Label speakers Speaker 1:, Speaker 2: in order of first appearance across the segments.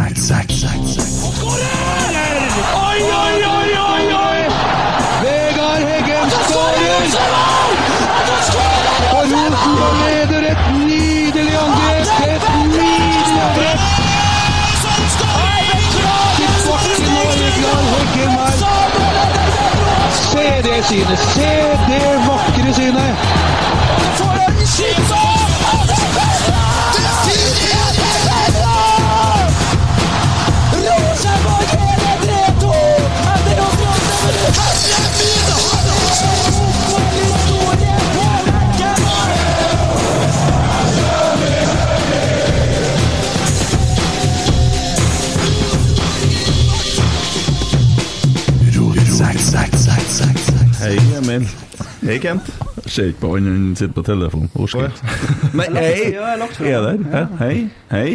Speaker 1: Oi, oi, oi, oi, oi! Vegard Heggen skårer! Og Rosenborg leder et nydelig angrep! Et nydelig angrep! Vegard Heggen her. Se det synet! Se det vakre
Speaker 2: Hei,
Speaker 3: Kent.
Speaker 2: Ser ikke på han, han sitter på telefonen. Orsker Men hei! Er der? Hæ? Hei? Hei?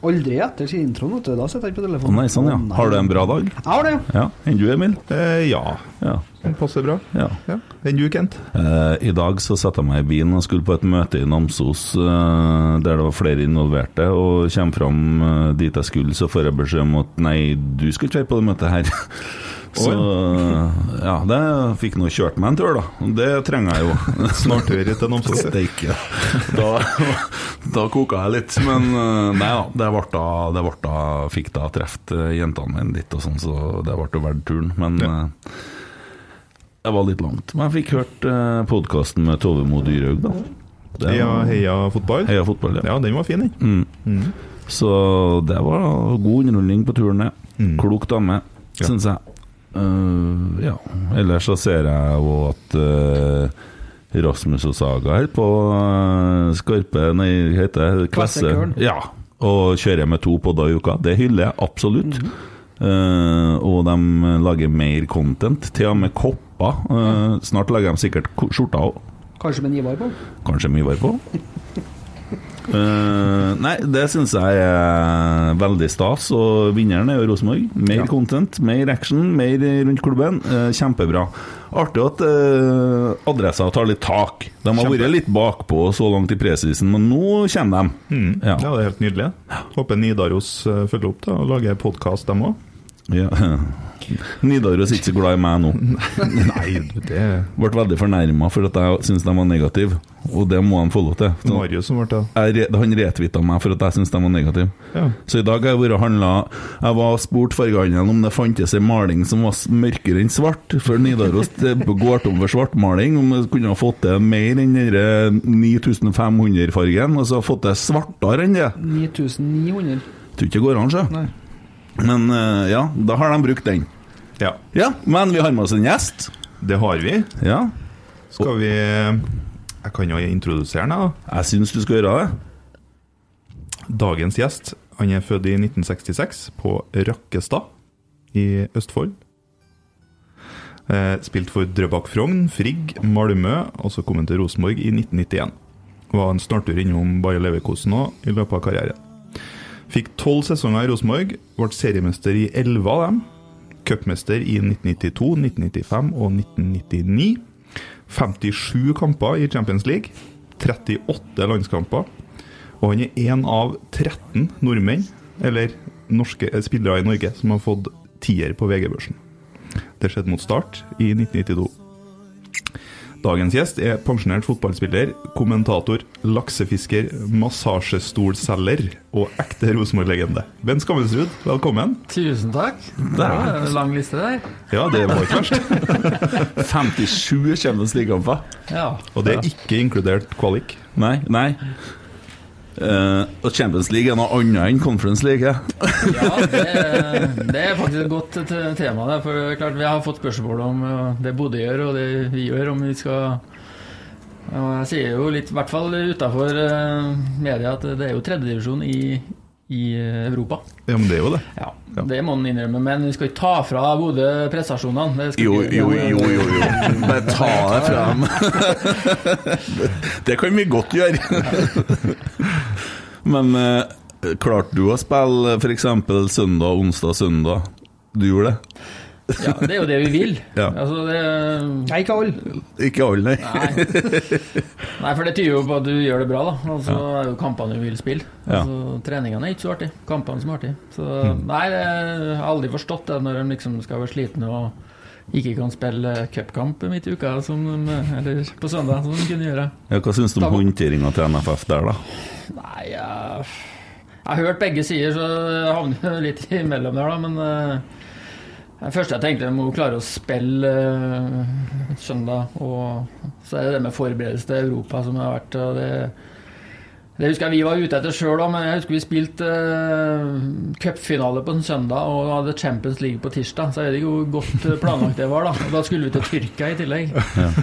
Speaker 4: Aldri etter introen, vet du. Da sitter jeg ikke på
Speaker 2: Å
Speaker 4: telefonen.
Speaker 2: nei, sånn ja.
Speaker 4: Å, nei.
Speaker 2: Har du en bra dag?
Speaker 4: Jeg har det.
Speaker 2: Ja. Enn du, Emil?
Speaker 3: Eh, ja,
Speaker 2: Ja.
Speaker 3: den passer bra.
Speaker 2: ja.
Speaker 3: Ja. Enn du, Kent?
Speaker 2: Eh, I dag så satte jeg meg i bilen og skulle på et møte i Namsos eh, der det var flere involverte, og kommer fram eh, dit jeg skulle, så får jeg beskjed om at nei, du skulle ikke være på det møtet her. Så ja, det fikk nå kjørt meg en tur, da. Det trenger jeg jo.
Speaker 3: Snartør til Namsos.
Speaker 2: Steike. Da, da koka jeg litt. Men eh, nei da, det ble da, det ble da fikk da truffet eh, jentene mine litt og sånn, så det ble verdt turen. Men ja. det var litt langt. Men jeg fikk hørt podkasten med Tove Mo Dyrhaug, da. Den,
Speaker 3: Heia, heia fotball.
Speaker 2: Heia fotball, ja.
Speaker 3: Ja, den var fin, den.
Speaker 2: Mm. Så det var god underholdning på turen ned.
Speaker 3: Mm.
Speaker 2: Klok dame,
Speaker 3: Ja.
Speaker 2: syns jeg. Eh, ja. Ellers så ser jeg jo at uh, Rasmus og Saga her på uh, Skarpe Nei, hva heter det? Kvesse. Ja. Og kjører med to podder i uka. Det hyller jeg absolutt. Eh, og de lager mer content, til og med kopper. Uh, snart lager de sikkert skjorta skjorter òg.
Speaker 4: Kanskje med Ivar på.
Speaker 2: Kanskje med var på. Eh, nei, det syns jeg er veldig stas, og vinneren er jo Rosenborg. Mer content, mer action, mer rundt klubben. Uh, kjempebra. Artig at uh, adressa tar litt tak. De har
Speaker 3: Kjempe.
Speaker 2: vært litt bakpå så langt i presisen, men nå kommer de.
Speaker 3: Mm. Ja.
Speaker 2: Ja.
Speaker 3: det er helt nydelig. Håper Nidaros følger opp da, og lager podkast, dem òg.
Speaker 2: Ja. Nidaros er ikke så glad i meg nå.
Speaker 3: Nei, det er
Speaker 2: Ble veldig fornærma for at jeg syns de var negative, og det må de få lov til. Så
Speaker 3: Marius som ble det.
Speaker 2: han retweeta meg for at jeg syns de var negative.
Speaker 3: Ja.
Speaker 2: Så i dag har jeg vært og handla Jeg var spurt fargehandelen om det fantes ei maling som var mørkere enn svart, for Nidaros går tom for svartmaling. Om jeg kunne ha fått til mer enn den 9500-fargen, og så fått til svartere enn det.
Speaker 4: 9900.
Speaker 2: Tror ikke det går an, sjø. Men eh, ja, da har de brukt den.
Speaker 3: Ja,
Speaker 2: Ja, men vi har med oss en gjest.
Speaker 3: det har vi.
Speaker 2: Ja,
Speaker 3: Skal vi Jeg kan jo introdusere den, da.
Speaker 2: jeg syns du skal gjøre det.
Speaker 3: Dagens gjest han er født i 1966 på Rakkestad i Østfold. Eh, spilt for Drøbak Frogn, Frigg, Malmö, og så kom han til Rosenborg i 1991. Var en snartur innom Bayer Leverkosen òg i løpet av karrieren. Fikk tolv sesonger i Rosenborg, ble seriemester i elleve av dem. Cupmester i 1992, 1995 og 1999. 57 kamper i Champions League. 38 landskamper. Og han er én av 13 nordmenn, eller norske eh, spillere i Norge, som har fått tier på VG-børsen. Det skjedde mot Start i 1992. Dagens gjest er pensjonert fotballspiller, kommentator, laksefisker, massasjestolselger og ekte Rosenborg-legende. Bent Skammelsrud, velkommen.
Speaker 5: Tusen takk. Det var en lang liste der.
Speaker 3: Ja, det var ikke verst.
Speaker 2: 57 Champions League-kamper.
Speaker 5: Ja.
Speaker 3: Og det er ikke inkludert kvalik.
Speaker 2: Nei, nei. Eh, og Champions League er noe annet enn Conference League. ja.
Speaker 5: det, det er faktisk et godt tema. Der, for det er klart Vi har fått spørsmål om uh, det Bodø gjør, og det vi gjør, om vi skal og Jeg sier jo litt, i hvert fall utafor media, at det er jo tredjedivisjon i, i eh, Europa.
Speaker 3: Ja, men det er jo det.
Speaker 5: Ja, Det må en innrømme, men vi skal ikke ta fra Bodø prestasjonene. Det skal
Speaker 2: Jo,
Speaker 5: ikke-
Speaker 2: jo, jo, jo, jo. Bare ta det fra dem. Det kan vi godt gjøre. Men eh, klarte du å spille f.eks. søndag, onsdag, søndag? Du gjorde det?
Speaker 5: Ja, det er jo det vi vil.
Speaker 2: Ja.
Speaker 5: Altså, det
Speaker 4: Nei, ikke alle.
Speaker 2: Ikke alle, nei.
Speaker 5: Nei. Nei, for det tyder jo på at du gjør det bra, da. Og så er jo kampene du vil spille.
Speaker 2: Ja.
Speaker 5: Altså, treningene er ikke så artig. Kampene som er artig. Så
Speaker 2: Mm.
Speaker 5: nei, jeg har aldri forstått det når de liksom skal være slitne og ikke kan spille cupkamp midt i uka, som eller på søndag, som de kunne gjøre.
Speaker 2: Ja, hva syns du om håndteringa til NFF der, da?
Speaker 5: Nei, jeg, jeg har hørt begge sider, så jeg havner litt imellom der, da. Men eh, det første jeg tenkte, må klare å spille eh, søndag. Og så er det det med forberedelse til Europa som har vært og det, det husker jeg vi var ute etter sjøl òg, men jeg husker vi spilte uh, cupfinale på en søndag og hadde Champions League på tirsdag. Så jeg vet ikke hvor godt planlagt det var, da. Og da skulle vi til Tyrkia i tillegg.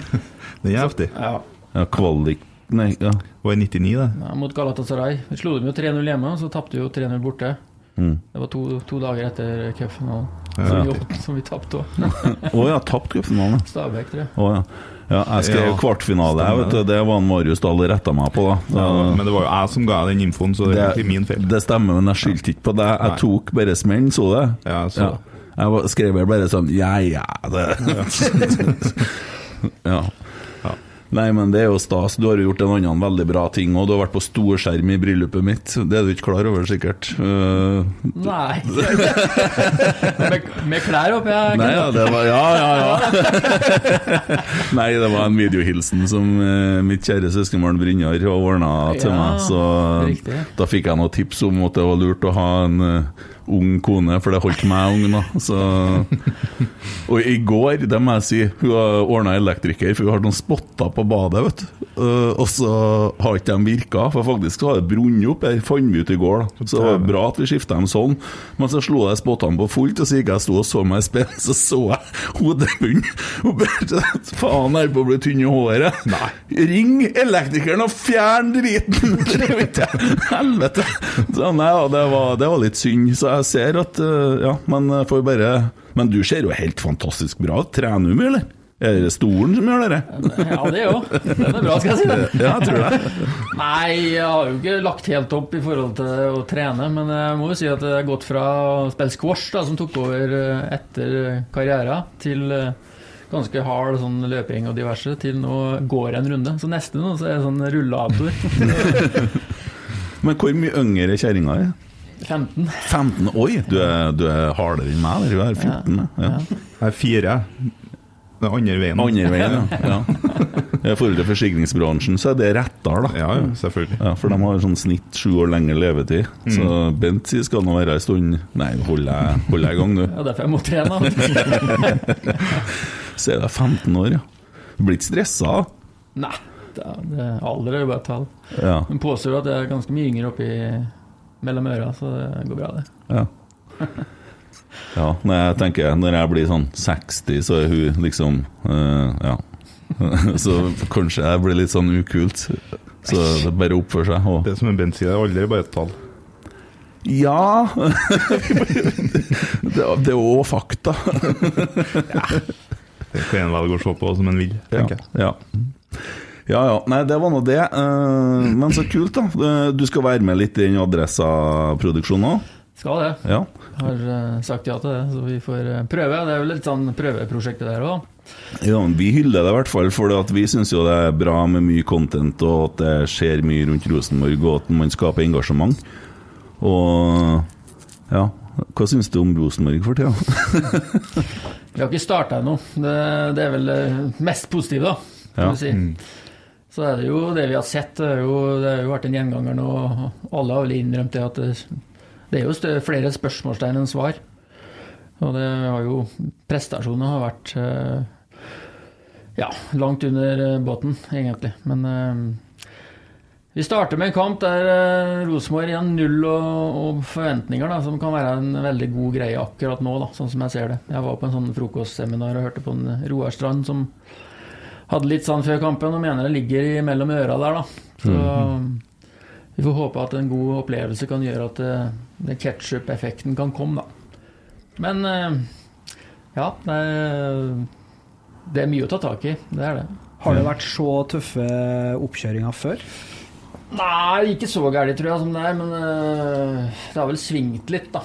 Speaker 3: Det er heftig.
Speaker 5: Ja,
Speaker 2: Ja, kvalik Nei, ja.
Speaker 3: Var i 99, det.
Speaker 5: ja, Mot Galatasaray. Vi slo dem jo 3-0 hjemme, og så tapte vi jo 3-0 borte.
Speaker 2: Mm.
Speaker 5: Det var to, to dager etter cupfinalen,
Speaker 3: Ja.
Speaker 5: som, vi- som vi tapte òg.
Speaker 2: Å ja, tapt cupfinalen.
Speaker 5: Stabæk, tror jeg.
Speaker 2: Oh, ja. Ja. Jeg skrev
Speaker 3: Ja,
Speaker 2: kvartfinale, jeg, vet du. Det var Marius Dahl retta meg på, da.
Speaker 3: Ja, men det var jo jeg som ga den infoen, så det er ikke min feil.
Speaker 2: Det stemmer, men jeg skyldte ikke på deg. Jeg
Speaker 3: Nei.
Speaker 2: tok bare smellen, så det?
Speaker 3: Ja, så-
Speaker 2: Jeg skrev bare sånn Ja, ja, det ja. Nei, men det er jo stas. Du har jo gjort en annen veldig bra ting, og du har vært på storskjerm i bryllupet mitt. Det er du ikke klar over, sikkert. Uh,
Speaker 5: Nei med, med klær oppi her?
Speaker 2: Nei, ja, det var Ja, ja, ja. Nei, det var en videohilsen som uh, mitt kjære søskenbarn Brynjar ordna til
Speaker 5: Ja,
Speaker 2: meg. Så
Speaker 5: riktig.
Speaker 2: da fikk jeg noen tips om at det var lurt å ha en eh, ung kone, for det holdt meg ung, da. Så Og i går, det må jeg si, hun har ordna elektriker, for hun har noen spotter på badet, vet du. Eh, og så har ikke de virka, for faktisk så har det brunnet opp. Det fant vi ut i går, da. Så det var bra at vi skifta dem sånn. Men så slo jeg spottene på fullt, og så gikk jeg stod sto og så meg i speilet, så så jeg hodebunnen. Og bare Faen, jeg holder på å bli tynn i håret. Nei. Ring elektrikeren og fjern driten! Helvete! Så nei, det var, det var litt synd. Så jeg ser at eh, Ja, men får bare Men du ser jo helt fantastisk bra ut. Trener du mye, eller? Er det stolen som gjør det?
Speaker 5: Ja, det òg. Den er bra, skal jeg si. det.
Speaker 2: Ja, jeg tror det.
Speaker 5: Nei, jeg har jo ikke lagt helt opp i forhold til å trene, men jeg må jo si at det har gått fra å spille squash, da, som tok over eh, etter karrieren, til eh, ganske hard sånn løping og diverse, til nå går en runde. Så neste nå så er det sånn rullator.
Speaker 2: Men hvor mye yngre er kjerringa? er?
Speaker 5: 15.
Speaker 2: 15? Oi, du er, du er hardere enn meg. Du er 14. Ja.
Speaker 3: Jeg er fire. Den andre veien.
Speaker 2: Andre veien, ja. ja. I forhold til forsikringsbransjen så er det rettere, da.
Speaker 3: Ja, ja, selvfølgelig.
Speaker 2: Ja, For de har sånn snitt sju år lengre levetid. Så Bent sier skal nå være ei stund Nei, hold deg hold deg i gang, du.
Speaker 5: Ja, derfor jeg må trene.
Speaker 2: Så er det 15 år, ja. Du blir ikke stressa?
Speaker 5: Nei, det er, det alder jo bare et tall.
Speaker 2: Ja.
Speaker 5: Men påstår at jeg er ganske mye yngre oppi mellom øra, så det går bra, det.
Speaker 2: ja. Ja, når jeg tenker Når jeg blir sånn 60, så er hun liksom uh, Ja. så kanskje jeg blir litt sånn ukult. Så det bare oppfør seg. Og
Speaker 3: Det som en bensin, sier, er aldri bare et tall.
Speaker 2: Ja Det, det er òg fakta. ja.
Speaker 3: Det kan en velge å se på som en vil, tenker jeg.
Speaker 2: Ja. Ja ja, ja. nei det var nå det. Eh, men så kult, da. Eh, Du skal være med litt i den Adressa-produksjonen òg?
Speaker 5: Skal det.
Speaker 2: Ja.
Speaker 5: Har eh, sagt ja til det, så vi får prøve. Det er jo litt sånn prøveprosjekt det der òg.
Speaker 2: ja. Vi hyller det i hvert fall, for vi syns jo det er bra med mye content, og at det skjer mye rundt Rosenborg, og at man skaper engasjement. Og ja, hva syns du om Rosenborg for tida?
Speaker 5: Vi har ikke starta ennå. Det, det er vel det mest positive, da. Kan
Speaker 2: Ja.
Speaker 5: du si. Så er det jo det vi har sett. Det, jo, det har jo vært en gjenganger nå. og Alle har vel innrømt det at det, det er jo flere spørsmålstegn enn svar. Og det har jo Prestasjonene har vært eh, ja, langt under eh, båten, egentlig. Men eh, vi starter med en kamp der Rosenborg igjen null og, og forventninger, da, som kan være en veldig god greie akkurat nå, da, sånn som jeg ser det. Jeg var på en sånn frokostseminar og hørte på en Roar Strand som hadde litt sånn før kampen og mener det ligger i- mellom øra der, da. Så vi får håpe at en god opplevelse kan gjøre at den det ketsjup-effekten kan komme, da. Men eh, ja, det er, det er mye å ta tak i. Det er det.
Speaker 4: Har det vært så tøffe oppkjøringer før?
Speaker 5: Nei, ikke så gærent, tror jeg, som det er, men eh, det har vel svingt litt, da.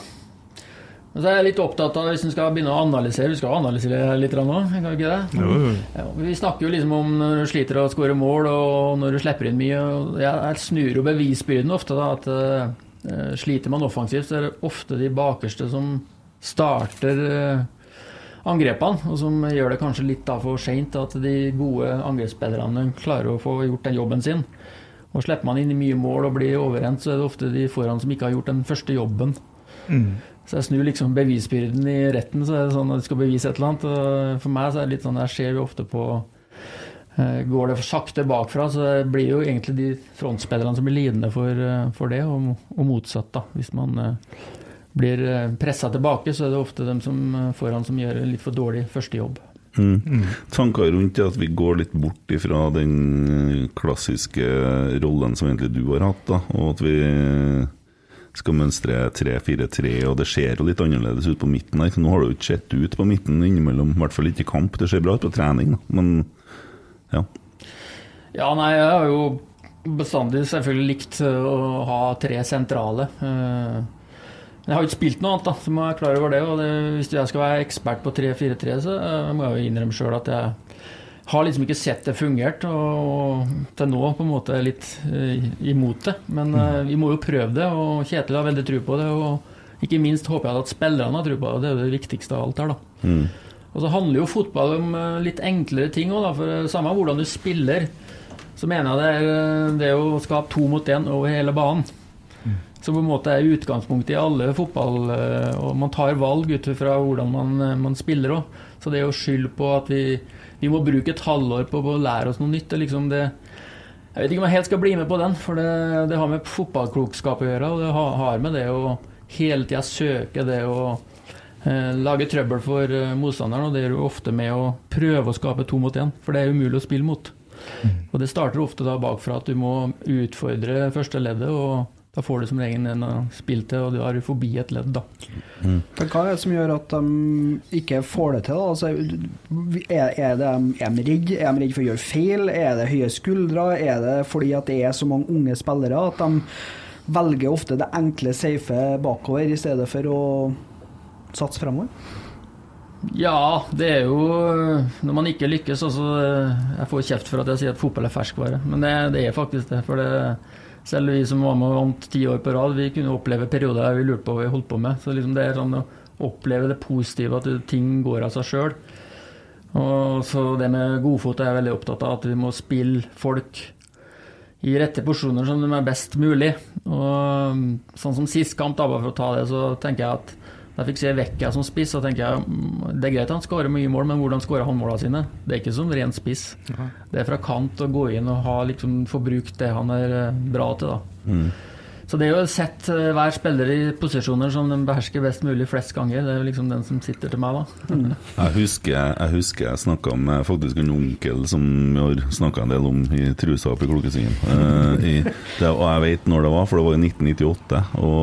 Speaker 5: Så er jeg litt opptatt av hvis en skal begynne å analysere Vi skal analysere litt nå, kan vi ikke det?
Speaker 3: Jo, jo.
Speaker 5: Ja, vi snakker jo liksom om når du sliter å skåre mål, og når du slipper inn mye. Jeg, snur jo bevisbyrden ofte. da, at uh, Sliter man offensivt, så er det ofte de bakerste som starter uh, angrepene, og som gjør det kanskje litt da for seint. At de gode angrepsspillerne klarer å få gjort den jobben sin. Og Slipper man inn i mye mål og blir overrent, så er det ofte de foran som ikke har gjort den første jobben. Så jeg snur liksom bevisbyrden i retten, så er det sånn at de skal bevise et eller annet. Og for meg så er det litt sånn, jeg ser jo ofte på eh, Går det for sakte bakfra, så det blir jo egentlig de frontspillerne som blir lidende for, eh, for det, og, og motsatt, da. Hvis man eh, blir pressa tilbake, så er det ofte dem som foran som gjør en litt for dårlig førstejobb.
Speaker 2: Mm. Tanker rundt det at vi går litt bort ifra den klassiske rollen som egentlig du har hatt, da, og at vi skal mønstre 3-4-3, og det ser jo litt annerledes ut på midten her. Nå har det jo ikke sett ut på midten innimellom, i hvert fall ikke i kamp. Det ser bra ut på trening, men ja.
Speaker 5: Ja, nei, jeg har jo bestandig selvfølgelig likt eh, å ha tre sentrale. Eh, Jeg har jo ikke spilt noe annet, da, så må jeg klar over det. Og det, hvis jeg skal være ekspert på 3-4-3, så eh, må jeg jo innrømme sjøl at jeg har liksom ikke sett det fungert, og til nå på en måte er litt eh, imot det. Men eh, vi må jo prøve det, og Kjetil har veldig tro på det. Og ikke minst håper jeg at spillerne har tro på det, det er jo det viktigste av alt her, da.
Speaker 2: Mm.
Speaker 5: Og så handler jo fotball om eh, litt enklere ting òg, for samme hvordan du spiller, så mener jeg det er det er å skape to mot én over hele banen. Så på en måte er utgangspunktet i alle fotball Og man tar valg ut fra hvordan man, man spiller òg. Så det å skylde på at vi, vi må bruke et halvår på å lære oss noe nytt, det liksom det Jeg vet ikke om jeg helt skal bli med på den, for det, det har med fotballklokskap å gjøre. Og det har, har med det å hele tida søke det å eh, lage trøbbel for eh, motstanderen. Og det gjør du ofte med å prøve å skape to mot én, for det er umulig å spille mot. Og det starter ofte da bakfra at du må utfordre første leddet, og da får du som regel en å spille til, og du er forbi et ledd, da.
Speaker 4: Men hva er det som gjør at de ikke får det til? Da? Altså, er, er, det, er de redde? Er de redde for å gjøre feil? Er det høye skuldre? Er det fordi at det er så mange unge spillere at de velger ofte det enkle, safe bakover i stedet for å satse fremover?
Speaker 5: Ja, det er jo Når man ikke lykkes altså, Jeg får kjeft for at jeg sier at fotball er ferskvare, men det, det er faktisk det. For det, selv vi som var med og vant ti år på rad, vi kunne oppleve perioder der vi lurte på hva vi holdt på med. Så liksom det er sånn å oppleve det positive, at ting går av seg sjøl. Og så det med godfot er jeg veldig opptatt av, at vi må spille folk i rette porsjoner som de er best mulig. Og sånn som sist kamp, da, bare for å ta det, så tenker jeg at da jeg fikk se Vekka som spiss, så tenker jeg mm, det er greit han skårer mye mål, men hvordan skårer han målene sine? Det er ikke som ren spiss. Det er fra kant å gå inn og ha, liksom, få brukt det han er eh, bra til. da. Så det er jo sett eh, hver spiller i posisjoner som de behersker best mulig flest ganger. Det er jo liksom den som sitter til meg, da.
Speaker 2: Jeg husker jeg, husker jeg snakka med faktisk en onkel som vi har snakka en del om i trusa oppe i Klokkesvingen. Uh, og jeg vet når det var, for det var i 1998. Og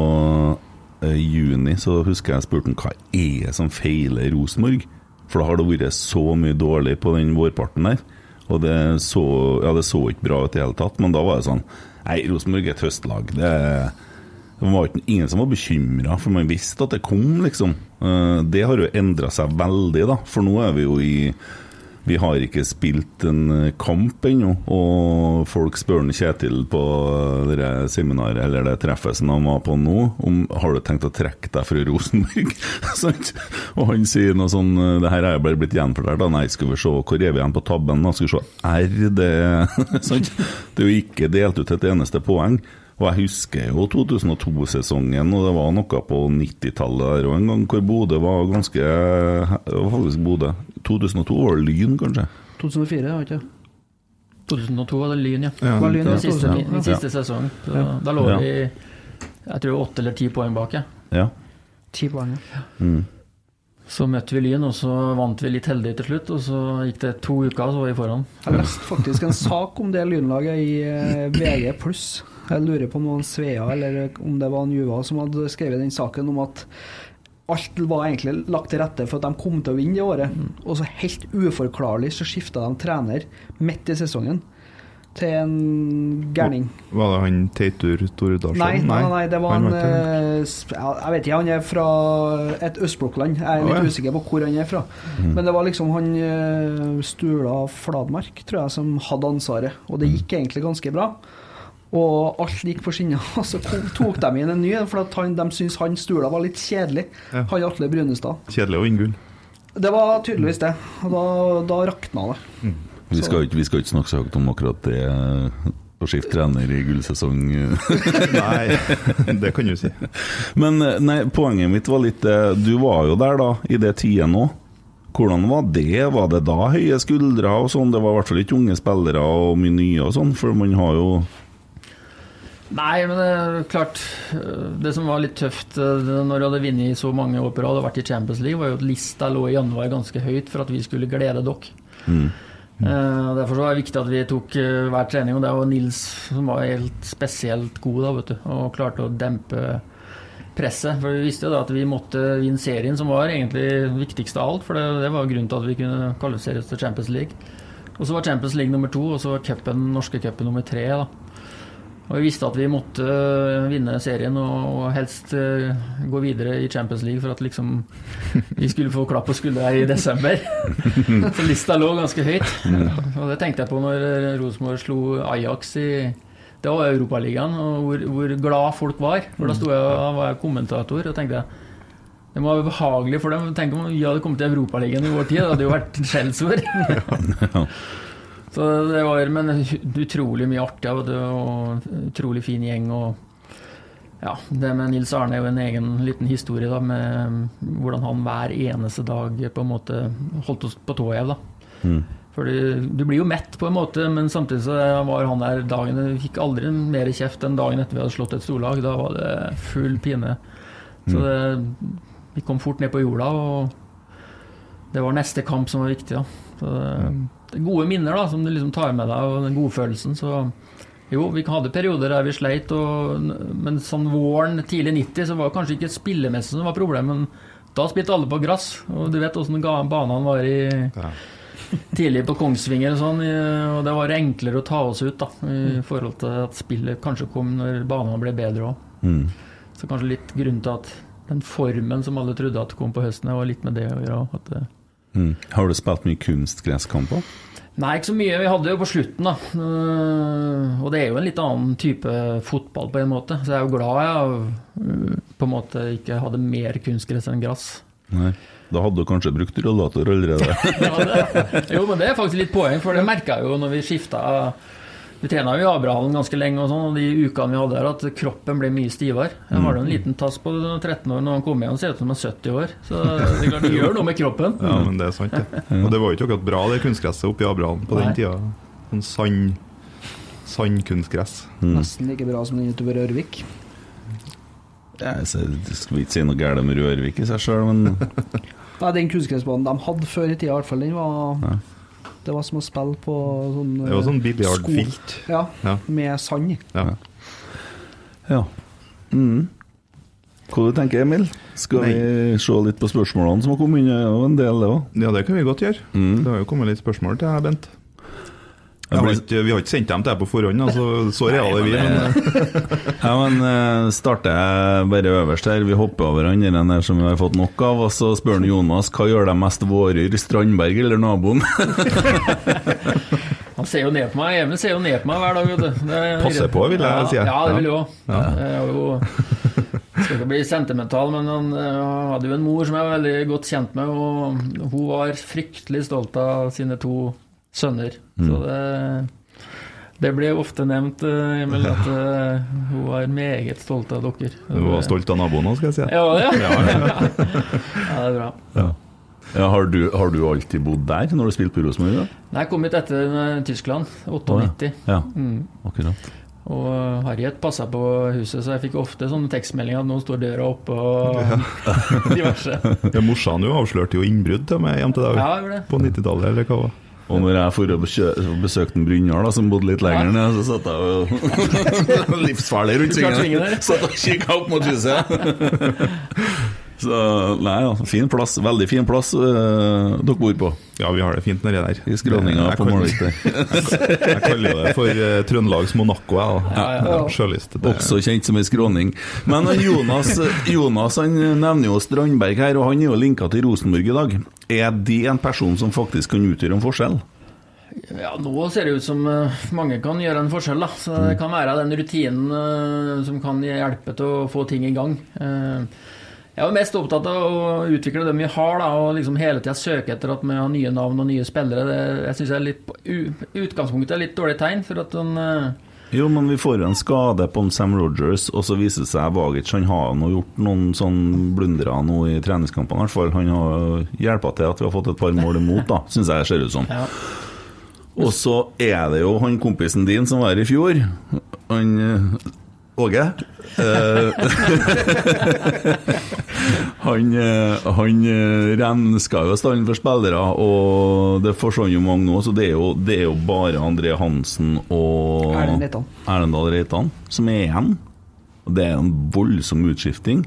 Speaker 2: eh, juni så husker jeg spurte hva er det som feiler Rosenborg? For da har det vært så mye dårlig på den vårparten der. Og det så, ja, det så ikke bra ut i det hele tatt, men da var det sånn Nei, Rosenborg er et høstlag. Det, det var ikke, ingen som var bekymra, for man visste at det kom, liksom. Eh, Det har jo endra seg veldig, da. For nå er vi jo i Vi har ikke spilt en kamp ennå, og folk spør Kjetil på det seminaret eller det treffet som han var på nå, om har du tenkt å trekke deg fra Rosenborg. Og han sier noe sånn Det her er jo bare blitt gjenfortalt. Nei, skal vi se, hvor er vi igjen på tabben? Da skal vi se R, det sant? Det er jo ikke delt ut et eneste poeng. Og jeg husker jo 2002-sesongen, og det var noe på 90-tallet der òg en gang, hvor Bodø var ganske Det var faktisk Bodø. 2002 var det Lyn, kanskje?
Speaker 4: 2004, var ikke det?
Speaker 5: 2002 var det Lyn, ja.
Speaker 3: Ja,
Speaker 4: Var Lyn,
Speaker 5: Den
Speaker 4: ja,
Speaker 5: siste,
Speaker 4: 2002,
Speaker 5: den siste sesongen. Så Da lå
Speaker 2: Ja.
Speaker 5: vi jeg tror åtte eller ti poeng bak. Ja.
Speaker 2: Ja.
Speaker 4: Ti poeng. ja.
Speaker 2: Mm.
Speaker 5: Så møtte vi Lyn, og så vant vi litt heldig til slutt. Og så gikk det to uker, så var vi foran.
Speaker 4: Jeg leste faktisk en sak om det lynlaget i VG VG+. Jeg lurer på om det var en Svea eller om det var en Juva som hadde skrevet den saken om at alt var egentlig lagt til rette for at de kom til å vinne det året. Og så helt uforklarlig så skifta de trener midt i sesongen. til en gærning.
Speaker 3: Var det han Teitur Tordalsson?
Speaker 4: Nei, nei, nei, det var
Speaker 3: han
Speaker 4: en eh, Jeg vet ikke, han er fra et østblokkland. Jeg er
Speaker 3: litt
Speaker 4: litt
Speaker 3: ja.
Speaker 4: usikker på hvor han er fra. Men det var liksom han eh, Stula Fladmark, tror jeg, som hadde ansvaret. Og det gikk egentlig ganske bra. Og alt gikk på skinner. Og så tok de inn en ny, for at han, de syntes han Stula var litt kjedelig.
Speaker 3: Ja.
Speaker 4: Han Atle Brunestad.
Speaker 3: Kjedelig å vinne gull.
Speaker 4: Det var tydeligvis det. Og da, da rakna det.
Speaker 2: Vi skal, ikke, vi skal ikke snakke så høyt om akkurat det eh, å skifte trener i gullsesong.
Speaker 3: Nei, det kan du si.
Speaker 2: Men eh, nei, poenget mitt var litt eh, Du var jo der da, i det tida nå. Hvordan var det? Var det da høye skuldre og sånn? Det var i hvert fall ikke unge spillere og mye nye og sånn, for man har jo
Speaker 5: Nei, men det er klart øh, Det som var litt tøft øh, når du hadde vunnet i så mange år på rad og vært i Champions League, var jo at lista lå i januar ganske høyt for at vi skulle glede dere. Mm. og Derfor så var det viktig at vi tok øh, hver trening, og det var Nils som var helt spesielt god da, vet du, og klarte å dempe presset. For vi visste jo da at vi måtte vinne serien, som var egentlig viktigst av alt. For det, det var grunnen til at vi kunne kvalifisere oss til Champions League. Og så var Champions League nummer to, og så var cupen, norske cupen nummer tre. da. Og vi visste at vi måtte øh, vinne serien og, helst øh, gå videre i Champions League for at liksom vi skulle få klapp på skuldra i desember. Så lista lå ganske høyt. Og det tenkte jeg på når øh, Rosenborg slo Ajax i det var Europaligaen, og hvor, hvor glad folk var. For da sto jeg og var jeg kommentator og tenkte det må være behagelig for dem. Tenk om vi hadde kommet til Europaligaen i vår tid. Det hadde jo vært skjellsord. Så det var men utrolig mye artig, av det, og utrolig fin gjeng. Og ja, det med Nils Arne er jo en egen liten historie, da, med hvordan han hver eneste dag på en måte holdt oss på tå hev, da. Fordi du blir jo mett på en måte, men samtidig så var han der dagen Vi fikk aldri mer kjeft enn dagen etter vi hadde slått et storlag. Da var det full pine. Så det, vi kom fort ned på jorda, og det var neste kamp som var viktig. da. Så det, det er gode minner da, som du liksom tar med deg, og den godfølelsen. Så jo, vi hadde perioder der vi sleit, og, men sånn våren, tidlig 90, så var det kanskje ikke spillemessig som var problemet, men da spilte alle på gress, og du vet åssen banene var i
Speaker 3: Ja.
Speaker 5: tidlig på Kongsvinger og sånn, og det var enklere å ta oss ut da, i forhold til at spillet kanskje kom når banene ble bedre òg.
Speaker 2: mm.
Speaker 5: Så kanskje litt grunn til at den formen som alle trodde at kom på høsten, var litt med det å gjøre. At det
Speaker 2: Mm. Har du spilt mye kunstgresskamper?
Speaker 5: Nei, ikke så mye. Vi hadde jo på slutten, da. Eh, Og det er jo en litt annen type fotball på en måte. Så jeg er jo glad jeg eh, på en måte ikke hadde mer kunstgress enn gress.
Speaker 2: Nei. Da hadde du kanskje brukt rullator allerede.
Speaker 5: Ja, det, jo, men det er faktisk litt poeng, for det merka jeg jo når vi skifta Vi trena jo i Abrahallen ganske lenge, og sånn, og de ukene vi hadde her, at kroppen ble mye stivere. Jeg var jo en liten tass på 13 år når han kom igjen, ser ut som han er 70 år. Så det er klart det gjør noe med kroppen.
Speaker 3: Ja, men det er sant, det. Og det var jo ikke akkurat bra, det kunstgresset oppe i Abrahallen på den tida. Sånn sand sandkunstgress.
Speaker 4: Nesten like bra som den utover Ørvik.
Speaker 2: Ja, så jeg skal ikke si noe galt om Rørvik i seg sjøl, men
Speaker 4: Nei, Den kunstgressbanen de hadde før i tida, i hvert fall, den var
Speaker 2: Ja.
Speaker 4: Det var som å spille på sånn
Speaker 3: Det var sånn
Speaker 4: eh,
Speaker 3: biljardfilt.
Speaker 4: Ja,
Speaker 3: Ja.
Speaker 4: med sand.
Speaker 3: Ja.
Speaker 2: ja. Mm. Hva du tenker Emil? Skal
Speaker 3: Nei.
Speaker 2: vi se litt på spørsmålene som har kommet inn? Er en del, det òg.
Speaker 3: ja, det kan vi godt gjøre.
Speaker 2: Mm.
Speaker 3: Det har jo kommet litt spørsmål til deg, Bent. Har ikke, vi har ikke sendt dem til deg på forhånd, altså, så reale er vi. Men, eh,
Speaker 2: Ja, men eh, starter jeg bare øverst her. Vi hopper over han der som vi har fått nok av. Og så spør han Jonas hva gjør deg mest våryr, Strandberg eller naboen?
Speaker 5: Han ser jo ned på meg. Even ser jo ned på meg hver dag. vet du. Det er-
Speaker 3: Passer på, vil jeg
Speaker 5: ja,
Speaker 3: si.
Speaker 5: Ja, det vil jeg òg.
Speaker 3: Ja.
Speaker 5: Jeg er skal ikke bli sentimental, men han eh, hadde jo en mor som jeg var veldig godt kjent med, og hun var fryktelig stolt av sine to sønner. Så det, det ble ofte nevnt, eh, Emil, at eh, hun var meget stolt av dere.
Speaker 3: Hun var stolt av naboen òg, skal jeg si.
Speaker 5: Ja, det, ja. ja, det er bra.
Speaker 2: Ja, har, du, har du alltid bodd der når du spilte på Rosenborg?
Speaker 5: Nei, jeg kom hit etter eh, Tyskland, 98.
Speaker 2: Ja,
Speaker 5: Mm.
Speaker 2: akkurat.
Speaker 5: Og Harriet passa på huset, så jeg fikk ofte sånne tekstmeldinger at nå står døra oppe og diverse.
Speaker 3: Ja, Morsan jo avslørte jo innbrudd til meg hjem til deg
Speaker 5: Ja,
Speaker 3: på 90-tallet, eller hva var
Speaker 2: Og når jeg for å besø- besøkte Brynjar, som bodde litt lenger ned, så satt jeg og Livsfarlig rundt
Speaker 5: svingen.
Speaker 2: Satt og kikka opp mot huset. Så nei, ja, fin plass. Veldig fin plass uh, dere bor på.
Speaker 3: Ja, vi har det fint nedi der.
Speaker 2: I skråninga på Målvik der.
Speaker 3: Jeg kaller det for uh, Trøndelags Monaco, jeg. Ja,
Speaker 4: ja.
Speaker 3: Sjølyst. Det-
Speaker 2: Også kjent som ei skråning. Men Jonas, Jonas han nevner jo Strandberg her, og han er jo linka til Rosenborg i dag. Er det en person som faktisk kan utgjøre en forskjell?
Speaker 5: Ja, nå ser det ut som eh, mange kan gjøre en forskjell, da. Så det kan være den rutinen eh, som kan hjelpe til å få ting i gang. Jeg er mest opptatt av å utvikle dem vi har, da, og liksom hele tida søke etter at vi har nye navn og nye spillere. Det, jeg syns utgangspunktet er litt dårlig tegn, for at den eh,
Speaker 2: Jo, men vi får en skade på Sam Rogers, og så viser det seg Vagic han har nå gjort noen sånn blundere nå i treningskampene. i hvert fall. Han har hjulpet til at vi har fått et par mål imot, da, syns jeg det ser ut som.
Speaker 5: ja.
Speaker 2: Og så er det jo han kompisen din som var her i fjor. Han eh, Åge. Eh, han eh, han eh, renska jo stallen for spillere, og det forsvant jo mange nå, så det er jo, det er jo bare André Hansen og
Speaker 4: Erlend Reitan.
Speaker 2: Erlendal Reitan som er igjen. Det er en voldsom utskifting.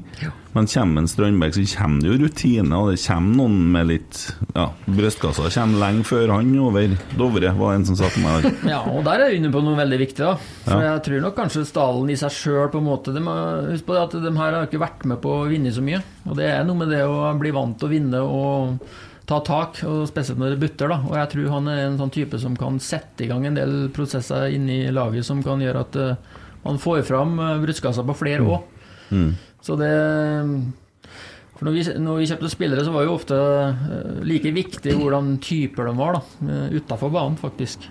Speaker 2: Men kommer en Strandberg, så kommer det jo rutine, og det kommer noen med litt ja, Brystkassa kommer lenge før han over. Dovre var en som sa til meg.
Speaker 5: Ja, og der er du inne på noe veldig viktig. da For
Speaker 2: Ja.
Speaker 5: Jeg tror nok kanskje stallen i seg sjøl på en måte de Husk på det at de her har ikke vært med på å vinne så mye. Og det er noe med det å bli vant til å vinne og ta tak, og spesielt når det butter. da Og jeg tror han er en sånn type som kan sette i gang en del prosesser inni laget som kan gjøre at eh, man får fram uh, brystkassa på flere òg.
Speaker 2: Mm.
Speaker 5: Så det For når vi, når vi kjøpte spillere, så var jo ofte eh, like viktig hvordan typer de var, da. Utafor banen, faktisk.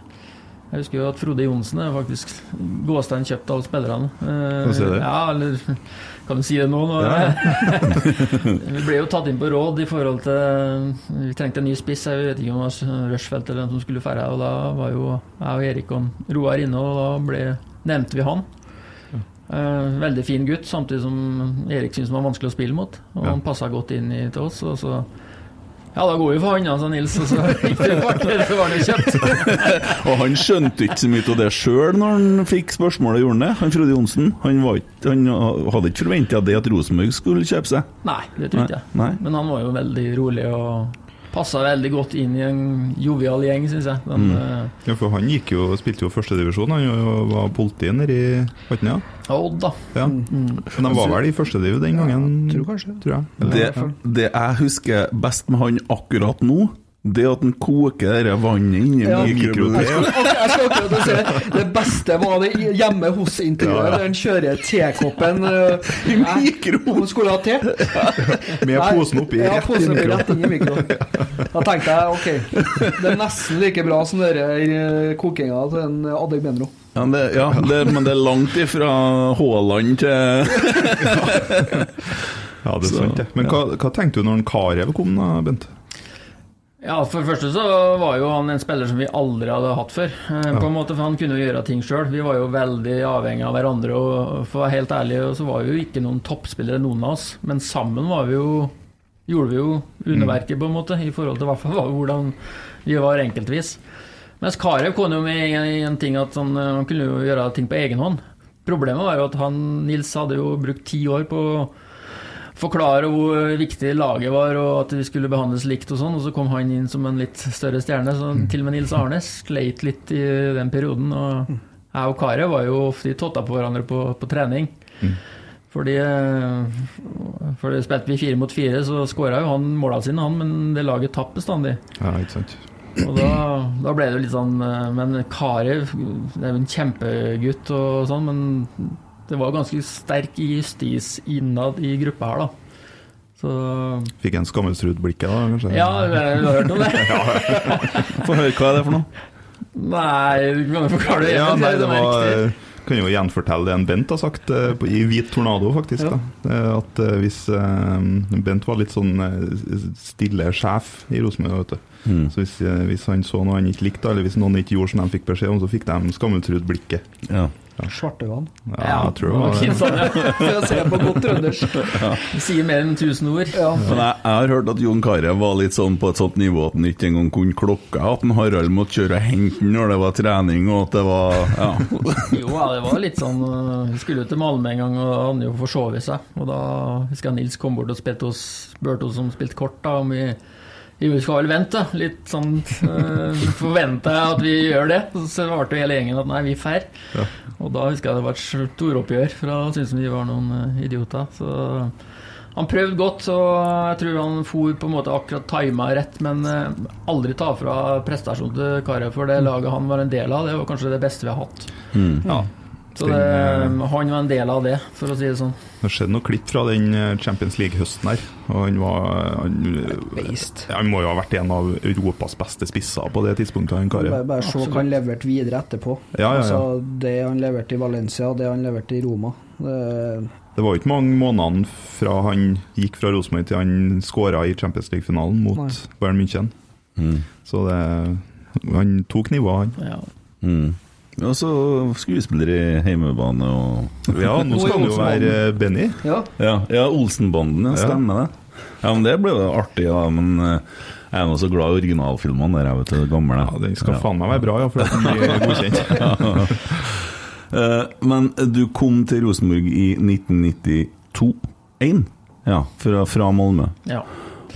Speaker 5: Jeg husker jo at Frode Johnsen er faktisk Gåstein kjøpt alle spillerne. Eh,
Speaker 3: du si det?
Speaker 5: Ja, eller kan du si det nå? nå? vi ble jo tatt inn på råd i forhold til Vi trengte en ny spiss. Jeg vet ikke om det var Rushfeldt eller hvem som skulle ferde. Og da var jo jeg og Erik og Roar inne, og da ble, nevnte vi han. Eh, veldig fin gutt, samtidig som Erik syntes han var vanskelig å spille mot. Og
Speaker 3: Ja.
Speaker 5: han passa godt inn i, til oss. Og så Ja, da går vi for han, sa Nils. Og så gikk det et kvarter, så var det kjøpt.
Speaker 2: Og han skjønte ikke så mye av det sjøl når han fikk spørsmålet, gjorde han det? Han Frode Johnsen. Han, ikke, han hadde ikke forventa det at Rosenborg skulle kjøpe seg.
Speaker 5: Nei, det tror ikke jeg.
Speaker 2: Nei.
Speaker 5: Men han var jo veldig rolig og passa veldig godt inn i en jovial gjeng, syns jeg. Den, mm.
Speaker 3: Ja, for han gikk jo, spilte jo førstedivisjon, han var politi nede i Vatna.
Speaker 5: ja, Odd, da.
Speaker 3: Ja. Men de var vel i førstediv den gangen,
Speaker 4: tror kanskje.
Speaker 3: tror jeg. Eller-
Speaker 2: Det, det jeg husker best med han akkurat nå, det at den koker det vannet inni
Speaker 4: Ja.
Speaker 2: mikroen
Speaker 4: Jeg skal, jeg skal akkurat si det. Det beste var det hjemme hos intervjuet, der han kjører tekoppen uh,
Speaker 2: I
Speaker 4: mikroen! Skulle ha te.
Speaker 3: Med posen oppi,
Speaker 4: Ja,
Speaker 3: rett i
Speaker 4: posen oppi rett inn i mikroen. Da tenkte jeg ok, det er nesten like bra som denne kokinga til en Adegbenro.
Speaker 2: Ja, det, ja det, men det er langt ifra Haaland til
Speaker 3: Ja, det er sant, det. Men hva, hva tenkte du når Karev kom, da, Bent?
Speaker 5: Ja, For det første så var jo han en spiller som vi aldri hadde hatt før. eh, på en måte, For han kunne jo gjøre ting sjøl. Vi var jo veldig avhengig av hverandre. Og for å være helt ærlig så var vi jo ikke noen toppspillere, noen av oss. Men sammen var vi jo gjorde vi jo underverket, på en måte, i forhold til hvert fall hvordan vi var enkeltvis. Mens Karev kom jo med en, en ting at han, eh, han kunne jo gjøre ting på egen hånd. Problemet var jo at han, Nils hadde jo brukt ti år på å forklare hvor viktig laget var, og at vi skulle behandles likt og sånn, og så kom han inn som en litt større stjerne. Så til og med Nils Arne sleit litt i den perioden. Og jeg og Karev var jo ofte i totta på hverandre på, på trening. Fordi, eh, fordi spilte vi fire mot fire, så skåra jo han måla sine, han, men det laget tapte bestandig.
Speaker 3: Ja, ikke sant.
Speaker 5: Og da, da ble det jo litt sånn eh, Men Karev det er jo en kjempegutt og sånn, men det var ganske sterk justis innad i gruppa her, da. Så
Speaker 3: Fikk en Skammelsrud-blikket, da, kanskje?
Speaker 5: Ja, du har hørt om det?
Speaker 2: Få høre hva er det for noe?
Speaker 5: Nei, du kan jo forklare det.
Speaker 3: Ja, nei, det var Kan jo gjenfortelle det en Bent har sagt eh, i Hvit tornado, faktisk. da Eh, At eh, hvis Bent var litt sånn stille sjef i Rosenborg, vet du.
Speaker 2: Mm.
Speaker 3: Så hvis, hvis han så noe han ikke likte, eller hvis noen ikke gjorde som de fikk beskjed om, så fikk de Skammelsrud-blikket.
Speaker 2: Ja.
Speaker 4: Svartevann.
Speaker 3: Ja, jeg tror det var
Speaker 5: det. sånn, ja.
Speaker 4: For å se på godt trøndersk.
Speaker 5: Ja. sier mer enn 1000 ord.
Speaker 4: Ja.
Speaker 2: Men jeg, jeg har hørt at Jon Carew var litt sånn på et sånt nivå at han ikke engang kunne klokka. At en Harald måtte kjøre og hente den når det var trening, og at det var Ja.
Speaker 5: Jo, ja, det var litt sånn øh, Vi skulle jo til Malmö en gang, og han hadde han jo forsovet seg. Og da husker jeg Nils kom bort og spilte hos spurte oss som spilte kort, da, om vi jo, vi skal vel vente. Litt sånn uh, Forventa jeg at vi gjør det. Så svarte hele gjengen at nei, vi drar.
Speaker 3: Ja.
Speaker 5: Og da husker jeg det var et storoppgjør, for da syntes vi var noen øh, idioter. Så han prøvde godt, og jeg tror han for på en måte akkurat tima rett, men øh, aldri ta fra prestasjonen til Karev, for det laget han var en del av, det var kanskje det beste vi har hatt.
Speaker 2: Mm.
Speaker 3: Ja.
Speaker 5: Så det, han var en del av det, for å si det sånn.
Speaker 3: Det har skjedd noe klipp fra den eh, Champions League-høsten her. Og han var han, han må jo ha vært en av Europas beste spisser på det tidspunktet, han
Speaker 4: Bare, bare se hva han leverte videre etterpå.
Speaker 3: Ja, ja, ja.
Speaker 4: Altså, det han leverte i Valencia, det han leverte i Roma. Det,
Speaker 3: Det var jo ikke mange månedene fra han gikk fra Rosenborg til han skåra i Champions League-finalen mot
Speaker 4: Nei.
Speaker 3: Bayern München.
Speaker 2: Mm.
Speaker 3: Så det Han tok nivået, han.
Speaker 5: Ja.
Speaker 2: Mm. Og så skuespiller i heimebane og
Speaker 3: Ja, nå skal han jo være Benny.
Speaker 4: ja.
Speaker 2: Ja, ja Olsenbanden, ja,
Speaker 3: Ja.
Speaker 2: stemmer det. Ja, men Det ble jo artig, da. Men eh, jeg er nå så glad i originalfilmene der, jeg vet du, det gamle.
Speaker 3: Ja, Den skal faen meg være bra, ja, for det den blir godkjent.
Speaker 2: Eh, Men du kom til Rosenborg i 1992-1, ja, fra, fra Malmö.
Speaker 5: ja.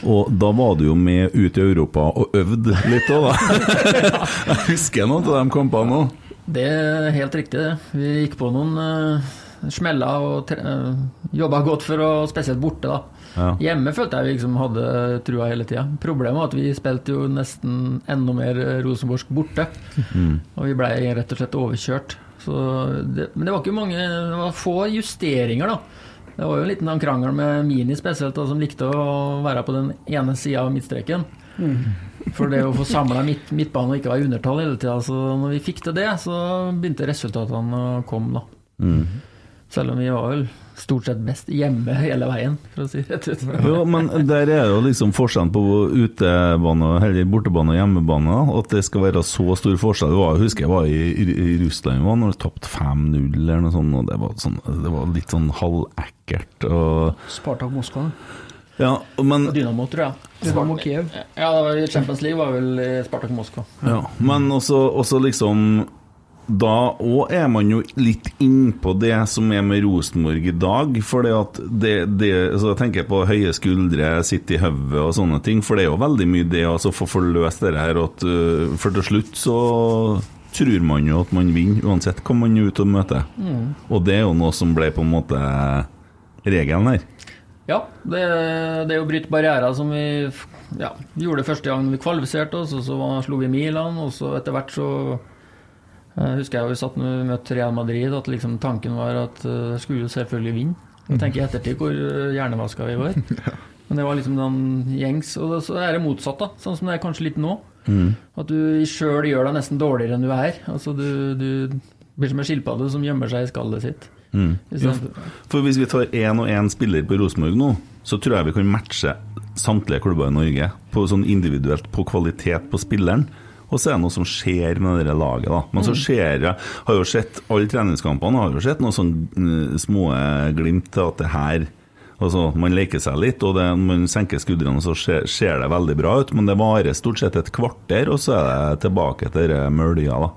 Speaker 2: Og da var du jo med ut i Europa og øvde litt òg, da. Jeg husker noen av de kampene òg.
Speaker 5: Det er helt riktig, det. Vi gikk på noen uh, smeller og uh, jobba godt for å Spesielt borte, da.
Speaker 2: Ja.
Speaker 5: Hjemme følte jeg vi liksom hadde trua hele tida. Problemet var at vi spilte jo nesten enda mer Rosenborg borte. borte. Og vi blei rett og slett overkjørt. Så det, men det var ikke mange Det var få justeringer, da. Det var jo en liten sånn krangel med Mini spesielt, da, som likte å være på den ene sida av midtstreken. For det å få samla midt, midtbanen og ikke være i undertall hele tida. Så når vi fikk til det, så begynte resultatene å komme, da. Selv om vi var vel stort sett best hjemme hele veien, for å si det rett ut.
Speaker 2: Ja, men der er jo liksom forskjellen på utebane, eller bortebane og hjemmebane. At det skal være så stor forskjell. Det var, jeg husker jeg var i, i Russland var når det tapte 5-0 eller noe sånt. og det var, sånn, det var litt sånn halvekkelt. Og,
Speaker 4: Spartak Moskva.
Speaker 2: Ja, men,
Speaker 5: Dynamo, tror jeg.
Speaker 4: Dynamo Kiev.
Speaker 5: Ja, det var i Champions League var vel i Spartak Moskva.
Speaker 2: ja, men også, også liksom da òg er man jo litt innpå det som er med Rosenborg i dag. For det at det, det så Jeg tenker på høye skuldre, sitte i hodet og sånne ting. For det er jo veldig mye det å få forløst det her. At, uh, for til slutt så tror man jo at man vinner, uansett hva man er ute og møter. Og det er jo noe som ble på en måte regelen her.
Speaker 5: Ja, det, det er å bryte barrierer som vi ja, gjorde første gang vi kvalifiserte oss, og så slo vi Milan, og så etter hvert så jeg husker jeg vi satt når vi møtte Real Madrid, at liksom tanken var at jeg skulle jo selvfølgelig vinne. Jeg tenker i ettertid hvor uh, hjernevaska vi var. Men det var liksom den gjengs. Og så er det motsatt, da. Sånn som det er kanskje litt nå. At du sjøl gjør deg nesten dårligere enn du er. Altså du, du blir som en skilpadde som gjemmer seg i skallet sitt.
Speaker 2: Mm.
Speaker 5: For-
Speaker 2: hvis vi tar én og én spiller på Rosenborg nå, så tror jeg vi kan matche samtlige klubber i Norge på sånn individuelt på kvalitet på spilleren. Og så er det noe som skjer med det laget, da. Men så skjer jeg Har jo sett alle treningskampene, har jo sett noen sånne små glimt til at det her Altså, Man leker seg litt, og det, man senker skuldrene, og så ser, ser det veldig bra ut. Men det varer stort sett et kvarter, og så er det tilbake til mølja, da.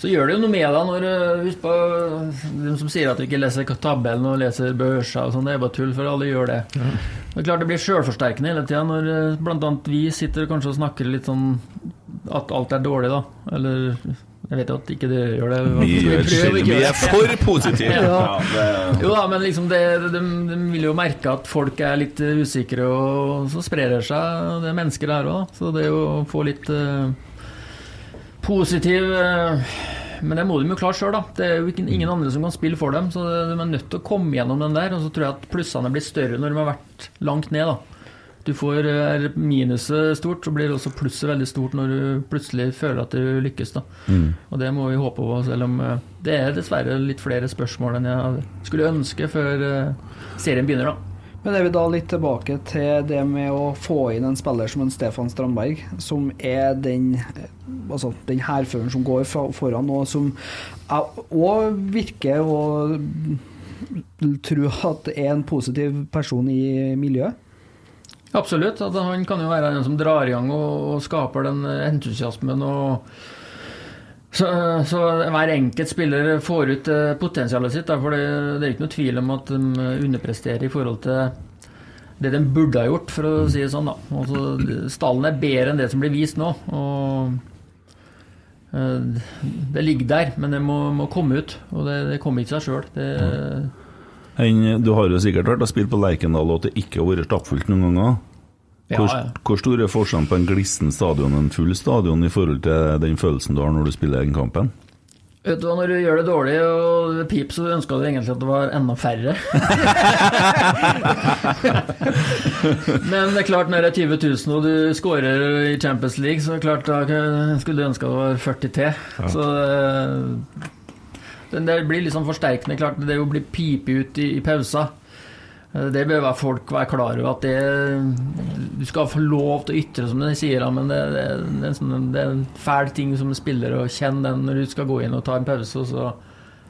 Speaker 5: Så gjør det jo noe med deg når Husk på de som sier at du ikke leser tabellen og leser børser og sånn, det er bare tull, for alle gjør det. Det er klart det blir sjølforsterkende hele tida når bl.a. blant annet vi sitter kanskje og snakker litt sånn at alt er dårlig, da. Eller jeg vet jo at ikke dere gjør det.
Speaker 2: Vi, gjør
Speaker 5: prøver
Speaker 2: vi er for positive!
Speaker 5: Ja.
Speaker 2: Ja,
Speaker 5: Jo da, men liksom det, de, de vil jo merke at folk er litt usikre, og så sprer det seg. Det er mennesker der òg, så det å få litt eh, positiv eh, Men det må de jo klare sjøl, da. Det er jo ikke, ingen andre som kan spille for dem, så de er nødt til å komme gjennom den der. Og så tror jeg at plussene blir større når de har vært langt ned, da. Du får er minuset stort, så blir også plusset veldig stort når du plutselig føler at du lykkes. da. Og det må vi håpe på, selv om eh, det er dessverre litt flere spørsmål enn jeg skulle ønske før eh, serien begynner. da.
Speaker 4: Men er vi da litt tilbake til det med å få inn en spiller som en Stefan Strandberg, som er den altså den hærføreren som går foran, og som òg virker å tro at er en positiv person i miljøet?
Speaker 5: Absolutt. Han kan jo være den som drar i gang og skaper den entusiasmen. og så, så, hver enkelt spiller får ut eh, potensialet sitt. For det, det er ikke noe tvil om at de underpresterer i forhold til det de burde ha gjort, for å si det sånn. da. Altså, stallen er bedre enn det som blir vist nå. og eh, Det ligger der, men det må, må komme ut. Og det, det kommer ikke seg sjøl.
Speaker 2: Du har jo sikkert vært og spilt på Lerkendal og at det ikke har vært stappfullt noen ganger. Hvor,
Speaker 5: Ja, ja.
Speaker 2: hvor stor er forskjellen på en glissen stadion og en full stadion i forhold til den følelsen du har når du spiller den kampen?
Speaker 5: Vet du hva, Når du gjør det dårlig og det pip, så ønska du egentlig at det var enda færre. Men det er klart, når det er 20 000 og du skårer i Champions League, så er det klart da skulle du ønske det var 40 til. Så eh, det, blir liksom forsterkende. Klart, det å bli pipet ut i, i pauser eh, det bør være folk være klar over at det Du skal få lov til å ytre, som de sier, men det, det, det, er sånn, det er en fæl ting som spiller å kjenne den når du skal gå inn og ta en pause, og så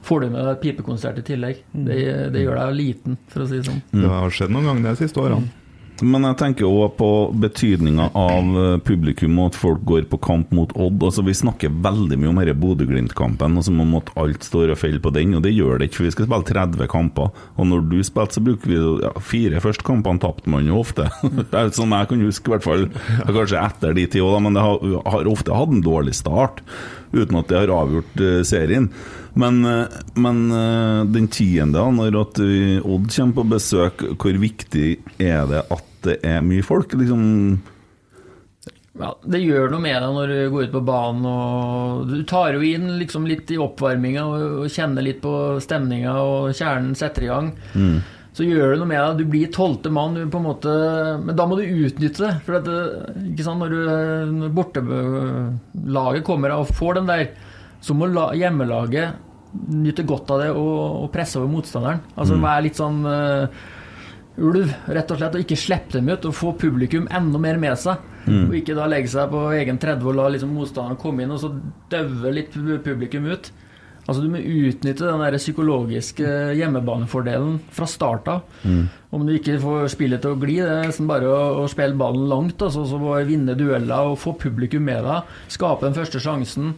Speaker 5: får du med deg pipekonsert i tillegg. Det, det gjør deg liten, for å si det sånn.
Speaker 3: Det har skjedd noen ganger de siste årene.
Speaker 2: Men jeg tenker òg på betydninga av eh, publikum og at folk går på kamp mot Odd. Altså Vi snakker veldig mye om denne Bodø-Glimt-kampen, og som om at alt står og faller på den. Og det gjør det ikke, for vi skal spille 30 kamper. Og når du spilte, så bruker vi ja, fire første kampene tapte man jo ofte. Det er sånn jeg kan huske, i hvert fall. Kanskje etter de ti òg, men det har, har ofte hatt en dårlig start. Uten at det har avgjort eh, serien. Men, eh, men den tiende, når Odd kommer på besøk, hvor viktig er det at det er mye folk? Liksom
Speaker 5: Ja, det gjør noe med deg når du går ut på banen. og Du tar jo inn liksom litt i oppvarminga og, kjenner litt på stemninga, og kjernen setter i gang. Så gjør det noe med deg. Du blir tolvte mann, du på en måte, men da må du utnytte det. For at, det- ikke sant, når, du, når bortelaget kommer og får den der, så må la, hjemmelaget nyte godt av det og, og presse over motstanderen. Altså være litt sånn eh, ulv, rett og slett, og ikke slippe dem ut og få publikum enda mer med seg. Og ikke da legge seg på egen 30 og la liksom motstanderen komme inn og så daue litt publikum ut. Altså Du må utnytte den der psykologiske hjemmebanefordelen fra start av. Om du ikke får spillet til å gli, det er nesten bare å, å spille ballen langt. Altså, så vinne dueller og få publikum med deg. Skape den første sjansen.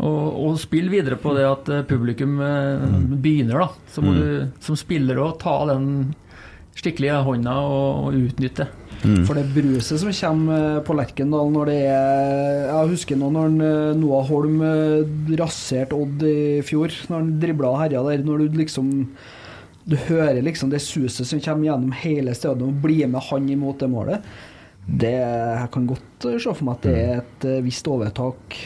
Speaker 5: Og, og spill videre på det at eh, publikum eh, begynner, da. Så må du som spiller òg ta den skikkelige hånda og, og utnytte.
Speaker 4: For det bruset som kommer eh, på Lerkendal når det er Jeg husker nå når eh, Noah Holm eh, raserte Odd i fjor, når han dribla og herja der. Når du liksom Du hører liksom det suset som kommer gjennom hele stedet og blir med han imot det målet. Det, jeg kan godt se for meg at det er et visst overtak.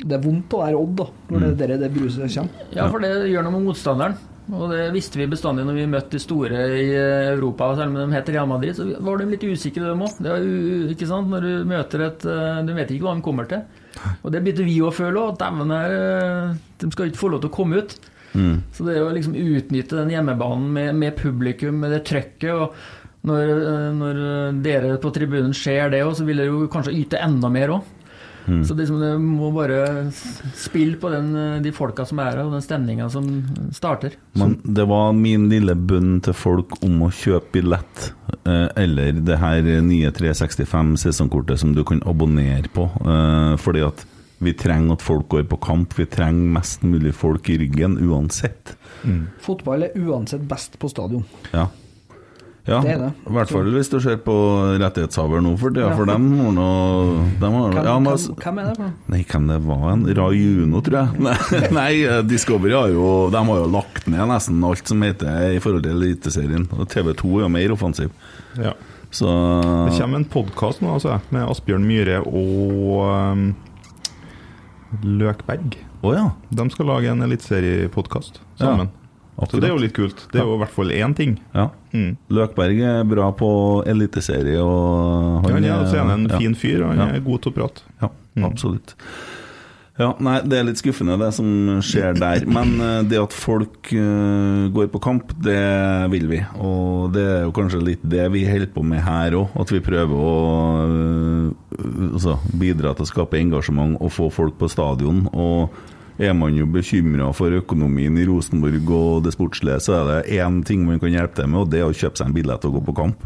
Speaker 4: Det er vondt å være Odd da, når det, det, det bruset kommer.
Speaker 5: Ja, for det gjør noe med motstanderen. Og det visste vi bestandig når vi møtte de store i Europa. Selv om de heter Real Madrid, så var de litt usikre, de òg. Når du møter et eh, Du vet ikke hva de kommer til. Og det begynte vi å føle òg. Dæven, eh, de skal ikke få lov til å komme ut. Så det er å liksom utnytte den hjemmebanen med, med publikum, med det trøkket. og når, eh, når dere på tribunen ser det òg, så vil dere jo kanskje yte enda mer òg. Så det, liksom, det må bare spille på den, eh, de folka som er her, og den stemninga som starter.
Speaker 2: Men det var min lille bønn til folk om å kjøpe billett, eh, eller det her nye 365 sesongkortet som du kan abonnere på. eh, Fordi at vi trenger at folk går på kamp. Vi trenger mest mulig folk i ryggen, uansett.
Speaker 4: Fotball er uansett best på stadion.
Speaker 2: Ja. Ja,
Speaker 4: Det er det.
Speaker 2: i hvert fall hvis du ser på rettighetshaver nå for det,
Speaker 4: Ja.
Speaker 2: for dem har nå
Speaker 4: Hvem,
Speaker 2: ja,
Speaker 4: hvem, er det for noe?
Speaker 2: Nei, hvem det var en? Rajuno, tror jeg. Nei, nei, Discovery har jo De har jo lagt ned nesten alt som heter i forhold til Eliteserien. Og TV 2 er jo mer offensiv.
Speaker 3: Ja.
Speaker 2: Så
Speaker 3: Det kommer en podkast nå, altså, med Asbjørn Myhre og um, Løkberg.
Speaker 2: Å ja.
Speaker 3: De skal lage en eliteseriepodkast sammen. Så det er jo litt kult. Det er jo i hvert fall én ting.
Speaker 2: Ja.
Speaker 3: Mm.
Speaker 2: Løkberg er bra på eliteserie, og
Speaker 3: Han er, så er han en
Speaker 2: ja.
Speaker 3: fin fyr, og han
Speaker 2: Ja.
Speaker 3: er god til å prate.
Speaker 2: Ja,
Speaker 3: Mm.
Speaker 2: absolutt. Ja, nei, det er litt skuffende det som skjer der. Men eh, det at folk eh, går på kamp, det vil vi. Og det er jo kanskje litt det vi holder på med her òg. At vi prøver å eh, altså, bidra til å skape engasjement og få folk på stadion. Og er man jo bekymra for økonomien i Rosenborg og det sportslige, så er det én ting man kan hjelpe til med, og det er å kjøpe seg en billett og gå på kamp.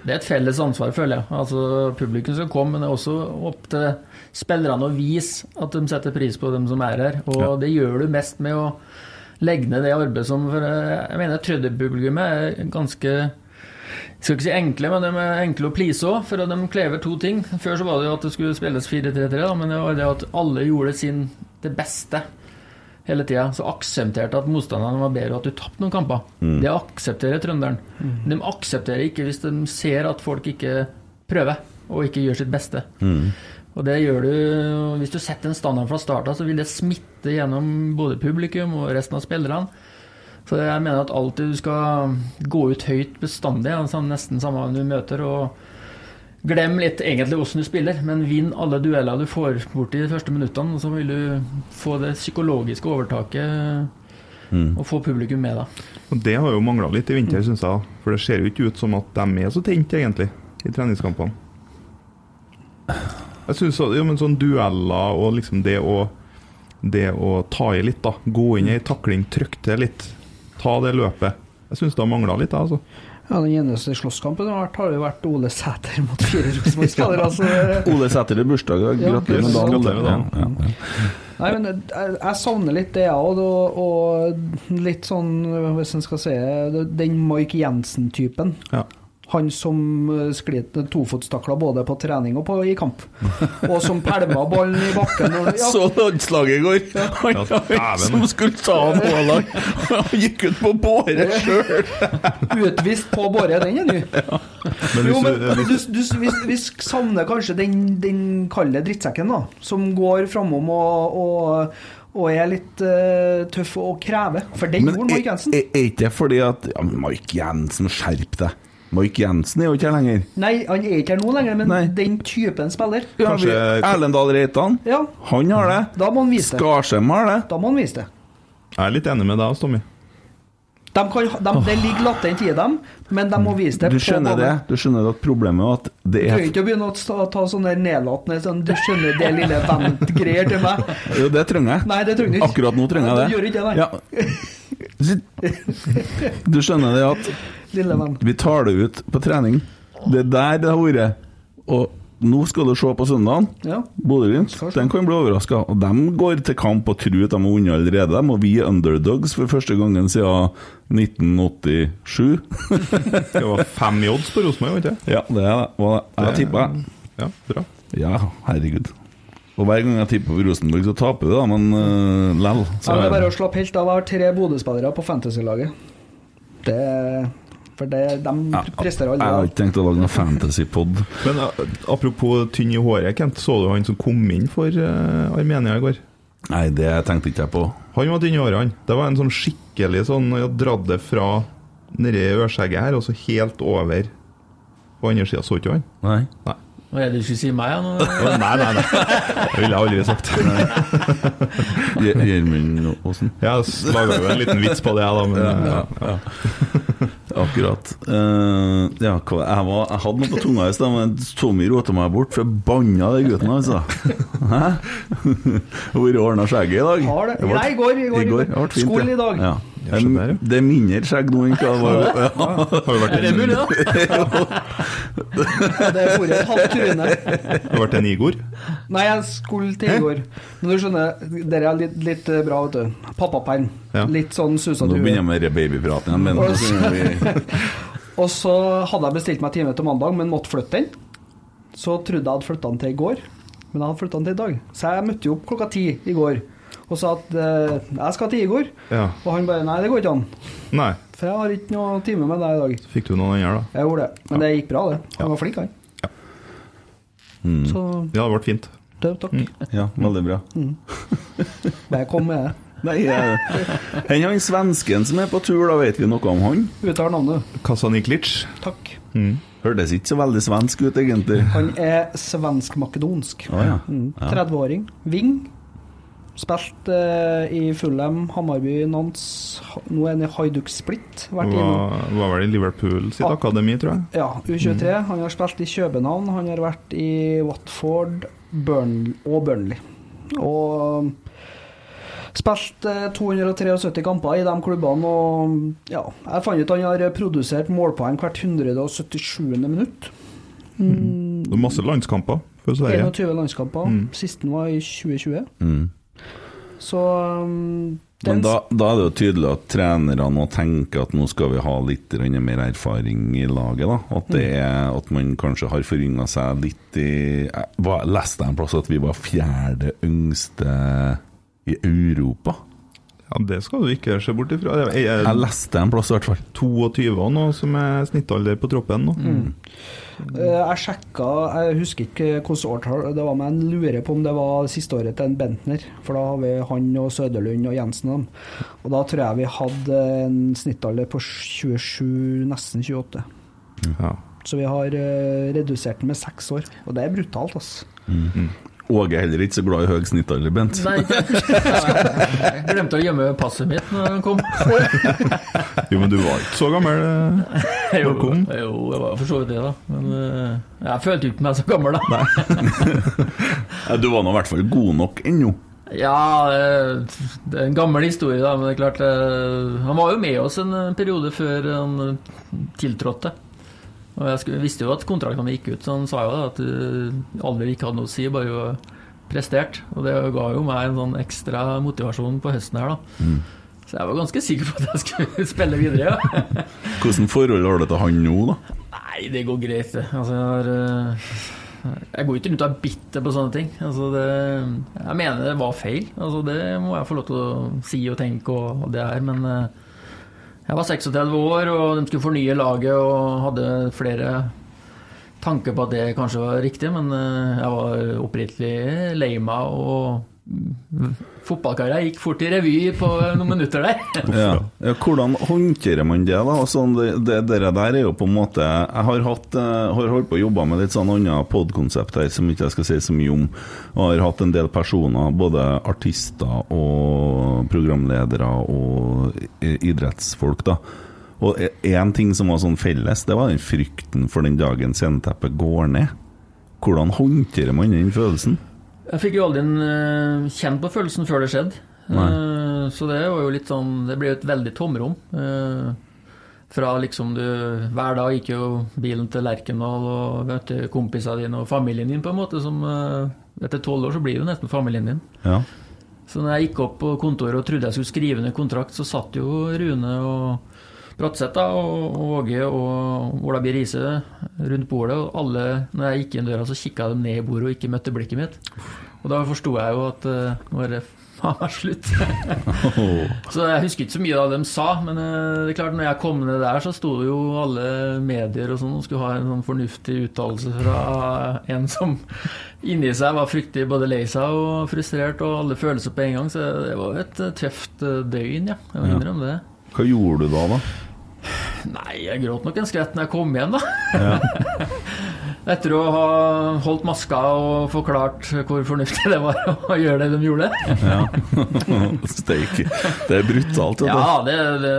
Speaker 5: Det er et felles ansvar, føler jeg. Altså, Publikum skal komme, men det er også opp til spillerne å vise at de setter pris på dem som er her. Og
Speaker 2: Ja.
Speaker 5: det gjør du mest med å legge ned det arbeidet som for eh, Jeg mener trønderpublikummet er ganske jeg skal ikke si enkle, men de er enkle å please òg, for de krever to ting. Før så var det jo at det skulle spilles 4-3-3, men det var det at alle gjorde sin det beste hele tida. Så aksepterte at motstanderne var bedre, og at du tapte noen kamper. Det aksepterer trønderen. De aksepterer ikke hvis de ser at folk ikke prøver, og ikke gjør sitt beste. Og det gjør du Hvis du setter en standard fra starten, så vil det smitte gjennom både publikum og resten av spillerne. Så jeg mener at alltid du skal gå ut høyt bestandig, altså nesten samme hvem du møter. og Glem litt egentlig hvordan du spiller, men vinn alle dueller du får bort i de første minuttene. Og så vil du få det psykologiske overtaket og få publikum med deg.
Speaker 3: Og Det har jo mangla litt i vinter, syns jeg. For det ser jo ikke ut som at de er så tent, egentlig, i treningskampene. Jeg synes så, ja, men sånn dueller og liksom det å Det å ta i litt, da. Gå inn i ei takling, trykke til litt. Ta det løpet. Jeg syns det har mangla litt, jeg, altså.
Speaker 4: Ja, Den eneste slåsskampen som har vært, har jo vært Ole Sæter mot fire Rosenborg-spillere. Altså.
Speaker 2: Ole Sæter i bursdag. Ja, gratulerer med dagen.
Speaker 3: gratulerer med dagen.
Speaker 2: Ja, ja, ja.
Speaker 4: Nei, men jeg, jeg savner litt det, jeg òg. Og, og litt sånn, hvis en skal si det, den Mike Jensen-typen.
Speaker 3: Ja.
Speaker 4: Han som eh, sklitt tofotstakla både på trening og på, i kamp. Og som pælma ballen i bakken. Når, ja,
Speaker 2: Så landslaget i går. Han
Speaker 3: Ja,
Speaker 2: som skulle ta Haaland, han gikk ut på båret sjøl!
Speaker 4: utvist på båret, den er ny.
Speaker 3: Men
Speaker 4: Jo, men
Speaker 3: du,
Speaker 4: du, vi, vi savner kanskje den, den kalde drittsekken, da. Som går framom og, og, og er litt uh, tøff og krever. For den gjorde Mike
Speaker 2: er,
Speaker 4: Jensen.
Speaker 2: er ikke det fordi at ja, Mike Jensen, skjerp deg. Mike Jensen er jo ikke her lenger.
Speaker 4: Nei, han er ikke her nå lenger, men
Speaker 2: Nei.
Speaker 4: den typen spiller.
Speaker 2: Ja,
Speaker 3: Kanskje-
Speaker 2: Erlendal Reitan,
Speaker 4: Ja,
Speaker 2: han har det.
Speaker 4: da må han vise det.
Speaker 2: Skarsheim har det.
Speaker 4: Da må han vise det.
Speaker 3: jeg er litt enig med deg, Tommy.
Speaker 4: De kan, de, det ligger latent i dem, men de må vise det.
Speaker 2: Du skjønner det? Du skjønner at problemet er at det
Speaker 4: Du
Speaker 2: er
Speaker 4: trenger ikke å begynne å ta, sånne nedlatende sånn, Du skjønner det lille vent-greier til meg.
Speaker 2: Jo, det trenger jeg.
Speaker 4: Nei, det trenger du ikke.
Speaker 2: Akkurat nå trenger
Speaker 4: jeg
Speaker 2: jeg
Speaker 4: du
Speaker 2: det.
Speaker 4: gjør ikke det, nei.
Speaker 2: Ja. Du skjønner det at vi tar det ut på trening. Det er der det har vært. Og nå skal du se på søndagen.
Speaker 4: Ja.
Speaker 2: Bodø-Glimt den kan bli overraska. Og de går til kamp og tror at de har vunnet allerede. De, og vi er underdogs for første gangen siden 1987.
Speaker 3: Det var fem i odds på Rosenborg, var det ikke?
Speaker 2: ja, det er det. Jeg tipper
Speaker 3: Ja, bra.
Speaker 2: Ja, herregud. Og hver gang jeg tipper på Rosenborg, så taper vi, da, men uh, lell.
Speaker 4: Ja, det er bare å slappe helt av. Jeg har tre Bodø-spillere på Fantasy-laget. Det For det, de
Speaker 2: Ja,
Speaker 4: presterer
Speaker 2: Jeg har ikke tenkt å lage noen fantasy-pod.
Speaker 3: Men uh, apropos tynn i håret, Kent. Så du han som kom inn for uh, Armenia i går?
Speaker 2: Nei, det tenkte ikke jeg på.
Speaker 3: Han var tynn i håret, han. Det var en sånn skikkelig sånn Jeg dratt det fra nedi ørskjegget her, og så helt over på andre sida. Så ikke han?
Speaker 2: Nei.
Speaker 3: Nei.
Speaker 5: Hva er det du skulle si meg? Ja, nå?
Speaker 3: Nei, nei, nei. Det ville jeg aldri sagt.
Speaker 2: Gjer- Gjermund Aasen.
Speaker 3: Jeg laga jo en liten vits på det, jeg, da. Men,
Speaker 2: Ja, ja, ja. Akkurat. Uh, ja, hva, jeg, var, jeg hadde noe på tunga i sted, men Tommy rota meg bort, for jeg banna den gutten, altså. Hæ? Vært ordna skjegget i dag?
Speaker 4: Har det? Nei, i går, i går, i går.
Speaker 2: Det.
Speaker 4: i dag.
Speaker 2: Ja.
Speaker 3: Jeg ja.
Speaker 2: Det er mindre skjegg nå enn hva det var. Ja.
Speaker 3: har du vært
Speaker 5: Er det
Speaker 3: en,
Speaker 5: mulig, da?
Speaker 4: Ja, det for et halvt tryne.
Speaker 3: har vært en Igor.
Speaker 4: Nei, jeg skulle til Igor. Men du skjønner, dere er litt, litt eh, bra, vet du. Pappaperm.
Speaker 3: Ja.
Speaker 4: Litt sånn
Speaker 2: Nå begynner jeg med babypraten igjen. Men
Speaker 4: Og så-
Speaker 2: vi
Speaker 4: Og så hadde jeg bestilt meg time til mandag, men måtte flytte den. Så trodde jeg hadde flytta den til i går, men jeg hadde flytta den til i dag. Så jeg møtte jo opp klokka ti i går og sa at eh, jeg skal til Igor.
Speaker 3: Ja.
Speaker 4: Og han bare nei, det går ikke an.
Speaker 3: Nei.
Speaker 4: For jeg har ikke noe time med deg i dag.
Speaker 3: Fikk du noen andre, da?
Speaker 4: Jeg gjorde det. Men det gikk bra, det. Han var flink, han.
Speaker 2: Mm.
Speaker 4: Så
Speaker 3: Ja, det ble fint.
Speaker 4: det, takk.
Speaker 2: Ja, veldig bra.
Speaker 4: Bare kom med det.
Speaker 2: Nei, eh, Enn han svensken som er på tur, da vet vi noe om han?
Speaker 4: Uttal navnet.
Speaker 3: Kasaniklic.
Speaker 4: Takk.
Speaker 2: Hørtes ikke så veldig svensk ut, egentlig.
Speaker 4: Han er svensk-makedonsk.
Speaker 2: Ah, ja.
Speaker 4: Mm.
Speaker 2: Ja.
Speaker 4: 30-åring. Ving. Spilt eh, i Fulham, Hammarby, Nance. Nå er han i Haiduk Split. Vært.
Speaker 3: Var, var vel i Liverpool sitt
Speaker 4: Ah.
Speaker 3: akademi, tror jeg.
Speaker 4: Ja, U23. Han har spilt i København, han har vært i Watford Burn og Burnley. Og um, spilt eh, 273 kamper i de klubbene, og ja, jeg fant ut han har produsert målpoeng hvert 177. minutt. Mm,
Speaker 3: Det er masse landskamper for Sverige.
Speaker 4: 21 landskamper.
Speaker 3: Mm.
Speaker 4: Sisten var i 2020.
Speaker 2: Mm.
Speaker 4: Så um,
Speaker 2: Men da, da er det jo tydelig at trenerne nå tenker at nå skal vi ha litt mer erfaring i laget. da At, det er, at man kanskje har forynga seg litt i Jeg leste en plass at vi var fjerde yngste i Europa.
Speaker 3: Ja, Det skal du ikke se bort ifra. Jeg
Speaker 2: Jeg
Speaker 3: jeg
Speaker 2: leste en plass, i hvert fall.
Speaker 3: 22 nå, som er snittalder på troppen nå.
Speaker 4: Eh, Jeg sjekka, jeg husker ikke hvilket årtall det var, men jeg lurer på om det var siste året til en Bentner. For da har vi han og Søderlund og Jensen og dem. Og da tror jeg vi hadde en snittalder på 27, nesten 28.
Speaker 3: Ja.
Speaker 4: Så vi har eh, redusert den med seks år. Og det er brutalt, altså.
Speaker 2: Åge er heller ikke så glad i høy snittalder, Bent.
Speaker 5: Nei, jeg glemte å gjemme passet mitt når han kom.
Speaker 3: Jo, men du var ikke så gammel. eh.
Speaker 5: Jo,
Speaker 3: kom?
Speaker 5: jo, jeg var for så vidt det, da. Men eh, jeg følte ikke meg så gammel, da.
Speaker 2: Ja, Du var nå i hvert fall god nok ennå.
Speaker 5: Ja, det er en gammel historie, da, men det er klart eh, Han var jo med oss en periode før han tiltrådte. Og jeg visste jo at kontraktene gikk ut, så han sa jo da at du alder ikke hadde noe å si, bare jo prestert. Og det ga jo meg en sånn ekstra motivasjon på høsten her, da. Så jeg var ganske sikker på at jeg skulle spille videre, ja.
Speaker 2: Hvordan forhold har du til han nå, da?
Speaker 5: Nei, det går greit, det. Altså, jeg har eh, Jeg går ikke rundt og er bitter på sånne ting. Altså, det, jeg mener det var feil. Altså, det må jeg få lov til å si og tenke og, og det her, men eh, jeg var 36 år, og de skulle fornye laget og hadde flere tanker på at det kanskje var riktig, men eh, jeg var oppriktig lei meg og mm, gikk fort i revy på noen minutter der.
Speaker 2: Ja. Ja, hvordan håndterer man det, da? Altså, det, det, det der er jo på en måte Jeg har, hatt, eh, har holdt på å jobbe med litt sånn annet podkonsept her som ikke jeg skal si så mye om. Og har hatt en del personer, både artister og programledere og idrettsfolk, da. Og én ting som var sånn felles, det var den frykten for den dagen sceneteppet går ned. Hvordan håndterer man den følelsen?
Speaker 5: Jeg fikk jo aldri en, eh, kjent på følelsen før det skjedde. Eh, så det var jo litt sånn Det ble jo et veldig tomrom. Uh, fra liksom du Hver dag gikk jo bilen til Lerkendal og møtte kompisene dine og familien din, på en måte. Som uh, Etter tolv år så blir jo nesten familien din.
Speaker 2: Ja.
Speaker 5: Så når jeg gikk opp på kontoret og trodde jeg skulle skrive ned kontrakt, så satt jo Rune og Bratseth og og Åge og Ola B. Riise rundt bordet, og alle, når jeg gikk inn døra, så kikka de ned i bordet og ikke møtte blikket mitt. Og da forsto jeg jo at uh, nå er det faen meg slutt. så jeg husker ikke så mye av det de sa, men uh, det er klart når jeg kom ned der, så sto jo alle medier og sånn og skulle ha en sånn fornuftig uttalelse fra en som inni seg var fryktelig både lei seg og frustrert og alle følelser på en gang, så det var et eh, tøft døgn, ja. Jeg må innrømme det.
Speaker 2: Hva gjorde du da, da?
Speaker 5: Nei, jeg gråt nok en skvett når jeg kom hjem, da. Etter å ha holdt maska og forklart hvor fornuftig det var å gjøre det de gjorde.
Speaker 2: Ja. Steik. Det er brutalt. Det.
Speaker 5: Ja, det, det,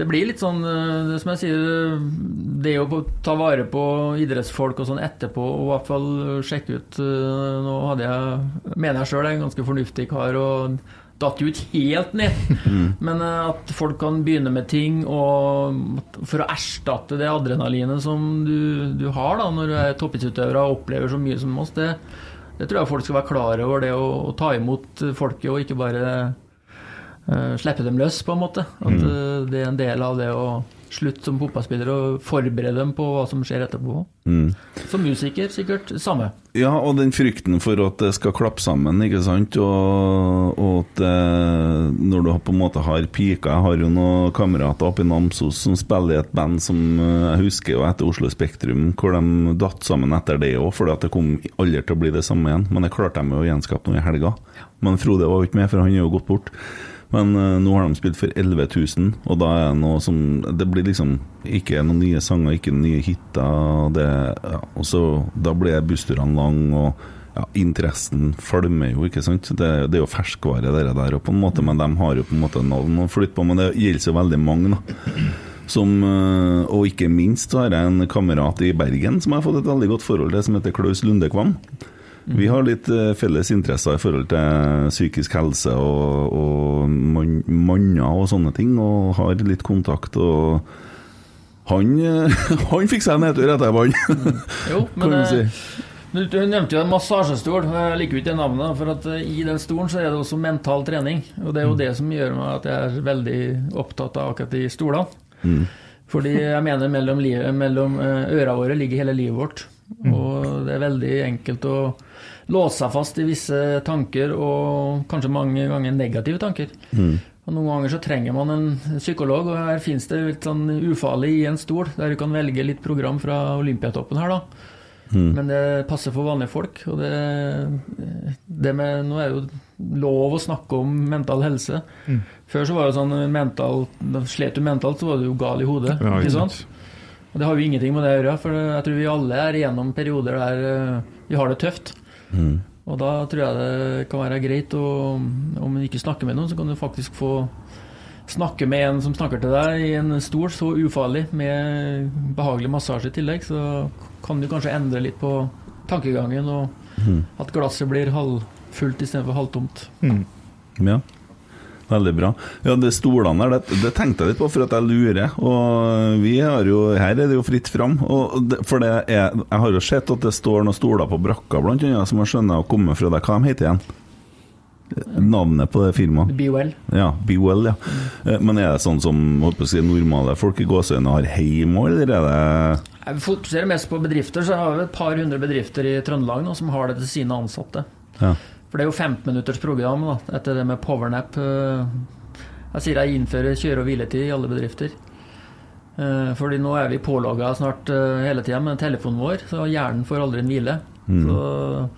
Speaker 5: det blir litt sånn eh, det som jeg sier Det å ta vare på idrettsfolk og sånn etterpå, og i hvert fall sjekke ut eh, Nå hadde jeg, mener jeg sjøl, en ganske fornuftig kar og datt jo ikke helt ned. Men eh, at folk kan begynne med ting og for å erstatte det adrenalinet som du, du har da når du er toppidrettsutøver og opplever så mye som oss, det, det tror jeg folk skal være klar over, det å, å ta imot folket og ikke bare uh, slippe dem løs, på en måte. At eh, det er en del av det å slutte som fotballspiller og forberede dem på hva som skjer etterpå.
Speaker 2: Mm.
Speaker 5: Som musiker, sikkert samme.
Speaker 2: Ja, og den frykten for at det skal klappe sammen, ikke sant, og, og at eh, når du på en måte har pika Jeg har jo noen kamerater oppe i Namsos som spiller i et band som eh, jeg husker jo etter Oslo Spektrum, hvor de datt sammen etter det òg, fordi at det kom aldri til å bli det samme igjen. Men det klarte de jo å gjenskape nå i helga. Men Frode var jo ikke med, for han er jo gått bort. Men uh, nå har de spilt for 11 000, og da er det noe som Det blir liksom ikke noen nye sanger, ikke noen nye hiter. ja, og så Da blir bussturene lang, og ja, interessen falmer jo, ikke sant. Det, det er jo ferskvare, det der, på en måte, men de har jo på en måte navn å flytte på. Men det gjelder jo veldig mange, da. Som, eh, og ikke minst så har jeg en kamerat i Bergen som jeg har fått et veldig godt forhold til, som heter Klaus Lunde Kvam. Vi har litt eh, felles interesser i forhold til psykisk helse og, og manner og sånne ting, og har litt kontakt. og han, eh, han fikk seg nedtur etter han.
Speaker 5: Jo,
Speaker 2: kan
Speaker 5: men eh,
Speaker 2: si.
Speaker 5: du, du nevnte jo en massasjestol. Jeg liker jo ikke det navnet, for at i den stolen så er det også mental trening. Og det er jo
Speaker 2: Mm.
Speaker 5: det som gjør meg at jeg er veldig opptatt av akkurat de stolene.
Speaker 2: Mm.
Speaker 5: Fordi jeg mener mellom, livet, mellom øra våre ligger hele livet vårt.
Speaker 2: Mm.
Speaker 5: Og det er veldig enkelt å låse seg fast i visse tanker, og kanskje mange ganger negative tanker.
Speaker 2: Mm.
Speaker 5: Og Noen ganger så trenger man en psykolog, og her finnes det litt sånn ufarlig i en stol, der du kan velge litt program fra Olympiatoppen her, da. Men det passer for vanlige folk. Og det, det med Nå er det jo lov å snakke om mental helse. Før så var det sånn mental da Slet du mentalt, så var du jo gal i hodet.
Speaker 3: Ja,
Speaker 5: ikke
Speaker 3: ikke
Speaker 5: sant? Og det har jo ingenting med det å gjøre, for jeg tror vi alle er igjennom perioder der eh, vi har det tøft. Og da tror jeg det kan være greit å Om du ikke snakker med noen, så kan du faktisk få snakke med en som snakker til deg i en stol, så ufarlig, med behagelig massasje i tillegg. Så kan du kanskje endre litt på tankegangen, og at glasset blir halvfullt istedenfor halvtomt.
Speaker 2: Ja. Veldig bra. Ja, det stolene der, det, det tenkte jeg litt på for at jeg lurer. Og vi har jo, her er det jo fritt fram. Og det, for det er, jeg har jo sett at det står noen stoler på brakka, blant annet, som jeg skjønner har kommet fra deg. Hva de heter igjen? Navnet på det firmaet?
Speaker 5: Be well.
Speaker 2: Ja, Be Well, ja. Eh, Men er det sånn som holdt på å si, normale folk i gåseøynene har hjemme òg, eller er det
Speaker 5: Jeg fokuserer mest på bedrifter, så har vi et par hundre bedrifter i Trøndelag nå som har det til sine ansatte.
Speaker 2: ja.
Speaker 5: For det er jo 15 minutters program da, etter det med powernap. eh, Jeg sier jeg innfører kjøre- og hviletid i alle bedrifter. Eh, Fordi nå er vi pålogga snart eh, hele tida med telefonen vår, så hjernen får aldri en hvile. Så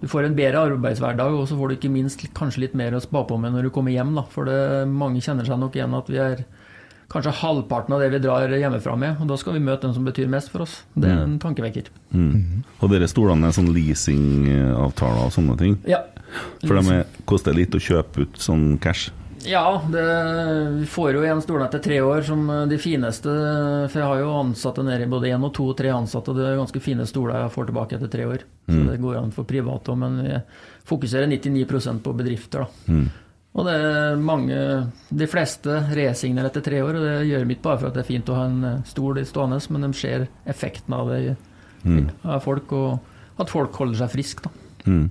Speaker 5: du får en bedre arbeidshverdag, og så får du ikke minst kanskje litt mer å spa på med når du kommer hjem. da. For det, mange kjenner seg nok igjen at vi er kanskje halvparten av det vi drar hjemmefra med. Og da skal vi møte den som betyr mest for oss. Det er en tankevekker.
Speaker 2: mm. Og dere stolene er sånn leasingavtaler og sånne ting?
Speaker 5: Ja.
Speaker 2: For de er, koster litt å kjøpe ut sånn cash?
Speaker 5: Ja, det, vi får jo igjen stolene etter tre år som eh, de fineste. For jeg har jo ansatte nede i både én og to og tre ansatte, og det er ganske fine stoler jeg får tilbake etter tre år. Så det går an for private òg, men vi fokuserer 99% på bedrifter, da. Og det er mange De fleste resignerer etter tre år, og det gjør mitt bare for at det er fint å ha en eh, stol stående, men de ser effekten av det mm. av folk, og at folk holder seg friske, da.
Speaker 2: Mm.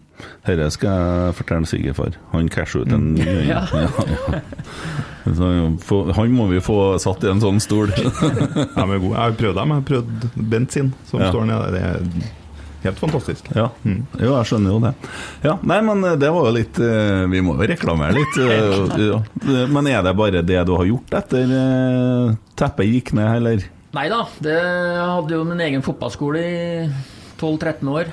Speaker 2: Dette skal jeg fortelle svigerfar. Han casher ut en ny øy.
Speaker 5: Ja.
Speaker 2: ja. Så, han må vi få satt i en sånn stol.
Speaker 3: Jeg har prøvd dem. Jeg har prøvd Bent sin, som
Speaker 2: Ja.
Speaker 3: står nede. Det er helt fantastisk.
Speaker 2: Ja, jo, jeg skjønner jo det. Ja, Nei, men det var jo litt eh, Vi må jo reklamere litt. eh, ja. Men er det bare det du har gjort etter eh, teppet gikk ned, eller?
Speaker 5: Nei da, jeg hadde jo min egen fotballskole i 12-13 år.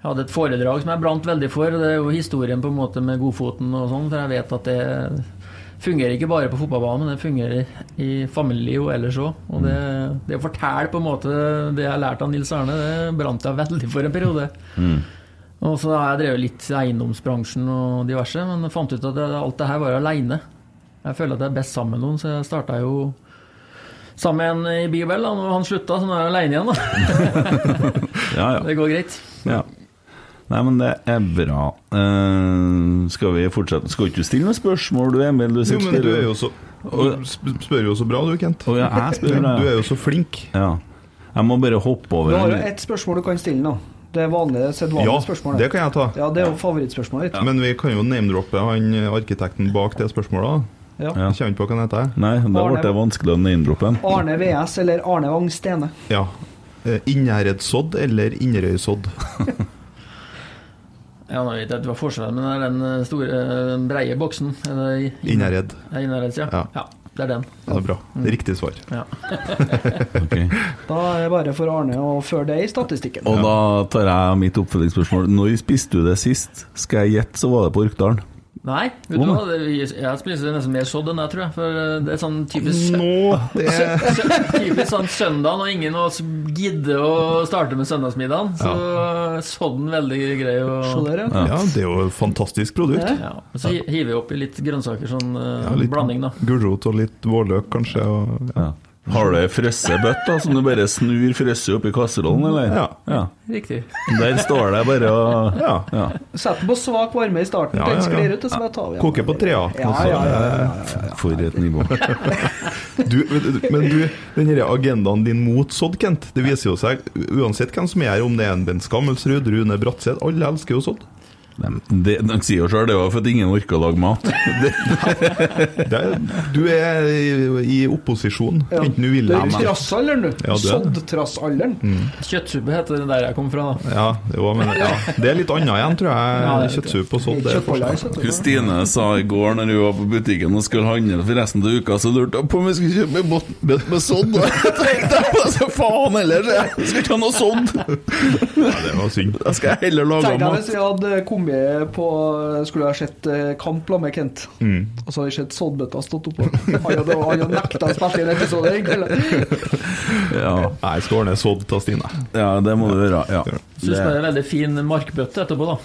Speaker 5: Jeg hadde et foredrag som jeg brant veldig for. Det er jo historien på en måte med Godfoten og sånn, for jeg vet at det fungerer ikke bare på fotballbanen, men det fungerer i familieliv og ellers òg. Og det, det å fortelle på en måte det jeg har lært av Nils Arne, det brant jeg veldig for en periode. Og så har jeg drevet litt i eiendomsbransjen og diverse, men jeg fant ut at jeg- alt det her var aleine. Jeg føler at jeg er best sammen med noen, så jeg starta jo sammen med en i Bibel. Da. Når han slutta, så nå er jeg aleine igjen. Da.
Speaker 2: Ja, ja.
Speaker 5: Det går greit.
Speaker 2: ja. Nei, men det er bra. Uh, skal vi fortsette? Skal ikke du stille noen spørsmål, du Emil? Du
Speaker 3: Jo, men du er jo så Du spør jo så bra, du, Kent.
Speaker 2: Og ja, jeg spør, deg.
Speaker 3: Du er jo så flink.
Speaker 2: Ja. Jeg må bare hoppe over
Speaker 4: Du har jo ett spørsmål du kan stille nå. Det er vanlige, sedvanlige
Speaker 3: Ja,
Speaker 4: spørsmålet.
Speaker 3: det kan jeg ta.
Speaker 4: Ja, det er jo favorittspørsmålet ditt.
Speaker 3: Men vi kan jo name-droppe han arkitekten bak det spørsmålet.
Speaker 4: Ja.
Speaker 2: Ja.
Speaker 3: Jeg kommer ikke på hva han heter.
Speaker 2: Nei, da ble det vanskelig å name-droppe den.
Speaker 4: Arne VS eller Arne Wang Stene?
Speaker 3: Ja. Innherredsodd Innherredssodd eller Inderøysodd?
Speaker 5: Ja, nå vet jeg ikke hva forskjellen men det er den eh, store, eh, den breie boksen. Er
Speaker 3: Innherred.
Speaker 5: Ja, Innherreds, ja.
Speaker 3: Ja.
Speaker 5: ja. Det er den.
Speaker 3: Ja, det er bra. Riktig svar.
Speaker 5: Ja.
Speaker 2: Ok.
Speaker 4: Da er det bare for Arne å føre det i statistikken.
Speaker 2: Og da tar jeg mitt oppfølgingsspørsmål. Når spiste du det sist? Skal jeg gjette, så var det på Orkdalen.
Speaker 5: Nei, vet du hva? Jeg spiser nesten mer sodd enn deg, tror jeg. For eh, det er sånn typisk
Speaker 3: Nå det
Speaker 5: Typisk sånn søndag når ingen av oss gidder å starte med søndagsmiddagen. Så sodden veldig grei å
Speaker 4: der, ja.
Speaker 3: Ja, det er jo et fantastisk produkt.
Speaker 5: ja. Så hiver vi oppi litt grønnsaker, sånn eh,
Speaker 3: Ja, litt
Speaker 5: blanding, da.
Speaker 3: Gulrot og litt vårløk, kanskje. Og, ja.
Speaker 2: Har du ei frøssebøtt som du bare snur frøsset oppi kasserollen, eller?
Speaker 3: Ja.
Speaker 2: ja.
Speaker 5: Riktig.
Speaker 2: Der står det bare og
Speaker 3: Ja.
Speaker 2: ja.
Speaker 4: Sett den på svak varme i starten,
Speaker 3: Ja, ja, ja, den
Speaker 4: sklir ut, og så bare tar vi den.
Speaker 3: Koker på trea.
Speaker 4: Ja, ja, ja, ja, ja, ja.
Speaker 2: For et nivå.
Speaker 3: Du, men du, den agendaen din mot sodd, Kent, det viser jo seg uansett hvem som er her, om det er en Bent Skammelsrud, Rune Bratseth, alle elsker jo sodd.
Speaker 2: De, de sier jo sjøl det var for at ingen orker å lage mat. Det,
Speaker 3: Det du er i, i opposisjon,
Speaker 4: Ja.
Speaker 3: enten du vil
Speaker 4: Det
Speaker 3: eller
Speaker 4: er
Speaker 3: ikke.
Speaker 4: trassalderen, du.
Speaker 3: Ja, du er det.
Speaker 5: Kjøttsuppe heter det der jeg kom fra. da.
Speaker 3: Ja, jo, men, ja, det er litt annet igjen, tror jeg. Kjøttsuppe og sodd.
Speaker 2: Kristine sa i går når hun var på butikken og skulle handle for resten av uka, så lurte hun på om vi skulle kjøpe bot- bøtt med sodd. Jeg tenkte på så faen ellers, jeg skal ikke ha noe sodd.
Speaker 3: Ja, det var synd.
Speaker 2: Da skal jeg heller lage
Speaker 4: Tenk deg
Speaker 2: mat.
Speaker 4: hvis vi hadde kommet på Skulle ha sett kampla Kamp la med Kent,
Speaker 3: Mm.
Speaker 4: og så hadde jeg sett soddbøtta stått oppå. Han hadde, hadde nekta å spille inn episode i kveld.
Speaker 2: Ja,
Speaker 3: jeg skal ordne sodd til Stine.
Speaker 2: ja, det må du gjøre. Ja.
Speaker 5: Syns det er en veldig fin markbøtte etterpå, da.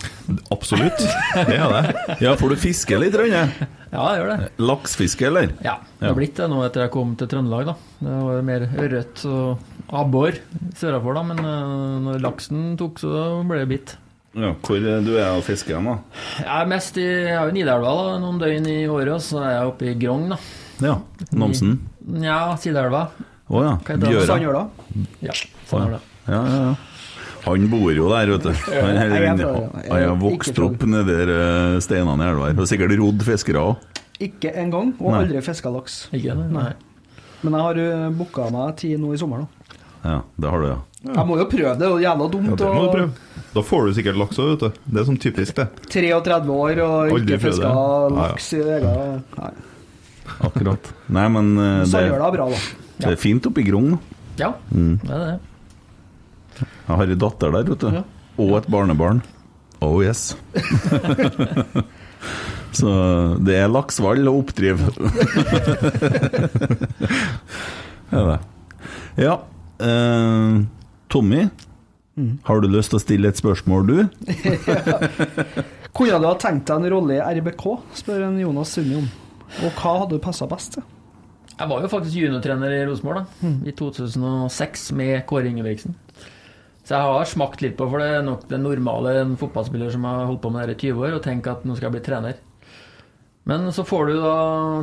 Speaker 3: Absolutt. Det er det.
Speaker 2: ja, får du fiske litt, Rønne?
Speaker 5: Ja, jeg gjør det.
Speaker 2: Laksfiske, eller?
Speaker 5: Ja, det har blitt det nå etter jeg kom til Trøndelag, da. Det var mer ørret og abbor sørafor, da, men eh, når laksen tok, så ble det bitt.
Speaker 2: Ja, hvor er du er og fisker hen, da?
Speaker 5: Jeg er mest i Jeg er i Nidelva da, noen døgn i året, og så er jeg oppe i Grong, da.
Speaker 2: Ja, Namsen?
Speaker 5: Nja, Sideelva.
Speaker 2: Å ja. Bjøra.
Speaker 4: Sandjøla.
Speaker 5: Ja, det.
Speaker 2: Ja, ja, ja. Han bor jo der, vet du. Han,
Speaker 4: er
Speaker 2: han,
Speaker 4: fra-
Speaker 2: han,
Speaker 4: jeg er
Speaker 2: har vokst opp nedi der, eh, steinene i elva her. Sikkert rodd fiskere òg.
Speaker 4: Ikke engang, og aldri fiska laks.
Speaker 5: Ikke det? Nei.
Speaker 4: Men jeg har uh, booka meg tid nå i sommer, da.
Speaker 2: Ja, det har du, ja.
Speaker 4: Jeg må jo prøve det, det er jo jævla
Speaker 3: Ja,
Speaker 4: dumt.
Speaker 3: det må du prøve. Da får du sikkert laks òg, vet du. Det er sånn typisk, det.
Speaker 4: 33 år og ikke fiska
Speaker 3: det. Ja, ja.
Speaker 4: laks i egen Nei.
Speaker 2: Akkurat. Nei, men eh, det,
Speaker 4: gjør er bra, da.
Speaker 2: det er fint oppi Grong. da.
Speaker 5: Ja, det er det.
Speaker 2: Jeg har ei datter der, vet du.
Speaker 5: Ja.
Speaker 2: Og et barnebarn. Oh yes. Så det er laksvall og oppdriv. det er det. Ja. Eh, Tommy, har du lyst til å stille et spørsmål, du?
Speaker 4: Kunne du ha tenkt deg en rolle i RBK, spør en Jonas Sunni om. Og hva hadde du passa best til?
Speaker 5: Jeg var jo faktisk juniortrener i Rosenborg da, i 2006 med Kåre Ingebrigtsen. Så jeg har smakt litt på, for det er nok den normale en fotballspiller som har holdt på med det i 20 år, og tenker at nå skal jeg bli trener. Men så får du da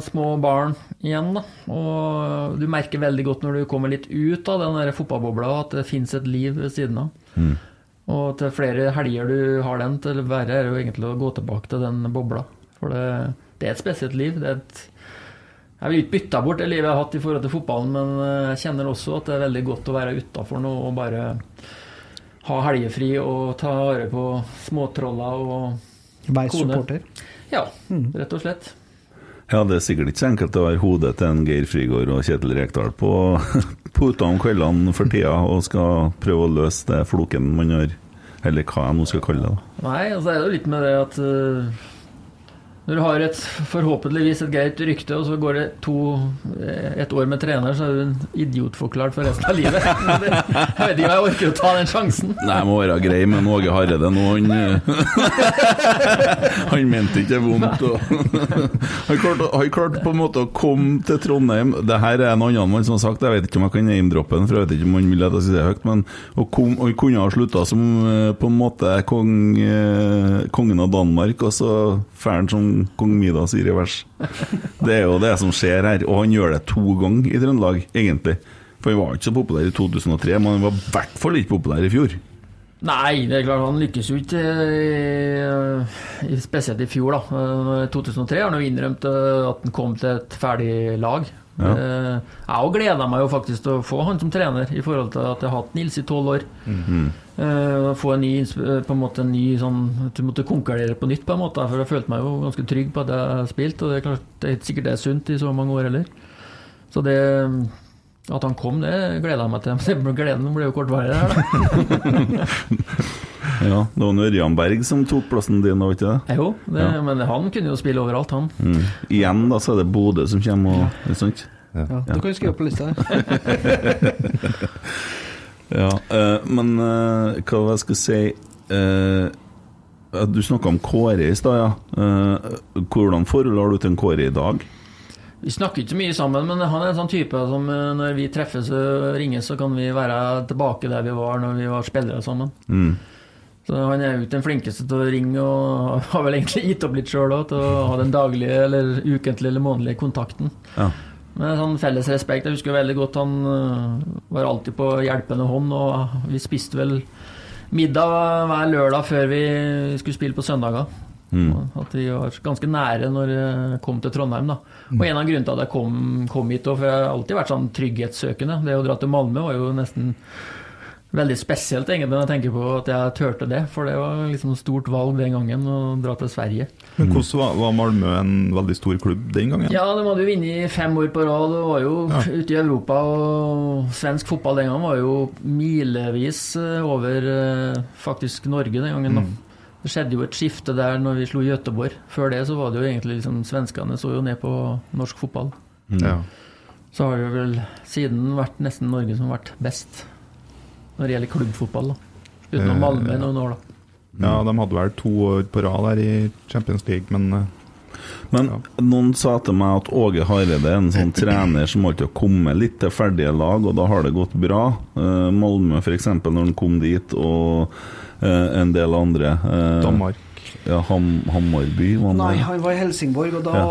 Speaker 5: små barn igjen, da. Og du merker veldig godt når du kommer litt ut av den der fotballbobla, at det fins et liv ved siden av. Og til flere helger du har den, til verre er det jo egentlig å gå tilbake til den bobla. For det, det er et spesielt liv. Det er et jeg vil ikke bytte bort det livet jeg har hatt i forhold til fotballen, men eh, jeg kjenner også at det er veldig godt å være utafor nå og bare ha helgefri og ta vare på småtroller og
Speaker 4: Være supporter?
Speaker 5: Ja, rett og slett.
Speaker 2: Ja, det er sikkert ikke så enkelt å være hodet til en Geir Frigård og Kjetil Rekdal på puta om kveldene for tida og skal prøve å løse det floken man har Eller hva jeg nå skal kalle det.
Speaker 5: Nei, altså er det jo litt med det at eh, når du har et forhåpentligvis et greit rykte, og så går det to, eh, et år med trener, så er du en idiotforklart for resten av livet. Jeg vet ikke om jeg orker å ta den sjansen.
Speaker 2: Nei, jeg må være grei med Åge Hareide nå. Han, han mente ikke vondt. Og han klarte han på en måte å komme til Trondheim Det her er en annen mann som har sagt jeg vet ikke om jeg kan name-droppe den, for jeg vet ikke om han vil at jeg sier det høyt, men kom, han kunne ha slutta som eh, på en måte kong, eh, kongen av Danmark, og så drar han som kong Midas i revers. Det er jo det som skjer her, og han gjør det to ganger i Trøndelag, egentlig. For han var ikke så populær i 2003, men han var i hvert fall ikke populær i fjor.
Speaker 5: Nei, det er klart han lykkes jo ikke, eh, spesielt i fjor. da. Eh, 2003 har han jo innrømt eh, at han kom til et ferdig lag.
Speaker 2: Ja.
Speaker 5: Eh, Jeg òg gleda meg jo faktisk til å få han som trener, i forhold til at jeg har hatt Nils i tolv år. Eh, Få en ny, eh, på en måte en ny sånn du måtte konkurrere på nytt, på en måte. For jeg følte meg jo ganske trygg på at jeg har spilt, og det er klart det er ikke sikkert det er sunt i så mange år heller. Så det At han kom, det gleda jeg meg til. Men gleden ble jo kortvarig, her, da.
Speaker 2: Ja, det var Ørjan Berg som tok plassen din, var ikke det?
Speaker 5: Jo, det,
Speaker 2: Ja.
Speaker 5: men han kunne jo spille overalt, han.
Speaker 2: Mm. Igjen da, så er det Bodø som kommer og ikke sant?
Speaker 4: Ja, du kan jo skrive opp på lista her.
Speaker 2: Ja, eh, men eh, hva var det jeg skulle si eh, Du snakka om Kåre i stad, ja. Eh, hvordan forhold har du til en Kåre i dag?
Speaker 5: Vi snakker ikke så mye sammen, men han er en sånn type som når vi treffes og ringes, så kan vi være tilbake der vi var når vi var spillere sammen.
Speaker 2: Mm.
Speaker 5: Så han er jo ikke den flinkeste til å ringe, og har vel egentlig gitt opp litt sjøl òg, til å ha den daglige eller ukentlige eller månedlige kontakten.
Speaker 2: Ja.
Speaker 5: Men sånn felles respekt. Jeg husker veldig godt han øh, var alltid på hjelpende hånd, og vi spiste vel middag hver lørdag før vi skulle spille på søndager.
Speaker 2: Mm.
Speaker 5: At vi var ganske nære når jeg kom til Trondheim. da. Og En av grunnene til at jeg kom, kom hit, for jeg har alltid vært sånn trygghetssøkende. Det å dra til Malmö var jo nesten veldig spesielt egentlig når jeg tenker på at jeg turte det. For det var liksom et stort valg den gangen å dra til Sverige.
Speaker 3: Men hvordan var, var Malmö en veldig stor klubb den gangen?
Speaker 5: Ja, de hadde jo vunnet i fem år på rad og var jo
Speaker 3: Ja.
Speaker 5: ute i Europa. Og svensk fotball den gangen var jo milevis eh, over eh, faktisk Norge den gangen. Mm. Det skjedde jo et skifte der når vi slo Göteborg. Før det så var det jo egentlig liksom svenskene så jo ned på norsk fotball.
Speaker 3: Ja.
Speaker 5: Så har det vel siden vært nesten Norge som har vært best når det gjelder klubbfotball. da. Utenom
Speaker 3: Eh,
Speaker 5: Malmö noen år, da.
Speaker 3: ja, de hadde vel to år på rad der i Champions League, men eh,
Speaker 2: Men
Speaker 3: Ja.
Speaker 2: noen sa til meg at Åge Hareide er en sånn trener som alltid har kommet litt til ferdige lag, og da har det gått bra. Eh, Malmö f.eks., når han kom dit, og en del andre.
Speaker 3: Danmark
Speaker 2: Ja, Ham Hammarby var han
Speaker 4: Nei, han var i Helsingborg, og da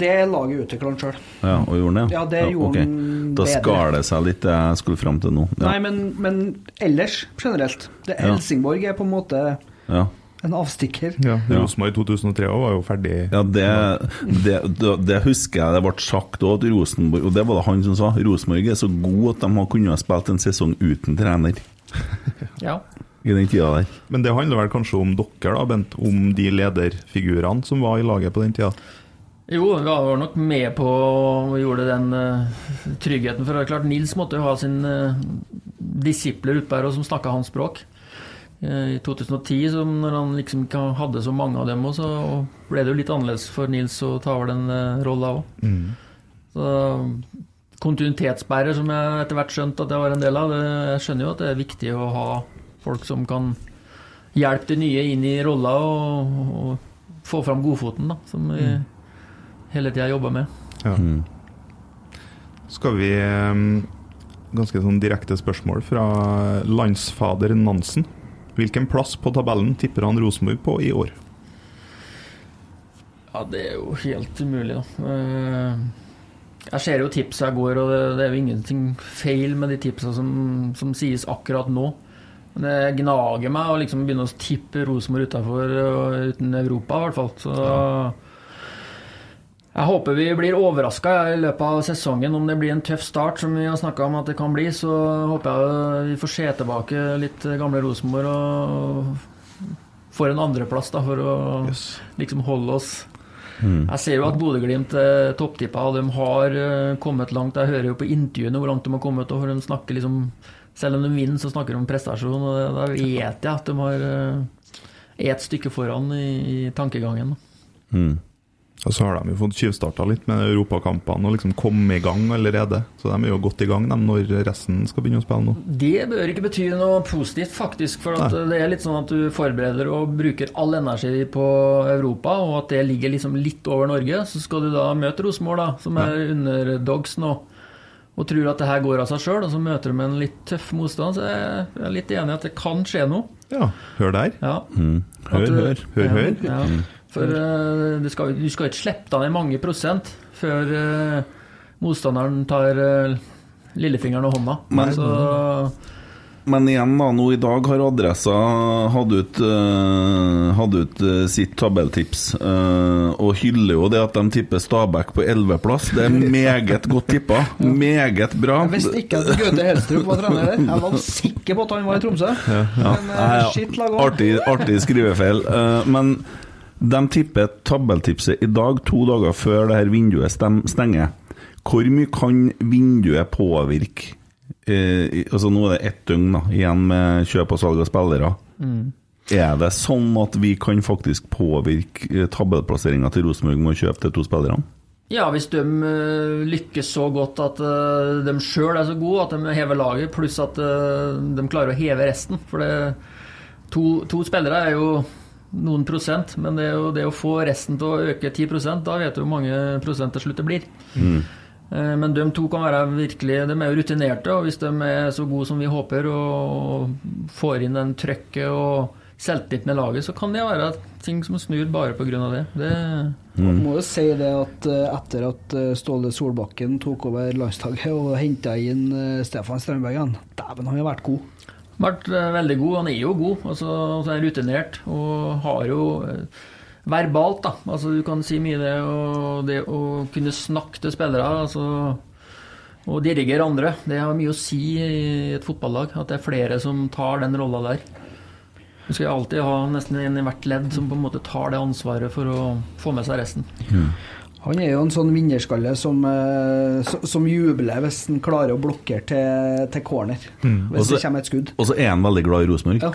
Speaker 4: det laget utvikla han sjøl.
Speaker 2: Ja, og gjorde han det?
Speaker 4: Ja, det gjorde
Speaker 2: okay.
Speaker 4: han
Speaker 2: Da skar det seg litt, det jeg skulle fram til nå. Ja.
Speaker 4: Nei, men, men ellers, generelt. Det
Speaker 2: Ja.
Speaker 4: Helsingborg er på en måte
Speaker 2: Ja.
Speaker 4: en avstikker.
Speaker 3: ja,
Speaker 2: Ja.
Speaker 3: Rosenborg 2003 var jo ferdig.
Speaker 2: Ja, det, det, det, det husker jeg det ble sagt òg, at Rosenborg Og det var det han som sa. Rosenborg er så god at de har kunnet ha spilt en sesong uten trener
Speaker 5: Ja.
Speaker 2: I den tida der.
Speaker 3: Men det handler vel kanskje om dere, da, Bent? Om de lederfigurene som var i laget på den tida?
Speaker 5: Jo, vi var nok med på og gjorde den uh, tryggheten. For det er klart, Nils måtte jo ha sine uh, disipler utpå der og som snakka hans språk. Eh, I 2010, så når han liksom ikke hadde så mange av dem, også, så ble det jo litt annerledes for Nils å ta over den uh, rolla òg. Så kontinuitetsbærer, som jeg etter hvert skjønte at jeg var en del av, det, jeg skjønner jo at det er viktig å ha folk som kan hjelpe de nye inn i rolla og, og få fram godfoten, da, som vi hele tida jobber med.
Speaker 3: Ja.
Speaker 2: Mm.
Speaker 3: Skal vi eh, Ganske sånn direkte spørsmål fra landsfader Nansen. Hvilken plass på tabellen tipper han Rosenborg på i år?
Speaker 5: Ja, det er jo helt umulig, da. Eh, Jeg ser jo tipsa jeg går, og det, det er jo ingenting feil med de tipsa som, som sies akkurat nå. Det gnager meg å liksom begynne å tippe Rosenborg utafor uten Europa, i hvert fall. Så jeg håper vi blir overraska i løpet av sesongen. Om det blir en tøff start, som vi har snakka om at det kan bli, så håper jeg vi får se tilbake litt gamle Rosenborg og får en andreplass, da, for å liksom holde oss Jeg ser jo at Bodø-Glimt er topptippa, og de har eh, kommet langt. Jeg hører jo på intervjuene hvor langt de har kommet, og de snakker liksom Selv om de vinner, så snakker de om prestasjon, og da vet jeg at de har eh, er et stykke foran i, i tankegangen.
Speaker 2: Mm.
Speaker 3: Og så har de jo fått tjuvstarta litt med europakampene og liksom kommet i gang allerede. Så de er jo godt i gang de, når resten skal begynne å spille nå.
Speaker 5: Det bør ikke bety noe positivt, faktisk. For det er litt sånn at du forbereder og bruker all energi på Europa, og at det ligger liksom litt over Norge. Så skal du da møte Rosenborg, som er underdogs nå, og tror at det her går av seg sjøl, og så møter med en litt tøff motstand. Så jeg er litt enig i at det kan skje noe.
Speaker 3: Ja, hør der.
Speaker 5: Ja.
Speaker 2: Mm. Hør,
Speaker 5: du-
Speaker 2: hør.
Speaker 3: Hør,
Speaker 5: ja,
Speaker 3: hør.
Speaker 5: Ja. For uh, du, skal, du skal ikke slippe deg ned mange prosent før uh, motstanderen tar uh, lillefingeren og hånda.
Speaker 2: Nei.
Speaker 5: Så
Speaker 2: Men igjen, da, nå i dag har Adressa hatt ut, uh, hatt ut uh, sitt tabelltips, uh, og hyller jo det at de tipper Stabæk på 11.-plass. Det er meget godt tippa. Meget bra.
Speaker 4: Jeg visste ikke at Gaute Helstrup var trener der. Jeg var sikker på at han var i Tromsø. Men eh,
Speaker 2: skitt ja.
Speaker 4: shit laga.
Speaker 2: Artig, artig skrivefeil. Eh, men de tipper tabelltipset i dag, to dager før det her vinduet stenger. Hvor mye kan vinduet påvirke? Eh, altså Nå er det ett døgn da, igjen med kjøp og salg av spillere. Er det sånn at vi kan faktisk påvirke eh, tabellplasseringa til Rosenborg med å kjøpe de to spillerne?
Speaker 5: Ja, hvis de eh, lykkes så godt at eh, de sjøl er så gode at de hever laget, pluss at de klarer å heve resten. For det, to, to spillere er jo noen prosent, men det, er jo, det å få resten til å øke 10% da vet du hvor mange prosent til slutt det blir. Eh, Men de to kan være virkelig De er jo rutinerte, og hvis de er så gode som vi håper og får inn den trøkket og selvtilliten i laget, så kan det være ting som snur bare pga. det. det
Speaker 4: Man må jo si det at eh, etter at eh, Ståle Solbakken tok over landslaget og henta inn eh, Stefan Strømberg dæven, han har vært god.
Speaker 5: vært eh, veldig god. Han er jo god, altså, han er rutinert og har jo eh, verbalt, da. Altså, du kan si mye det, og det å kunne snakke til spillere altså, og dirigere andre, det har mye å si i et fotballag. At det er flere som tar den rolla der. Du skal alltid ha nesten en i hvert ledd som på en måte tar det ansvaret for å få med seg resten.
Speaker 4: Han er jo en sånn vinnerskalle som, eh, som- jubler hvis han klarer å blokkere til, til corner. Hvis
Speaker 2: også,
Speaker 4: det kommer et skudd.
Speaker 2: Og så er han veldig glad i Rosenborg.
Speaker 4: Ja.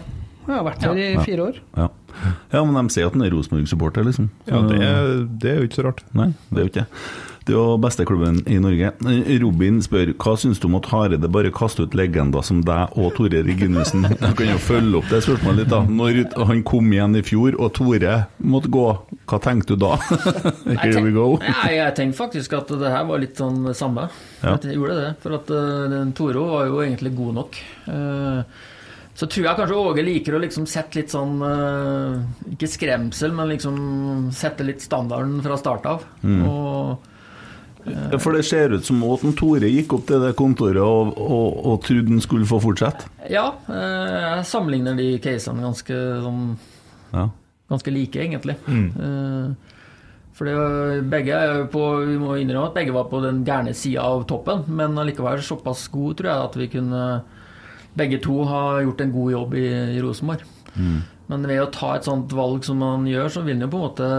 Speaker 4: Han har vært her i fire år.
Speaker 2: Ja. ja, men de sier at han er Rosenborg-supporter, liksom.
Speaker 3: Ja, det, er- det er jo ikke så rart.
Speaker 2: Nei, det er jo ikke det. Det er jo besteklubben i Norge. Robin spør hva syns du om at Hareide bare kaster ut legender som deg og Tore Reginussen? Jeg kan jo følge opp det spørsmålet litt, da. Når han kom igjen i fjor og Tore måtte gå, hva tenkte du da? Here we go.
Speaker 5: Nei, jeg tenkte faktisk at det her var litt sånn samme.
Speaker 2: Ja.
Speaker 5: Jeg gjorde det. For at uh, den Toro var jo egentlig god nok. Eh, så tror jeg kanskje Åge liker å liksom sette litt sånn eh, Ikke skremsel, men liksom sette litt standarden fra start av. Og
Speaker 2: Ja, For det ser ut som at Tore gikk opp til det kontoret og, og, og trodde han skulle få fortsette.
Speaker 5: ja, eh, jeg sammenligner de casene ganske sånn
Speaker 2: Ja.
Speaker 5: ganske like, egentlig. Eh, For begge er på, vi må innrømme at begge var på den gærne sida av toppen, men allikevel såpass gode, tror jeg, at vi kunne begge to har gjort en god jobb i, i Rosenborg. Men ved å ta et sånt valg som man gjør, så vil man jo på en måte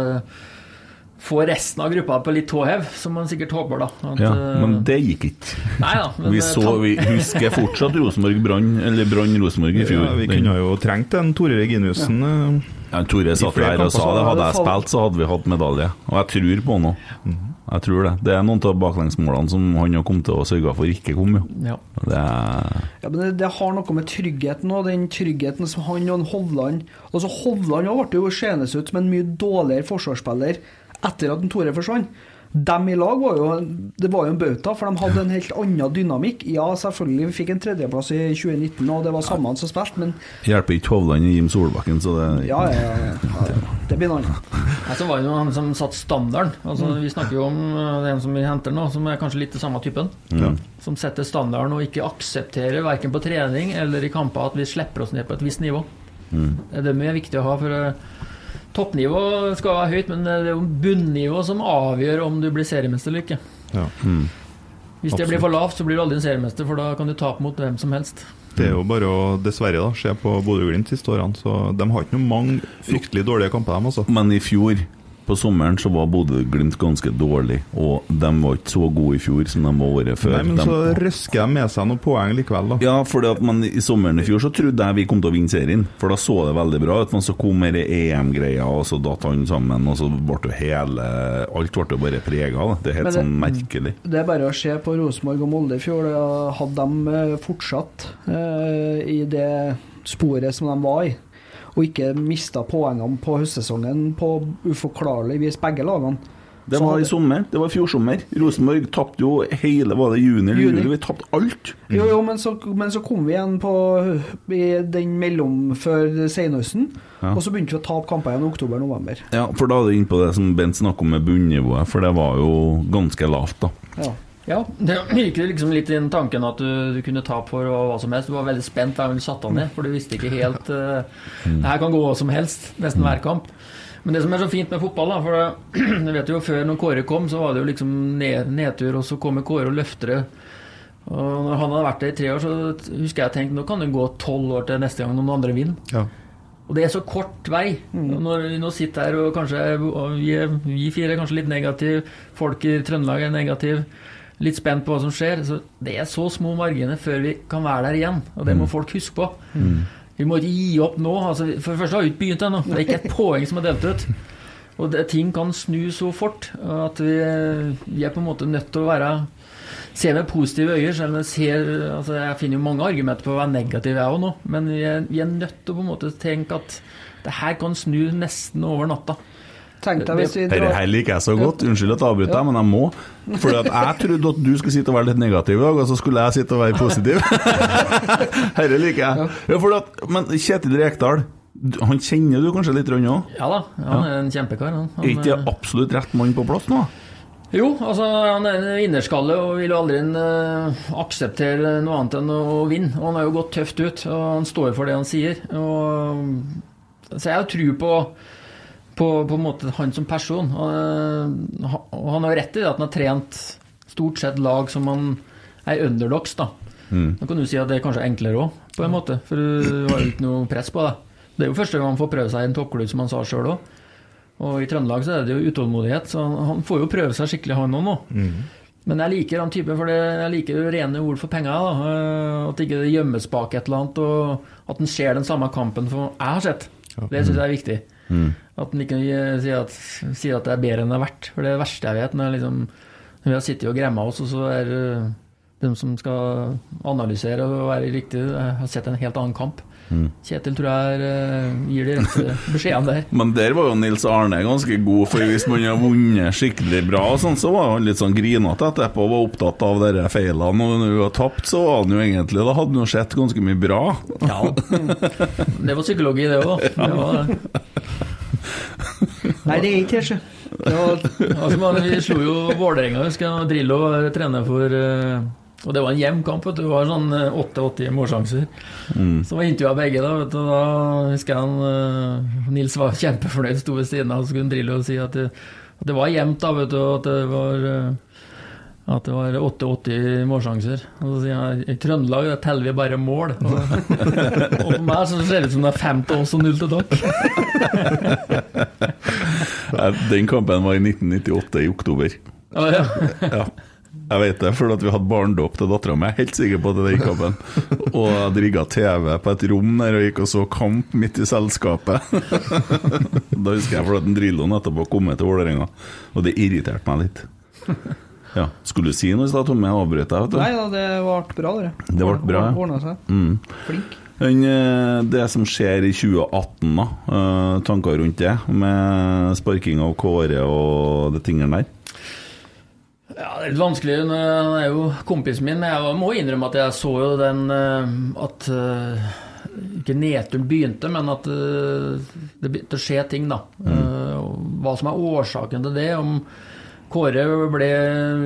Speaker 5: få resten av gruppa på litt tå hev, som man sikkert håper, da. At,
Speaker 2: ja,
Speaker 5: eh,
Speaker 2: Men det gikk ikke.
Speaker 5: Nei da. men,
Speaker 2: Vi
Speaker 5: eh,
Speaker 2: så, vi husker fortsatt Rosenborg Brann, eller Brann Rosenborg i fjor.
Speaker 3: Ja, vi kunne jo trengt en Tore Reginussen. Ja.
Speaker 2: Ja, Tore satt der og sa det. Hadde jeg spilt, så hadde vi hatt medalje. Og jeg tror på noe. Jeg tror det. Det er noen av baklengsmålene som han har kommet til å sørge for ikke kom, jo.
Speaker 5: Ja.
Speaker 2: Det er
Speaker 4: Ja, men det, det har noe med tryggheten og den tryggheten som han og Hovland Altså Hovland ble jo seende ut som en mye dårligere forsvarsspiller etter at Tore forsvant. Dem i lag var jo Det var jo en bauta, for de hadde en helt annen dynamikk. Ja, selvfølgelig, vi fikk en tredjeplass i 2019, og det var samme han som spilte, men
Speaker 2: hjelper ikke Hovland i Jim Solbakken, så det
Speaker 4: ja, ja, ja, ja, det blir noe annet.
Speaker 5: Nei, så var det jo han som satte standarden. Altså, Vi snakker jo om den det en som vi henter nå, som er kanskje litt den samme typen. Som setter standarden og ikke aksepterer verken på trening eller i kamper at vi slipper oss ned på et visst nivå. Det er det mye viktig å ha. for eh, Toppnivå skal være høyt, men det er jo bunnivå som avgjør om du blir seriemester eller ikke.
Speaker 3: Ja.
Speaker 5: Hvis det blir for lavt, så blir du aldri en seriemester, for da kan du tape mot hvem som helst.
Speaker 3: Det er jo bare å dessverre da, se på Bodø-Glimt siste årene. Så De har ikke noen mange fryktelig dårlige kamper, dem altså.
Speaker 2: Men i fjor, på sommeren, så var Bodø-Glimt ganske dårlig. Og de var ikke så gode i fjor som de var året før.
Speaker 3: Nei, men
Speaker 2: De-
Speaker 3: så røsker de med seg noen poeng likevel, da.
Speaker 2: Ja, for i sommeren i fjor så trodde jeg vi kom til å vinne serien. For da så det veldig bra ut. Men så kom denne EM-greia, og så datt han sammen. Og så ble det hele Alt ble jo bare prega av det. Det er helt
Speaker 4: det-
Speaker 2: sånn merkelig.
Speaker 4: Det er bare å se på Rosenborg og Molde i fjor. Hadde de eh, fortsatt eh, i det sporet som de var i, og ikke mista poengene på høstsesongen på uforklarlig vis, begge lagene
Speaker 2: Det var i sommer. Det var i fjor-sommer. Rosenborg tapte jo hele Var det juni eller juli? Vi tapte alt.
Speaker 4: Jo, jo, men så, men så kom vi igjen på i den mellom før senhøsten,
Speaker 2: Ja.
Speaker 4: og så begynte vi å tape kamper igjen i oktober-november.
Speaker 2: Ja, for da er du inne på det som Bent snakker om med bunnivået, for det var jo ganske lavt, da.
Speaker 4: Ja.
Speaker 5: Ja, det virker liksom litt i den tanken at du, du kunne ta for hva som helst. Du var veldig spent hver gang du satte han ned, for du visste ikke helt uh, Det her kan gå hva som helst, nesten hver kamp. Men det som er så fint med fotball, da, for det, jeg vet jo før når Kåre kom, så var det jo liksom ned, nedtur, og så kommer Kåre og løfter det. Og når han hadde vært der i tre år, så husker jeg tenkte nå kan det gå tolv år til neste gang noen andre vinner.
Speaker 3: Ja.
Speaker 5: Og det er så kort vei. Og Når vi nå sitter her og kanskje og vi, vi fire er kanskje litt negative, folk i Trøndelag er negative, litt spent på hva som skjer. Så det er så små marginer før vi kan være der igjen, og det må folk huske på. Vi må ikke gi opp nå. Altså, for det første har vi ikke begynt ennå. Det er ikke et poeng som er delt ut. Og det, ting kan snu så fort at vi, vi er på en måte nødt til å være Se med positive øyne. Selv om jeg, ser, altså jeg finner jo mange argumenter på å være negativ, jeg òg nå. Men vi er, vi er nødt til å på en måte tenke at det her kan snu nesten over natta.
Speaker 4: Tenk deg hvis vi
Speaker 2: Dette
Speaker 4: drar
Speaker 2: liker jeg så godt. Unnskyld at jeg avbryter deg, men jeg må. For jeg trodde at du skulle sitte og være litt negativ i dag, og så skulle jeg sitte og være positiv. Dette liker jeg. Ja, at, men Kjetil Rekdal, han kjenner du kanskje litt òg?
Speaker 5: Ja da, han er en kjempekar. Han.
Speaker 2: Er ikke det absolutt rett mann på plass nå?
Speaker 5: Jo, altså han er en vinnerskalle og vil jo aldri uh, akseptere noe annet enn å vinne. Og han har jo gått tøft ut, og han står for det han sier. Og, så jeg har tro på, på, på en måte han som person. Og, eh, og han har rett i det at han har trent stort sett lag som han er underdogs, da. Da kan du si at det er kanskje enklere òg, på en måte. For du har jo ikke noe press på deg. Det er jo første gang han får prøve seg i en toppklubb, som han sa sjøl òg. Og i Trøndelag så er det jo utålmodighet, så han- får jo prøve seg skikkelig, han òg nå. Men jeg liker han typen, for jeg liker jo rene ord for penger. Da. Eh, At ikke det gjemmes bak et eller annet, og at en ser den samme kampen som jeg har sett. Det syns jeg er viktig. At en ikke eh, sier at, sier at det er bedre enn det er verdt. For det er verste jeg vet, når, liksom, når vi har sittet og gremma oss, og så er det de som skal analysere og være riktig, har sett en helt annen kamp. Kjetil tror jeg er, eh, gir de rette beskjedene der.
Speaker 2: Men der var jo Nils Arne ganske god, for hvis man har vunnet skikkelig bra, og sånn, så var han litt sånn grinete etterpå og var opptatt av de feilene. Og når vi har tapt, så var han jo egentlig Da hadde han jo sett ganske mye bra.
Speaker 5: Ja. Det var psykologi, det òg. Det var
Speaker 4: Nei, det er ikke det, sjø.
Speaker 5: Altså, vi slo jo Vålerenga, husker jeg. Drillo var trener for eh, Og det var en jevn kamp. Det var sånn eh, 88 målsjanser. Så var intervjua begge, da. vet du. Da husker han uh, Nils var kjempefornøyd, sto ved siden av, og skulle drille og si at det, at det var jevnt, da, vet du. At det var eh, at det var 88 målsjanser. Og så sier han i Trøndelag der teller vi bare mål. Og, og for meg så ser det ut som det er fem til oss og null til dere.
Speaker 2: Den kampen var i 1998, i oktober.
Speaker 5: Ah, ja.
Speaker 2: Ja. Jeg vet det, for vi hadde barnedåp til dattera mi. Helt sikker på at det gikk opp en. Og jeg rigga TV på et rom der og gikk og så kamp midt i selskapet. Da husker jeg for at en Drillo nettopp var kommet til Vålerenga, og det irriterte meg litt. Ja. Skulle du si noe i stad, Tomme? Jeg avbrøt deg.
Speaker 4: Nei da, det ble bra, det.
Speaker 2: Det ble bra, ja.
Speaker 4: Ordna seg.
Speaker 2: Mm.
Speaker 4: Flink.
Speaker 2: Eh, det som skjer i 2018, da, eh, tanker rundt det, med sparking av Kåre og de tingene der?
Speaker 5: Ja, det er litt vanskelig. Han er jo kompisen min, men jeg må innrømme at jeg så jo den eh, At eh, ikke nedturen begynte, men at eh, det begynte å skje ting, da. Mm. Hva som er årsaken til det, om Kåre ble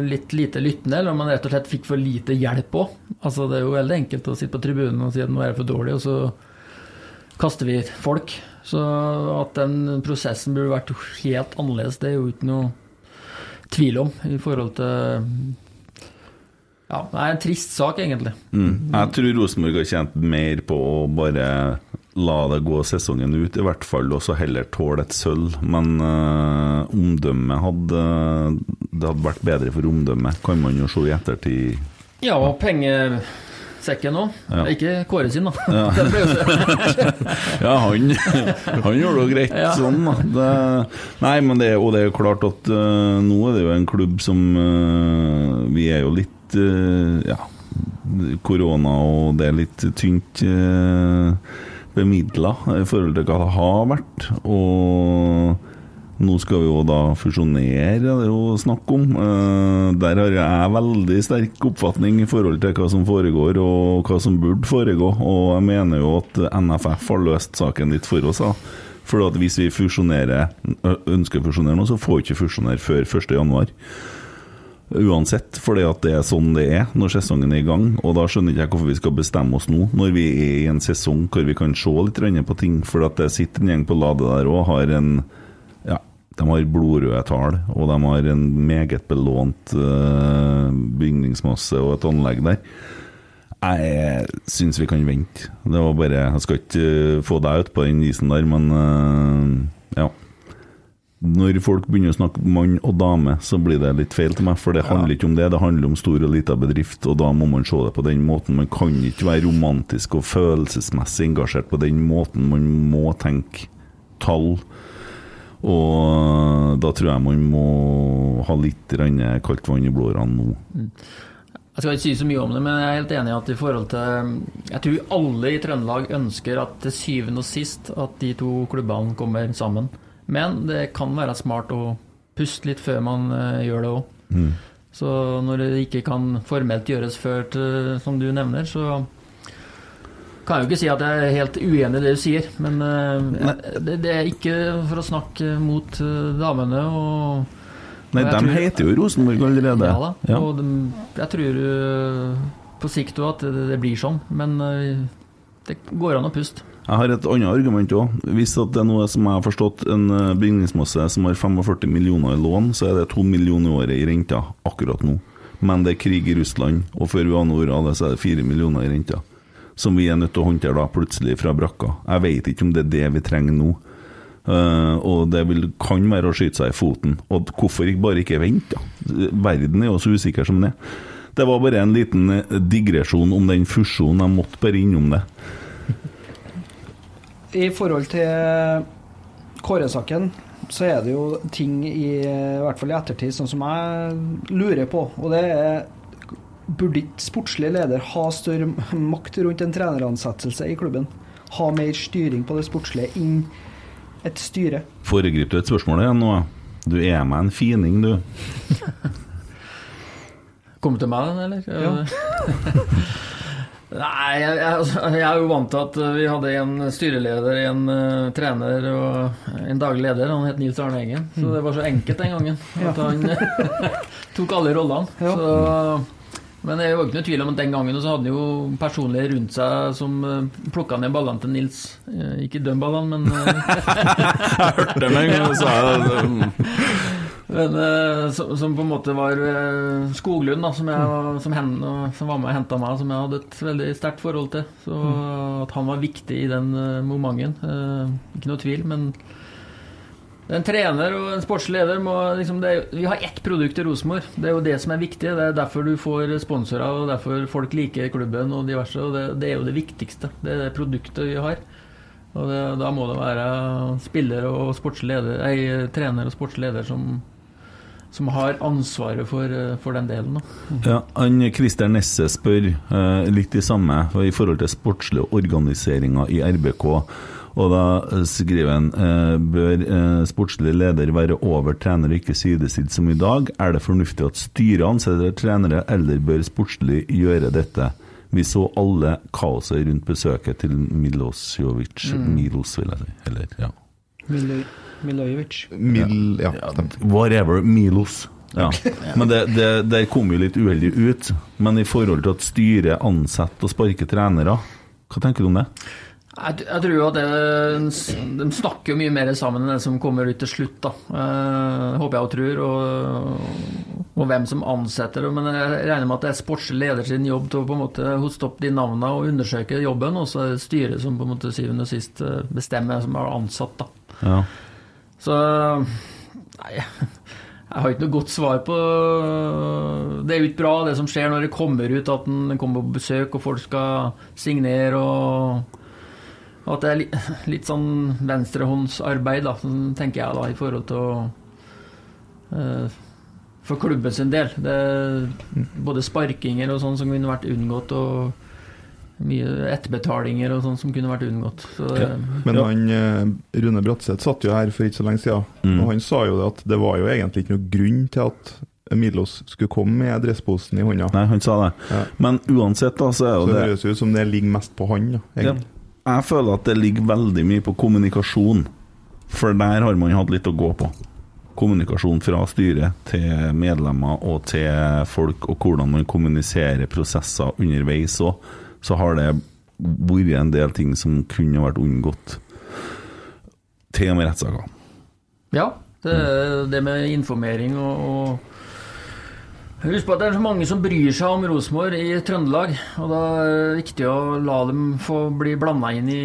Speaker 5: litt lite lyttende, eller om han rett og slett fikk for lite hjelp òg. Altså, det er jo veldig enkelt å sitte på tribunen og si at nå er det for dårlig, og så kaster vi folk. Så at den prosessen burde vært helt annerledes, det er jo ikke noe tvil om i forhold til Ja, det er en trist sak, egentlig.
Speaker 2: Mm. Jeg tror Rosenborg har tjent mer på å bare la det gå sesongen ut, i hvert fall, og så heller tåle et sølv. Men uh, omdømmet hadde Det hadde vært bedre for omdømmet, kan man jo se i ettertid.
Speaker 5: Ja, og pengesekken òg.
Speaker 2: Ja.
Speaker 5: Ikke Kåre sin, da. Så-
Speaker 2: Ja, han, han gjorde det greit
Speaker 5: Ja.
Speaker 2: sånn, da. Det, nei, men det, og det er jo klart at uh, nå er det jo en klubb som uh, Vi er jo litt uh, Ja, korona og det er litt tynt uh, bemidla i forhold til hva det har vært. Og nå skal vi jo da fusjonere, er det jo snakk om. Eh, der har jeg veldig sterk oppfatning i forhold til hva som foregår og hva som burde foregå. Og jeg mener jo at NFF har løst saken litt for oss. For at hvis vi fusjonerer, ønsker å fusjonere nå, så får vi ikke fusjonere før 1.1. Uansett, at det er sånn det er når sesongen er i gang. Og da skjønner ikke jeg hvorfor vi skal bestemme oss nå, når vi er i en sesong hvor vi kan se litt på ting. For at det sitter en gjeng på Lade der og har en de har blodrøde tall, og de har en meget belånt uh, bygningsmasse og et anlegg der. Jeg syns vi kan vente. Det var bare Jeg skal ikke eh, få deg ut på den isen der, men uh, ja. Når folk begynner å snakke mann og dame, så blir det litt feil til meg, for det handler ikke om det. Det handler om stor og lita bedrift, og da må man se det på den måten. Man kan ikke være romantisk og følelsesmessig engasjert på den måten. Man må tenke tall. Og da tror jeg man må ha litt kaldt vann i blodårene nå.
Speaker 5: Jeg skal ikke si så mye om det, men jeg er helt enig i at i forhold til Jeg tror alle i Trøndelag ønsker at til syvende og sist at de to klubbene kommer sammen. Men det kan være smart å puste litt før man eh, gjør det òg.
Speaker 2: Mm.
Speaker 5: Så når det ikke kan formelt gjøres før, til, som du nevner, så kan jo ikke si at jeg er helt uenig i det du sier. Men uh, det, det er ikke for å snakke mot eh, damene. og
Speaker 2: Nei, de
Speaker 5: tror-
Speaker 2: heter jo Rosenborg allerede.
Speaker 5: Ja da.
Speaker 2: Ja.
Speaker 5: Og de, jeg tror uh, på sikt òg at det, det blir sånn. Men det går an å puste.
Speaker 2: Jeg har et annet argument òg. Hvis det er noe som jeg har forstått, en bygningsmasse som har 45 millioner i lån, så er det 2 millioner i året i renta akkurat nå. Men det er krig i Russland, og før vi aner ordet av det, så er det 4 millioner i renta. Som vi er nødt til å håndtere da plutselig fra brakka. Jeg vet ikke om det er det vi trenger nå. Uh, og det vil, kan være å skyte seg i foten. Og hvorfor ikke bare ikke vente, da? Verden er jo så usikker som den er. Det var bare en liten eh, digresjon om den fusjonen. Jeg måtte bare innom det.
Speaker 4: I forhold til Kåre-saken, så er det jo ting i, i hvert fall i ettertid, sånn som jeg lurer på. Og det er Burde ikke sportslig leder ha større makt rundt en treneransettelse i klubben? Ha mer styring på det sportslige inn et styre?
Speaker 2: Foregriper du et spørsmål igjen nå? Du er meg en fining, du.
Speaker 5: Kom til meg, den, eller?
Speaker 4: Ja.
Speaker 5: Nei, jeg, jeg, altså, jeg er jo vant til at vi hadde en styreleder, en uh, trener og en daglig leder. Han het Nils Arne Engen. Så det var så enkelt den gangen at han tok alle rollene.
Speaker 4: Ja.
Speaker 5: Så, men det er jo ikke noe tvil om at den gangen så hadde han jo personlige rundt seg som uh, plukka ned ballene til Nils. Eh, ikke de ballene, men eh,
Speaker 2: Jeg hørte det med en gang, og sa jeg
Speaker 5: Men, eh, som, som på en måte var eh, Skoglund, da, som, jeg, som, hen, som var med og henta meg, som jeg hadde et veldig sterkt forhold til. Så at han var viktig i den momenten, eh, ikke noe tvil. Men en trener og en sportsleder må liksom det, Vi har ett produkt i Rosenborg. Det er jo det som er viktig. Det er derfor du får sponsorer, og derfor folk liker klubben og diverse. Og det, det er jo det viktigste. Det er det produktet vi har. Og det, da må det være spiller og sportsleder, leder, ei, trener og sportsleder som som har ansvaret for, for den delen. Da.
Speaker 2: Ja, han Christer Nesse spør eh, litt det samme i forhold til sportslige organiseringer i RBK. Og da eh, skriver han eh, bør eh, sportslig leder være over trener og ikke sidestilt som i dag. Er det fornuftig at styret ansetter trenere, eller bør sportslig gjøre dette? Vi så alle kaoset rundt besøket til Milosevic Milos, vil jeg si. Eller, ja.
Speaker 4: Milo- Milojevic.
Speaker 3: Mil, ja.
Speaker 2: Whatever. Milos. Ja. Men det, det, det kom jo litt uheldig ut. Men i forhold til at styret ansetter og sparker trenere, hva tenker du om det?
Speaker 5: Jeg, jeg tror jo at De snakker mye mer sammen enn det som kommer ut til slutt. da. Eh, håper jeg og tror. Og, og hvem som ansetter. Men jeg regner med at det er sportslig leder sin jobb til å på en måte hoste opp de navnene og undersøke jobben. Og så er det styret som på en måte syvende og sist eh, bestemmer som er ansatt. da.
Speaker 2: Ja.
Speaker 5: Så Nei, jeg har ikke noe godt svar på Det er jo ikke bra, det som skjer når det kommer ut at en kommer på besøk og folk skal signere og og At det er litt, litt sånn venstrehåndsarbeid, da, sånn tenker jeg da, i forhold til å uh, For klubben sin del. Det er både sparkinger og sånn som kunne vært unngått, og mye etterbetalinger og sånn som kunne vært unngått. Så det,
Speaker 2: Ja.
Speaker 3: Men
Speaker 2: Ja.
Speaker 3: han, eh, Rune Bratseth satt jo her for ikke så lenge siden,
Speaker 2: Mm.
Speaker 3: og han sa jo det at det var jo egentlig ikke noe grunn til at Milos skulle komme med dressposen i hånda.
Speaker 2: Nei, han sa det.
Speaker 3: Ja.
Speaker 2: Men uansett, da, så er
Speaker 3: Så
Speaker 2: jo
Speaker 3: det
Speaker 2: det
Speaker 3: høres ut som det ligger mest på han. Da,
Speaker 2: ja. Jeg føler at det ligger veldig mye på kommunikasjon. For der har man hatt litt å gå på. Kommunikasjon fra styret til medlemmer og til folk, og hvordan man kommuniserer prosesser underveis òg. Så har det vært en del ting som kunne vært unngått. Til og med rettssaker.
Speaker 5: Ja, det, det med informering og, og Husk på at det er så mange som bryr seg om Rosenborg i Trøndelag. Og da er det viktig å la dem få bli blanda inn i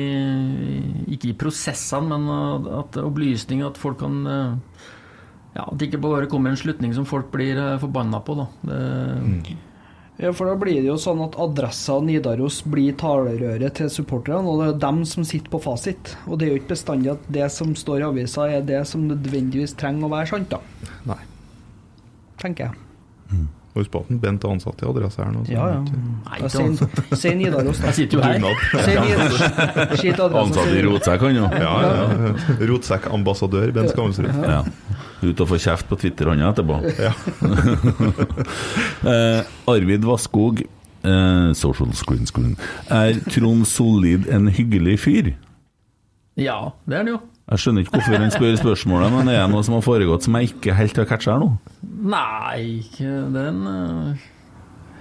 Speaker 5: Ikke i prosessene, men at opplysning At folk kan eh, Ja, at det ikke bare kommer en slutning som folk blir forbanna på, da. Det,
Speaker 4: Ja, for da blir det jo sånn at adressa Nidaros blir talerøret til supporterne, og det er dem som sitter på fasit. Og det er jo ikke bestandig at det som står i avisa, er det som nødvendigvis trenger å være sant, da.
Speaker 3: Nei.
Speaker 4: Tenker jeg.
Speaker 3: Husk på at Bent er ansatt i adresse her nå.
Speaker 4: Ja, ja.
Speaker 5: Nei,
Speaker 4: Sier Nidaros, da.
Speaker 5: Jeg sitter jo her.
Speaker 2: Ansatt i rotsekk, han jo.
Speaker 3: Ja, ja. Rotsekkambassadør Bent Skammelsrud.
Speaker 2: Ja. Ut og få kjeft på Twitter han etterpå.
Speaker 3: Ja.
Speaker 2: eh, Arvid Vasskog, eh, social screen screen. Er Trond Solid en hyggelig fyr?
Speaker 5: Ja, det er det jo.
Speaker 2: Jeg skjønner ikke hvorfor han spør spørsmålet, men er det noe som har foregått som jeg ikke helt har catcha her nå?
Speaker 5: Nei, ikke den eh,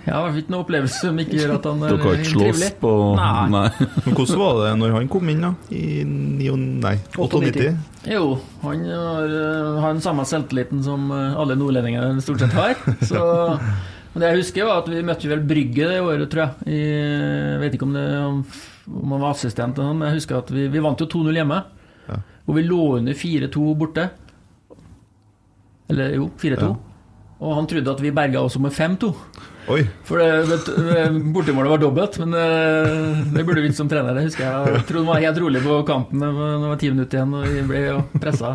Speaker 5: Jeg har ikke noen opplevelse som ikke gjør at han er
Speaker 2: Dere har ikke slåss på
Speaker 5: Nei.
Speaker 2: Nei.
Speaker 3: Men hvordan var det når han kom inn, da? I 9, nei, 98?
Speaker 5: Jo, han har, øh, har den samme selvtilliten som øh, alle nordlendinger stort sett har. Så, men det jeg husker, var at vi møtte vel Brygge det året, tror jeg. I, jeg vet ikke om, det, om, om han var assistent, eller noe, men jeg husker at vi, vi vant jo 2-0 hjemme.
Speaker 3: Ja.
Speaker 5: Og vi lå under 4-2 borte. Eller jo, 4-2. Og han trodde at vi berga oss med 5-2.
Speaker 3: Oi!
Speaker 5: For det, bortemålet var dobbelt, men eh, det burde vi ikke som trener. Det husker jeg. Jeg han var helt rolig på kanten det det var ti minutter igjen, og vi ble pressa.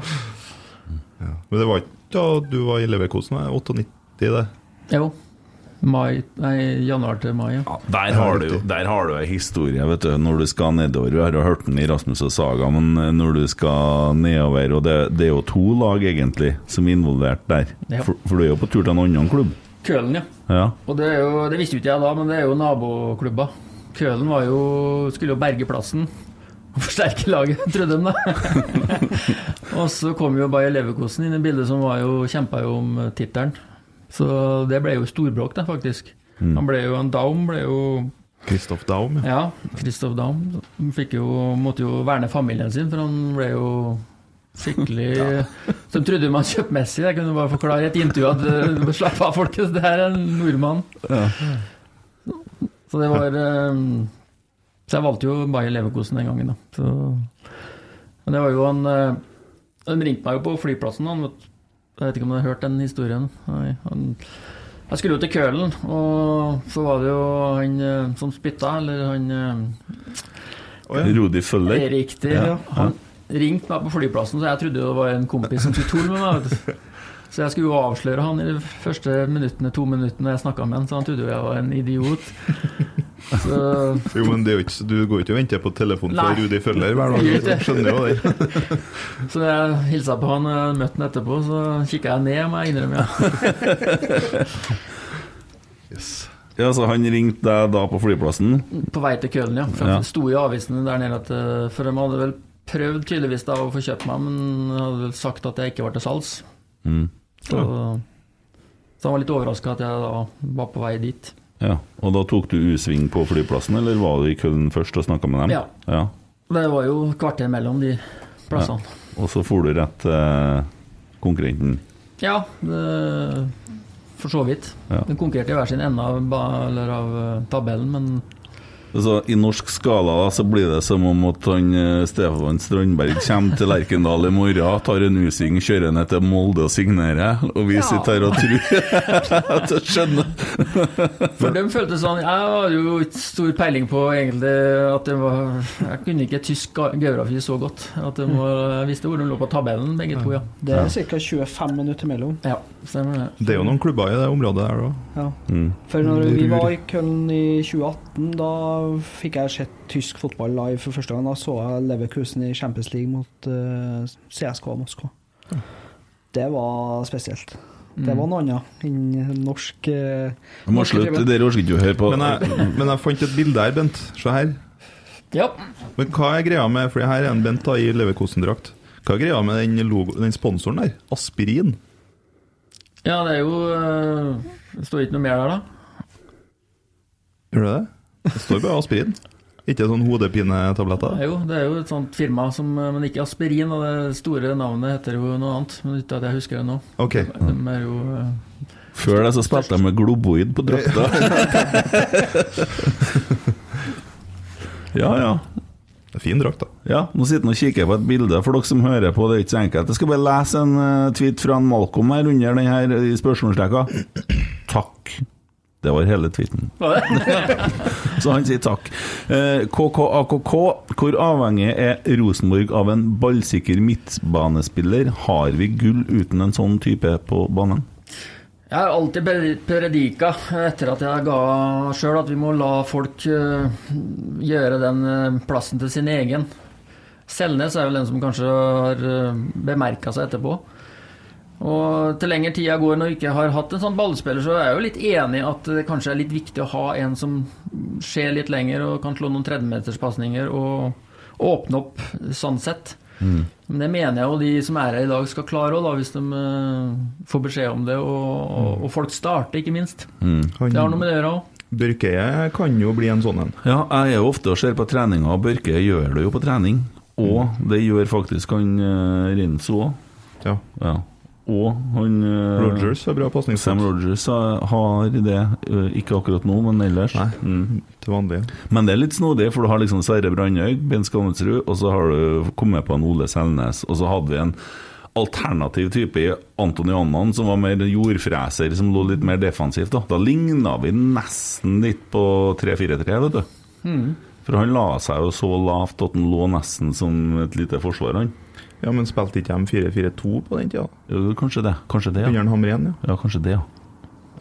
Speaker 3: Ja. Men det var ikke da du var i Leverkosen? nei, 98, det?
Speaker 5: Jo. Mai, nei, januar til mai, ja.
Speaker 2: Ja, der har du Der har du ei historie, vet du, når du skal nedover. Vi har jo hørt den i Rasmus og Saga, men eh, når du skal nedover Og det, det er jo to lag, egentlig, som er involvert der.
Speaker 5: Ja.
Speaker 2: For, for du er jo på tur til en annen klubb.
Speaker 5: Kølen, ja.
Speaker 2: Ja.
Speaker 5: Og det, er jo, det visste jo ikke jeg da, men det er jo naboklubber. Kølen var jo, skulle jo berge plassen og forsterke laget, trodde de da. og så kom jo Bayer Leverkosen inn i bildet, som var jo, kjempa jo om eh, tittelen. Så det ble jo storbråk, da, faktisk. Han ble jo, en Daum ble jo
Speaker 3: Kristoff Daum? ja.
Speaker 5: Ja, Kristoff Daum Han fikk jo, måtte jo verne familien sin, for han ble jo skikkelig Så Som trodde man kjøpte Messi. Jeg kunne bare forklare i et intervju at uh, slapp av, folkens, det her er en nordmann. Så det var eh, Så jeg valgte jo Bayer Leverkosen den gangen, da. Så, men det var jo han uh, Han ringte meg jo på flyplassen, han. vet- Jeg vet ikke om du har hørt den historien? Nei, han, jeg skulle jo til Kølen, og så var det jo han eh, som spytta, eller han oh,
Speaker 2: ja. Rodi Føller.
Speaker 5: Riktig.
Speaker 2: Ja.
Speaker 5: Han ringte meg på flyplassen, så jeg trodde det var en kompis som skulle tulle med meg. Så jeg skulle jo avsløre han i de første minuttene, to minuttene jeg snakka med han, så han trodde jo jeg var en idiot. Så
Speaker 3: Jo, men det er jo ikke, du går ikke og venter på telefonen fra Rudi Føller hver dag. Du Skjønner jo det.
Speaker 5: Så når jeg hilsa på han og møtte han etterpå, så kikka jeg ned, må jeg innrømme. Ja.
Speaker 3: Yes.
Speaker 2: Ja, så han ringte deg da på flyplassen?
Speaker 5: På vei til Kølen, ja. For
Speaker 2: Ja.
Speaker 5: Det sto i avisene der nede at eh, For de hadde vel prøvd tydeligvis da å få kjøpt meg, men hadde vel sagt at jeg ikke var til salgs.
Speaker 2: Mm.
Speaker 5: Så, så han var litt overraska at jeg da var på vei dit.
Speaker 2: Ja, Og da tok du U-sving på flyplassen, eller var du i Køln først og snakka med dem?
Speaker 5: Ja.
Speaker 2: ja.
Speaker 5: Det var jo kvarter mellom de plassene.
Speaker 2: Og så for du rett til konkurrenten?
Speaker 5: Ja, det, for så vidt.
Speaker 2: Ja.
Speaker 5: De konkurrerte i hver sin ende av, eller av eh, tabellen, men
Speaker 2: Altså, I norsk skala da, så blir det som om at han, eh, Stefan Strandberg kommer til Lerkendal i morgen, tar en U-sving, kjører ned til Molde og signerer, og vi
Speaker 5: Ja.
Speaker 2: sitter her og tror at jeg skjønner.
Speaker 5: For de følte sånn Jeg hadde jo ikke stor peiling på egentlig at det var Jeg kunne ikke tysk geografi så godt. At det var, jeg visste hvor de lå på tabellen, begge to, ja.
Speaker 4: Det er ca. 25 minutter mellom.
Speaker 5: Ja, stemmer det.
Speaker 3: Det er jo noen klubber i det området der òg.
Speaker 4: Ja.
Speaker 2: Mm.
Speaker 4: For når vi var i Köln i 2018, da fikk jeg sett tysk fotball live for første gang. Da så jeg Leverkusen i Champions League mot uh, CSK Moskva. Det var spesielt. Det var noe annet enn norsk
Speaker 2: Du må slutte, dere orker ikke å høre på.
Speaker 3: Men, jeg- men jeg fant et bilde her, Bent. Se her.
Speaker 5: Ja.
Speaker 3: Men hva er greia med For her er en Bent da i Leverkosen-drakt. Hva er greia med den, logo, den sponsoren der? Aspirin?
Speaker 5: ja, det er jo eh, Det står ikke noe mer der, da.
Speaker 3: Gjør det det? Det står bare aspirin. Ikke sånn hodepinetabletter?
Speaker 5: Jo, det er jo et sånt firma som eh, Men ikke Aspirin, og det store navnet heter jo noe annet. Men uten at jeg husker det nå.
Speaker 3: Okay.
Speaker 5: De er jo eh,
Speaker 2: Før det så spilte jeg med globoid på drakta. ja, ja.
Speaker 3: Det er fin drakt, da.
Speaker 2: Ja, Nå sitter han og kikker på et bilde. For dere som hører på, det er ikke så enkelt. Jeg skal bare lese en eh, tweet fra en Malcolm her under denne her i. Takk. Det var hele tweeten. Så han sier takk. Eh, KKAKK, hvor avhengig er Rosenborg av en ballsikker midtbanespiller? Har vi gull uten en sånn type på banen?
Speaker 5: Jeg har alltid pre- predika etter at jeg ga sjøl at vi må la folk eh, gjøre den eh, plassen til sin egen. Selnes er vel den som kanskje har bemerka seg etterpå. Og til lengre tida går når jeg ikke har hatt en sånn ballspiller, så er jeg jo litt enig at det kanskje er litt viktig å ha en som ser litt lenger og kan slå noen tredjemeterspasninger og åpne opp sånn sett. Men det mener jeg jo de som er her i dag skal klare òg, hvis de uh, får beskjed om det. Og, og, og folk starter, ikke minst.
Speaker 2: Mm.
Speaker 3: Han,
Speaker 5: Det har noe med det å gjøre òg.
Speaker 3: Børkeie kan jo bli en sånn en.
Speaker 2: Ja, jeg er jo ofte og ser på treninga, og Børkeie gjør det jo på trening. Og det gjør faktisk han uh, Rinso òg.
Speaker 3: Ja.
Speaker 2: Ja. Og han eh,
Speaker 3: Rogers har bra
Speaker 2: Sam. Rogers har- har det, eh, ikke akkurat nå, men ellers.
Speaker 3: Nei.
Speaker 2: Mm.
Speaker 3: Til vanlig.
Speaker 2: Men det er litt snodig, for du har liksom Sverre Brandhaug, Ben Skammelsrud, og så har du kommet på en Ole Selnes, og så hadde vi en alternativ type i Anton Annan, som var mer jordfreser, som lå litt mer defensivt. Da, da ligna vi nesten litt på 3-4-3, vet du. For han la seg jo så lavt at han lå nesten som et lite forsvar, han.
Speaker 3: Ja, men spilte ikke de 4-4-2 på den tida?
Speaker 2: Jo, kanskje det. Kanskje det, ja.
Speaker 3: Under Hamren, ja.
Speaker 2: Ja, kanskje det, ja.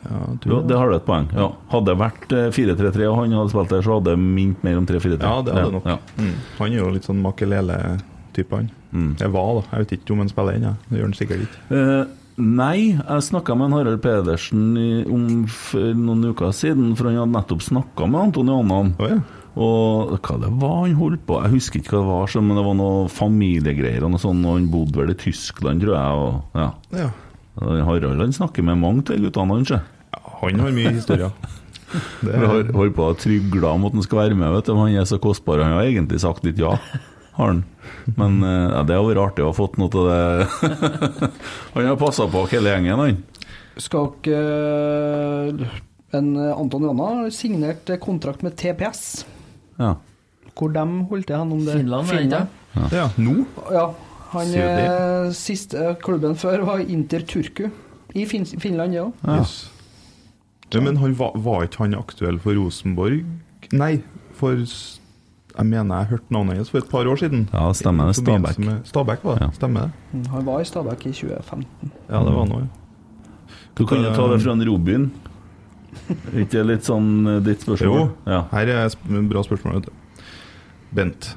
Speaker 3: ja
Speaker 2: Jo, det har du et poeng. Ja. Hadde det vært eh, 4-3-3 og han hadde spilt der, så hadde det minnet mer om 3-4-3.
Speaker 3: Ja, det hadde det nok. Mm. Han er jo litt sånn makelele-type, han.
Speaker 2: Mm.
Speaker 3: Jeg var, da. Jeg vet ikke om han spiller ennå. Det gjør han sikkert ikke.
Speaker 2: Eh, nei, jeg snakka med en Harald Pedersen i, om for noen uker siden, for han hadde nettopp snakka med Anton Jannan.
Speaker 3: Oh, ja.
Speaker 2: Og hva det var han holdt på Jeg husker ikke hva det var, men det var noe familiegreier og noe sånt. Og han bodde vel i Tyskland, tror jeg. Og, ja.
Speaker 3: ja.
Speaker 2: Harald han snakker med mange av guttene hans.
Speaker 3: Ja, Han har mye historier. Det
Speaker 2: Vi har holdt på å trygle om at han skal være med, vet du. men Han er så kostbar. Han har egentlig sagt litt ja, har han. Men eh, ja, det hadde vært artig å ha fått noe av det. han har passa på hele gjengen, han.
Speaker 4: Skal ikke En Anton Janna har signert kontrakt med TPS.
Speaker 2: Ja.
Speaker 4: Hvor de holdt til hen om det?
Speaker 5: Finland?
Speaker 4: Finland.
Speaker 3: ja, nå?
Speaker 4: Ja. Han eh, Siste klubben før var Inter Turku. I fin Finland, ja.
Speaker 2: Ja.
Speaker 3: Yes. Ja, men han var, var ikke han aktuell for Rosenborg? Nei, for Jeg mener jeg hørte navnet hans for et par år siden.
Speaker 2: Ja, stemmer det. Stabæk.
Speaker 3: Stabæk, var det.
Speaker 2: Ja.
Speaker 3: Stemmer det?
Speaker 4: Mm, Han var i Stabæk i 2015.
Speaker 3: Ja, det var han òg.
Speaker 2: Du kan jo ta det fra en Robin. Ikke litt sånn eh, ditt spørsmål?
Speaker 3: Jo.
Speaker 2: Ja.
Speaker 3: Her er et bra spørsmål. Vet du. Bent,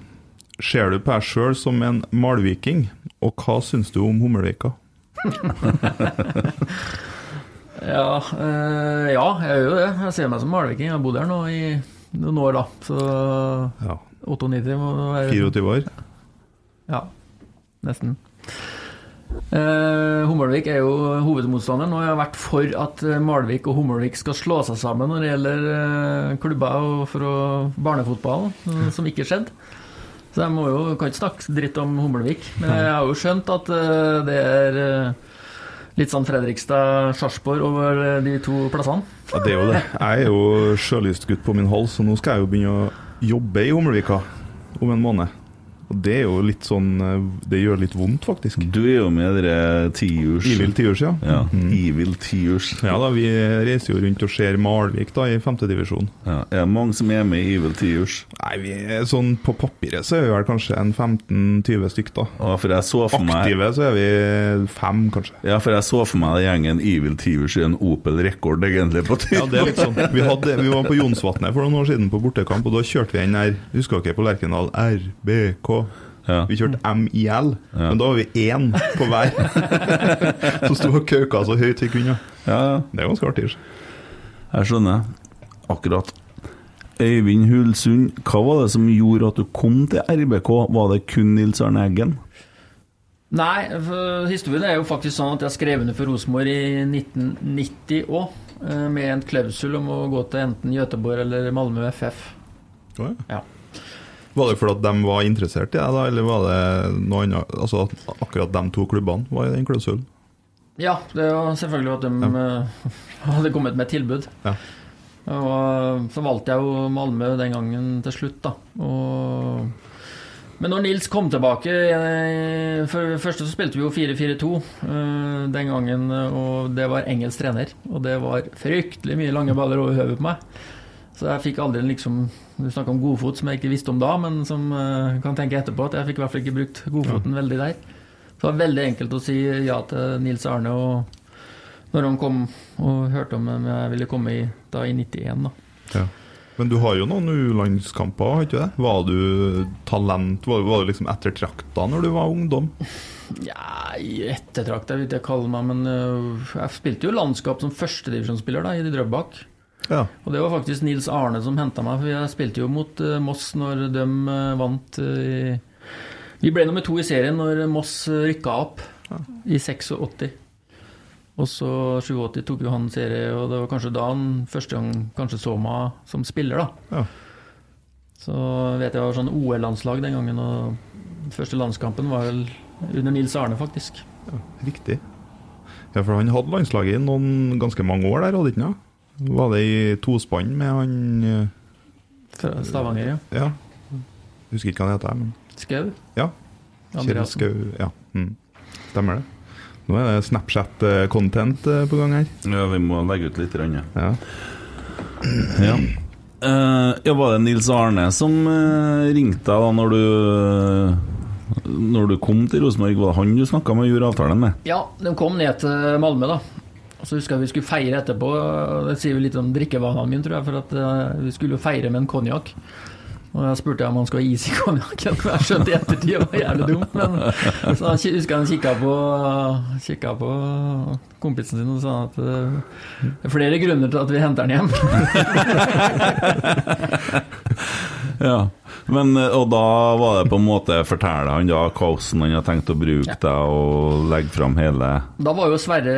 Speaker 3: ser du på deg sjøl som en malviking, og hva syns du om Hummelvika?
Speaker 5: Ja, øh, ja, jeg gjør jo det. Jeg ser meg som malviking. Jeg har bodd her nå i noen år, da. Så
Speaker 3: Ja.
Speaker 5: 98 må det være
Speaker 3: 24 år?
Speaker 5: Ja, nesten. Eh, Hummelvik er jo hovedmotstanderen, og jeg har vært for at eh, Malvik og Hummelvik skal slå seg sammen når det gjelder eh, klubber og for å, barnefotball, eh, som ikke skjedde. Så jeg må jo, kan ikke snakke dritt om Hummelvik. Men jeg har jo skjønt at det er litt sånn Fredrikstad-Sarpsborg over de to plassene.
Speaker 3: Ja, det er jo det. Jeg er jo sjølystgutt på min hals, så nå skal jeg jo begynne å jobbe i Hummelvika om en måned. Og det er jo litt sånn eh, Det gjør litt vondt, faktisk.
Speaker 2: Du er jo med dere tiurs
Speaker 3: Evil tiurs, ja.
Speaker 2: Ja,
Speaker 3: Mm.
Speaker 2: Evil tiurs.
Speaker 3: Ja da, vi reiser jo rundt og ser Malvik da i femtedivisjon.
Speaker 2: Ja. Er det mange som er med i Evil tiurs?
Speaker 3: Nei, vi er sånn på papiret så er vi vel kanskje en 15-20 stykk, da.
Speaker 2: Ja, for jeg så for meg
Speaker 3: Aktive så er vi fem, kanskje.
Speaker 2: Ja, for jeg så for meg gjengen Evil tiurs i en Opel Rekord, egentlig, på
Speaker 3: Ja, det er litt sånn. Vi, hadde, vi var på Jonsvatnet for noen år siden på bortekamp, og da kjørte vi den der, husker dere på Lerkendal, RBK.
Speaker 2: Ja.
Speaker 3: Vi kjørte MIL,
Speaker 2: Ja.
Speaker 3: men da var vi én på hver. Som sto og kauka så høyt vi kunne.
Speaker 2: ja, ja.
Speaker 3: Det er ganske artig.
Speaker 2: Jeg skjønner. Akkurat. Øyvind Hulsund, hva var det som gjorde at du kom til RBK? Var det kun Nils Arne Eggen?
Speaker 5: Nei, historien er jo faktisk sånn at jeg skrev under for Rosenborg i 1990 òg, med en klausul om å gå til enten Göteborg eller Malmö FF.
Speaker 3: Oh, ja.
Speaker 5: Ja.
Speaker 3: Var det fordi de var interessert i deg, da, eller var det noe annet? Altså at akkurat de to klubbene var i den klausulen?
Speaker 5: Ja, det var selvfølgelig at de ja. hadde kommet med et tilbud.
Speaker 3: Ja.
Speaker 5: Og så valgte jeg jo Malmö den gangen til slutt, da. Og men når Nils kom tilbake eh, For det første så spilte vi jo 4-4-2 eh, den gangen, og det var engelsk trener. Og det var fryktelig mye lange baller over hodet på meg. Så jeg fikk aldri liksom Du snakka om godfot, som jeg ikke visste om da, men som uh, kan tenke etterpå at jeg fikk i hvert fall ikke brukt godfoten veldig der. Så det var veldig enkelt å si ja til Nils Arne og når han kom og hørte om jeg ville komme i, da i 91. da.
Speaker 3: Ja. Men du har jo noen U-landskamper, har ikke du det? Var du talent? Var, var du liksom ettertrakta når du var ungdom?
Speaker 5: Ja, ettertrakta vil jeg ikke kalle meg, men uh, jeg spilte jo landskap som førstedivisjonsspiller i Drøbak.
Speaker 3: Ja.
Speaker 5: Og det var faktisk Nils Arne som henta meg, for jeg spilte jo mot øh, Moss når de øh, vant øh, i Vi ble nummer to i serien når Moss rykka opp i 86. Og så 87 tok jo han serie, og det var kanskje da han første gang kanskje så meg som spiller, da.
Speaker 3: Ja.
Speaker 5: Så vet jeg det var sånn OL-landslag den gangen, og den første landskampen var vel under Nils Arne, faktisk.
Speaker 3: Ja, riktig. Ja, for han hadde landslaget i noen ganske mange år der, hadde ikke han? Var det i tospann med han eh,
Speaker 5: Fra Stavanger, ja.
Speaker 3: Ja. Husker ikke hva han heter, men
Speaker 5: Skau.
Speaker 3: ja. Kjell. Skau. Ja. Mm. Stemmer det. Nå er det Snapchat-content eh, på gang her.
Speaker 2: Ja, vi må legge ut litt. Rønne. Ja.
Speaker 3: Ja.
Speaker 2: Eh, ja, var det Nils Arne som uh, ringte deg da når du Når du kom til Rosenborg? Var det han du snakka med og gjorde avtalen med?
Speaker 5: Ja, de kom ned til Malmö, da. Og så husker jeg vi skulle feire etterpå. Det sier jo litt om drikkevanene mine, tror jeg, for at eh, vi skulle jo feire med en konjakk. Og jeg spurte om han skulle ha is i konjakken. Jeg skjønte i ettertid det var jævlig dumt, men så jeg husker han kikka på, kikket på kompisen sin og sa at eh, det er flere grunner til at vi henter han hjem.
Speaker 2: Ja. Men, eh, og da var det på en måte Fortelle han da hvordan han har tenkt å bruke deg og legge fram hele
Speaker 5: Da var jo Sverre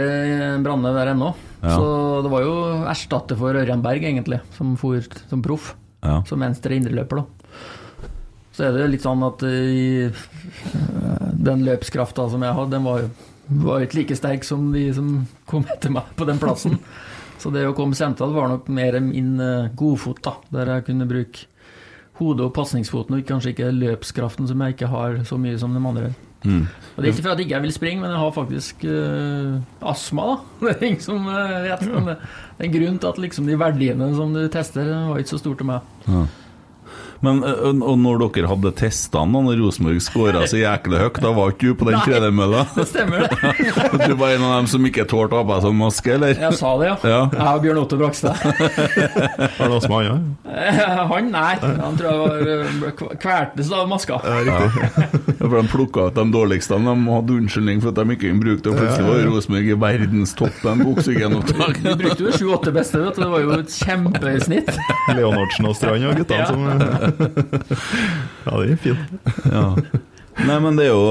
Speaker 5: Branne der ennå.
Speaker 2: Ja.
Speaker 5: Så det var jo erstatter for Ørjan Berg, egentlig, som for som proff.
Speaker 2: Ja.
Speaker 5: Som venstre indreløper, da. Så er det litt sånn at i, eh, den løpskrafta som jeg hadde, den var jo var ikke like sterk som de som kom etter meg på den plassen. Så det å komme sentralt var nok mer min eh, godfot, da. Der jeg kunne bruke hodet og pasningsfoten, og kanskje ikke løpskraften som jeg ikke har så mye som de andre.
Speaker 2: Mm.
Speaker 5: Og Det er ikke for at jeg ikke vil springe, men jeg har faktisk uh, astma, da. Det er ingen som eh, vet. Men det er en grunn til at liksom de verdiene som du tester, var ikke så store til meg.
Speaker 2: Men eh, og og når dere hadde testene, når Rosenborg skåra så jæklig høyt, da var ikke du på den tredemølla?
Speaker 5: Det stemmer, det.
Speaker 2: Du var en av dem som ikke tålte å ha på seg sånn maske, eller?
Speaker 5: Jeg sa det, ja.
Speaker 2: Ja.
Speaker 5: Jeg og Bjørn Otto Brakstad.
Speaker 3: Har du astma, ja?
Speaker 5: Han, nei. Han tror jeg var eh, kvertes av maska.
Speaker 3: Ja, riktig.
Speaker 2: Ja, for De plukka ut de dårligste. De hadde unnskyldning for at de ikke kunne bruke det. Og plutselig var Rosenborg i verdenstoppen på oksygenopptak.
Speaker 5: Vi brukte jo sju-åtte beste, vet du. Det var jo et kjempesnitt.
Speaker 3: Leonardsen og Strand og guttene
Speaker 5: Ja.
Speaker 3: som Ja, det er fint.
Speaker 2: Ja. Nei, men det er, jo,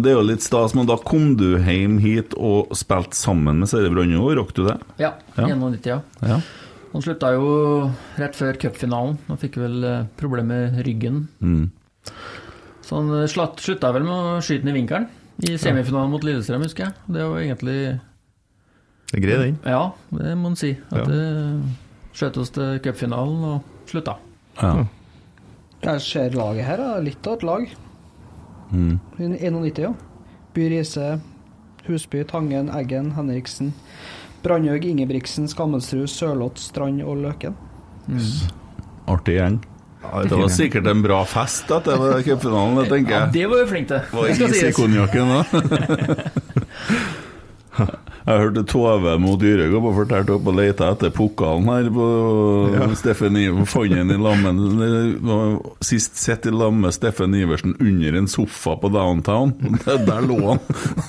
Speaker 2: det er jo litt stas. Men da kom du hjem hit og spilte sammen med Sverre Brandø. Rakk du det?
Speaker 5: Ja,
Speaker 2: Ja.
Speaker 5: 91, ja.
Speaker 2: Ja.
Speaker 5: Han slutta jo rett før cupfinalen. Han fikk vel eh, problemer med ryggen.
Speaker 2: Mm.
Speaker 5: Så han eh, slatt, slutta vel med å skyte den i vinkelen i semifinalen mot Lillestrøm, husker jeg. Det var egentlig
Speaker 3: Det er grei, den.
Speaker 5: Ja, det må en si. At
Speaker 3: Ja.
Speaker 5: det skjøt oss til cupfinalen og slutta.
Speaker 2: Ja.
Speaker 4: Jeg ser laget her, er litt av et lag.
Speaker 2: Mm.
Speaker 4: 91, ja. By Riise, Husby, Tangen, Eggen, Henriksen. Brandhaug, Ingebrigtsen, Skammelsrud, Sørloth, Strand og Løken.
Speaker 2: Artig gjeng.
Speaker 3: Ja,
Speaker 2: Det var sikkert en bra fest etter det cupfinalen, tenker
Speaker 5: Ja, det var vi flinke til.
Speaker 2: Var is i konjakken da? Jeg hørte Tove mot Dyrhaug og fortalte opp og leita etter pokalen her på Steffen Iversen. I lammen Sist sett i lag med Steffen Iversen under en sofa på downtown. Der, lå han.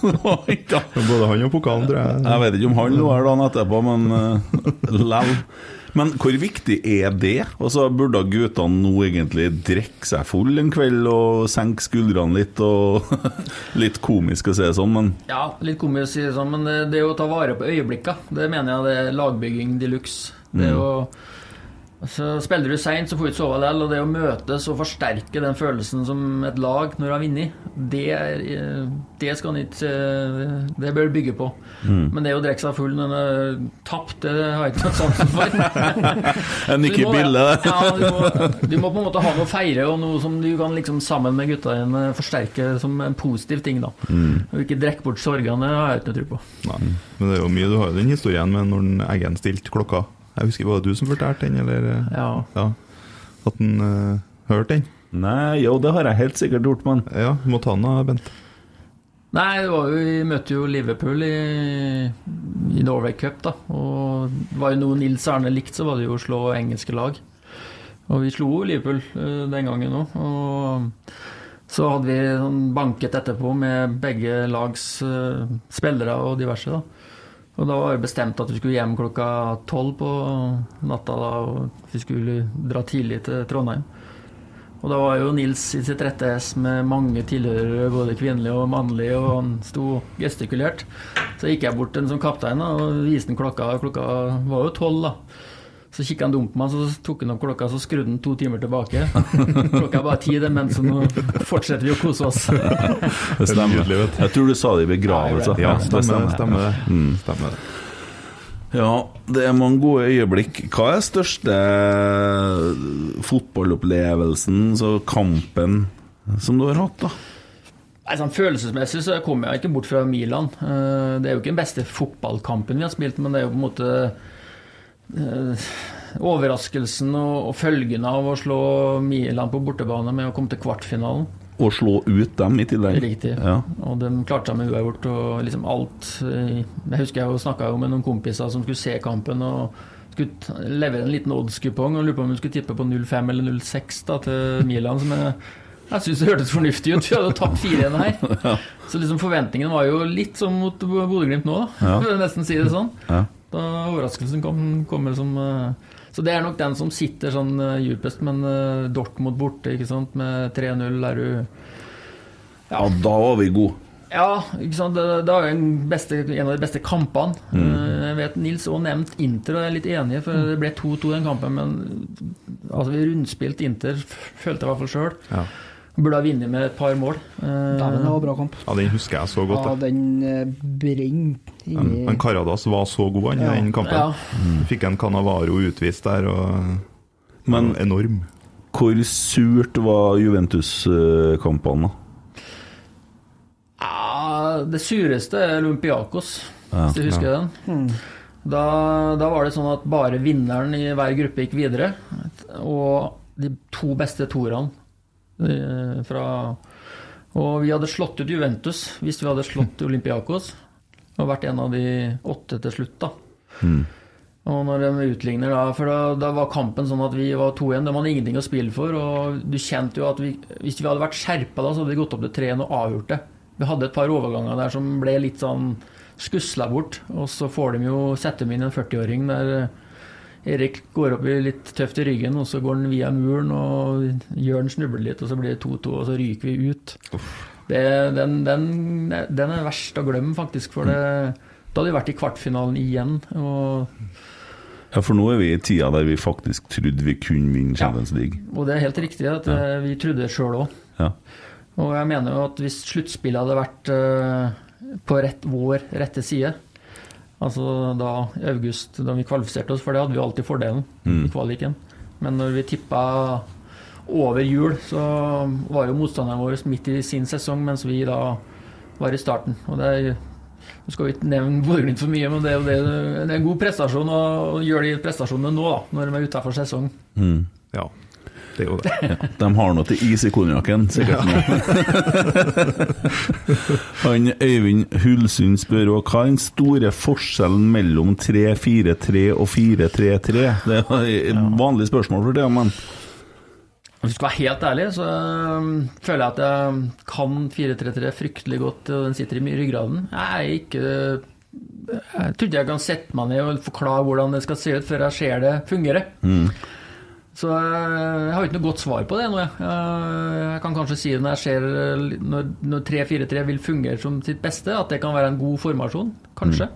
Speaker 3: Både han og pokalen, tror jeg.
Speaker 2: Jeg vet ikke om han lå her dagen etterpå, men uh, lell. Men hvor viktig er det? Og så burde guttene nå egentlig drikke seg full en kveld og senke skuldrene litt, og litt komisk å si det sånn, men
Speaker 5: Ja, litt komisk å si det sånn, men det, det å ta vare på øyeblikka, det mener jeg det er lagbygging de luxe. Det
Speaker 2: Mm.
Speaker 5: å Så Spiller du seint, så får du ikke sove likevel. Og det å møtes og forsterke den følelsen som et lag når du har vunnet, det, eh, det skal han ikke eh, Det bør du bygge på. Men det å drikke seg full når en er tapt, det har jeg ikke noe sansen for.
Speaker 2: En
Speaker 5: Så
Speaker 2: ikke bilde, det.
Speaker 5: Ja, du, må, du må på en måte ha noe å feire, og noe som du kan liksom sammen med gutta dine forsterke som en positiv ting. da Og ikke drikke bort sorgene, har jeg ikke noe tro på.
Speaker 3: Nei. Men det er jo mye, du har jo den historien med når den Eggen stilte klokka. Jeg husker, Var det du som fortalte den, eller? eh,
Speaker 5: Ja.
Speaker 3: ja. At han uh, hørte den?
Speaker 2: Nei, jo, det har jeg helt sikkert gjort, men
Speaker 3: Ja, må ta den da, Bent.
Speaker 5: Nei, det var jo, vi møtte jo Liverpool i, i Norway Cup, da. Og det var jo noe Nils Arne likte, så var det jo å slå engelske lag. Og vi slo jo Liverpool uh, den gangen òg. Og så hadde vi sånn banket etterpå med begge lags uh, spillere og diverse, da. Og da var det bestemt at vi skulle hjem klokka tolv på natta, da, og vi skulle dra tidlig til Trondheim. Og da var jo Nils i sitt rette ess med mange tilhørere, både kvinnelige og mannlige, og han sto gestikulert. Så gikk jeg bort til en som kaptein da, og viste den klokka. Klokka var jo tolv, da. Så kikka han dumt på meg, så tok han opp klokka så skrudde han to timer tilbake. Klokka er bare ti, det, men så nå fortsetter vi å kose oss.
Speaker 2: det stemmer. Jeg tror du sa det i begravelse.
Speaker 3: Ja,
Speaker 2: det
Speaker 3: stemmer det. Stemmer det.
Speaker 2: Mm.
Speaker 3: Stemmer.
Speaker 2: Ja, det er mange gode øyeblikk. Hva er største fotballopplevelsen, så kampen, som du har hatt, da?
Speaker 5: Nei, sånn Følelsesmessig så kommer jeg ikke bort fra Milan. Eh, Det er jo ikke den beste fotballkampen vi har spilt, men det er jo på en måte eh, overraskelsen og, og følgene av å slå Milan på bortebane med å komme til kvartfinalen.
Speaker 2: Og slå ut dem i tillegg?
Speaker 5: Riktig.
Speaker 2: Ja.
Speaker 5: Og de klarte seg med uavgjort og liksom alt eh, Jeg husker jeg snakka med noen kompiser som skulle se kampen og skulle levere en liten oddskupong og lurte på om de skulle tippe på 0-5 eller 0-6 da, til Milan. som jeg jeg syns det hørtes fornuftig ut. Vi hadde jo tapt 4-1 her. Så liksom forventningen var jo litt som mot Bodø-Glimt nå, da.
Speaker 2: Ja.
Speaker 5: Nesten si det sånn.
Speaker 2: Ja.
Speaker 5: Da overraskelsen kom, kommer som eh, Så det er nok den som sitter sånn eh, djupest. Men dort Dortmund borte, ikke sant, med 3-0 er du
Speaker 2: ja, da var vi gode.
Speaker 5: Ja, ikke sant. Det, det er jo en, beste, en av de beste kampene. Mm. Jeg vet Nils òg nevnt Inter, og jeg er litt enig, for det ble 2-2 den kampen. Men altså, vi rundspilte Inter, følte jeg i hvert fall sjøl.
Speaker 3: Ja.
Speaker 5: Burde ha vunnet med et par mål. da
Speaker 4: Dæven, det var bra kamp.
Speaker 3: ja, den husker jeg så godt.
Speaker 4: Ja, den eh, brenner
Speaker 3: Men, men Caradas var så god han, i
Speaker 4: Ja.
Speaker 3: den kampen.
Speaker 5: Ja.
Speaker 3: Fikk en Canavaro utvist der, og
Speaker 2: Men
Speaker 3: og enorm.
Speaker 2: hvor surt var Juventus-kampene, da?
Speaker 5: Ja, det sureste er Olympiakos,
Speaker 2: Ja,
Speaker 5: hvis du husker den. Da, da var det sånn at bare vinneren i hver gruppe gikk videre. Og de to beste toerne eh, fra Og vi hadde slått ut Juventus hvis vi hadde slått Olympiakos. Og vært en av de åtte til slutt, da. Og når de utligner da For da, da var kampen sånn at vi var 2-1. Det var ingenting å spille for. Og du kjente jo at vi, hvis vi hadde vært skjerpa da, så hadde vi gått opp til 3-1 og avgjort det. Vi hadde et par overganger der som ble litt sånn skusla bort. Og så får de jo sette inn en 40-åring der eh, Erik går opp i litt tøft i ryggen, og så går han via muren, og Jørn snubler litt, og så blir det 2-2, og så ryker vi ut. Det, den, den, den er verst å glemme, faktisk. For det, da hadde vi vært i kvartfinalen igjen. Og
Speaker 2: Ja, For nå er vi i tida der vi faktisk trodde vi kunne vinne Champions League.
Speaker 5: Og det er helt riktig at ja. vi trodde det sjøl òg.
Speaker 2: Ja.
Speaker 5: Og jeg mener jo at hvis sluttspillet hadde vært eh, på rett, vår rette side, altså da i august, da vi kvalifiserte oss, for det hadde vi alltid fordelen
Speaker 2: Mm.
Speaker 5: i kvaliken. Men når vi tippa over jul, så var jo motstanderen vår midt i sin sesong, mens vi da var i starten. Og det er nå skal vi ikke nevne Bodø-Glimt for mye, men det er det, det er en god prestasjon å gjøre de prestasjonene nå, da, når de er utafor sesong.
Speaker 2: Mm.
Speaker 3: Ja, det er jo det.
Speaker 2: De har noe til is i konjakken, sikkert. Ja. Han Øyvind Hulsund spør òg hva er den store forskjellen mellom 3-4-3 og 4-3-3? Det er et vanlig spørsmål for det, men
Speaker 5: Hvis du skal være helt ærlig, så føler jeg at jeg kan 4-3-3 fryktelig godt, og den sitter i ryggraden. Jeg er ikke Jeg tror ikke jeg kan sette meg ned og forklare hvordan det skal se ut før jeg ser det fungere. Så øh, jeg har ikke noe godt svar på det ennå. Jeg, Jeg- kan kanskje si det når jeg ser øh, når, når 3-4-3 vil fungere som sitt beste, at det kan være en god formasjon. Kanskje.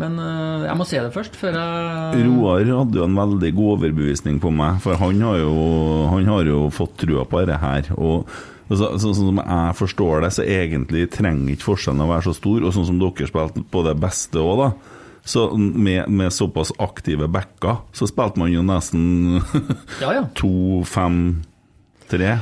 Speaker 5: Men uh, jeg må se det først, før jeg
Speaker 2: Roar hadde jo en veldig god overbevisning på meg, for han har jo, han har jo fått trua på dette her. Og altså, sånn som jeg forstår det, så egentlig trenger ikke forskjellen å være så stor. Og sånn som dere spilte på det beste òg, da. Så med, med såpass aktive backer, så spilte man jo nesten
Speaker 5: Ja, ja.
Speaker 2: to, fem, tre.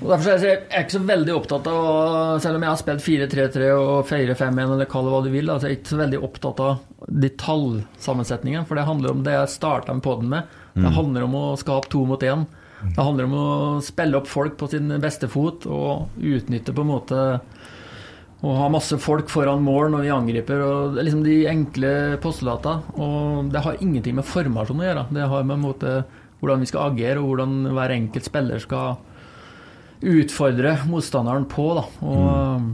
Speaker 5: Og Derfor er jeg er ikke så veldig opptatt av Selv om jeg har spilt 4-3-3 og 4-5-1 eller kall det hva du vil, altså jeg er ikke så veldig opptatt av de tallsammensetningene. For det handler om det jeg starta med poden med. Det handler om å skape to mot én. Det handler om å spille opp folk på sin beste fot og utnytte på en måte å ha masse folk foran mål når vi angriper. og det er liksom De enkle postulatene. Og det har ingenting med formasjon å gjøre. Det har med en måte hvordan vi skal agere, og hvordan hver enkelt spiller skal utfordre motstanderen på. Da. Og mm.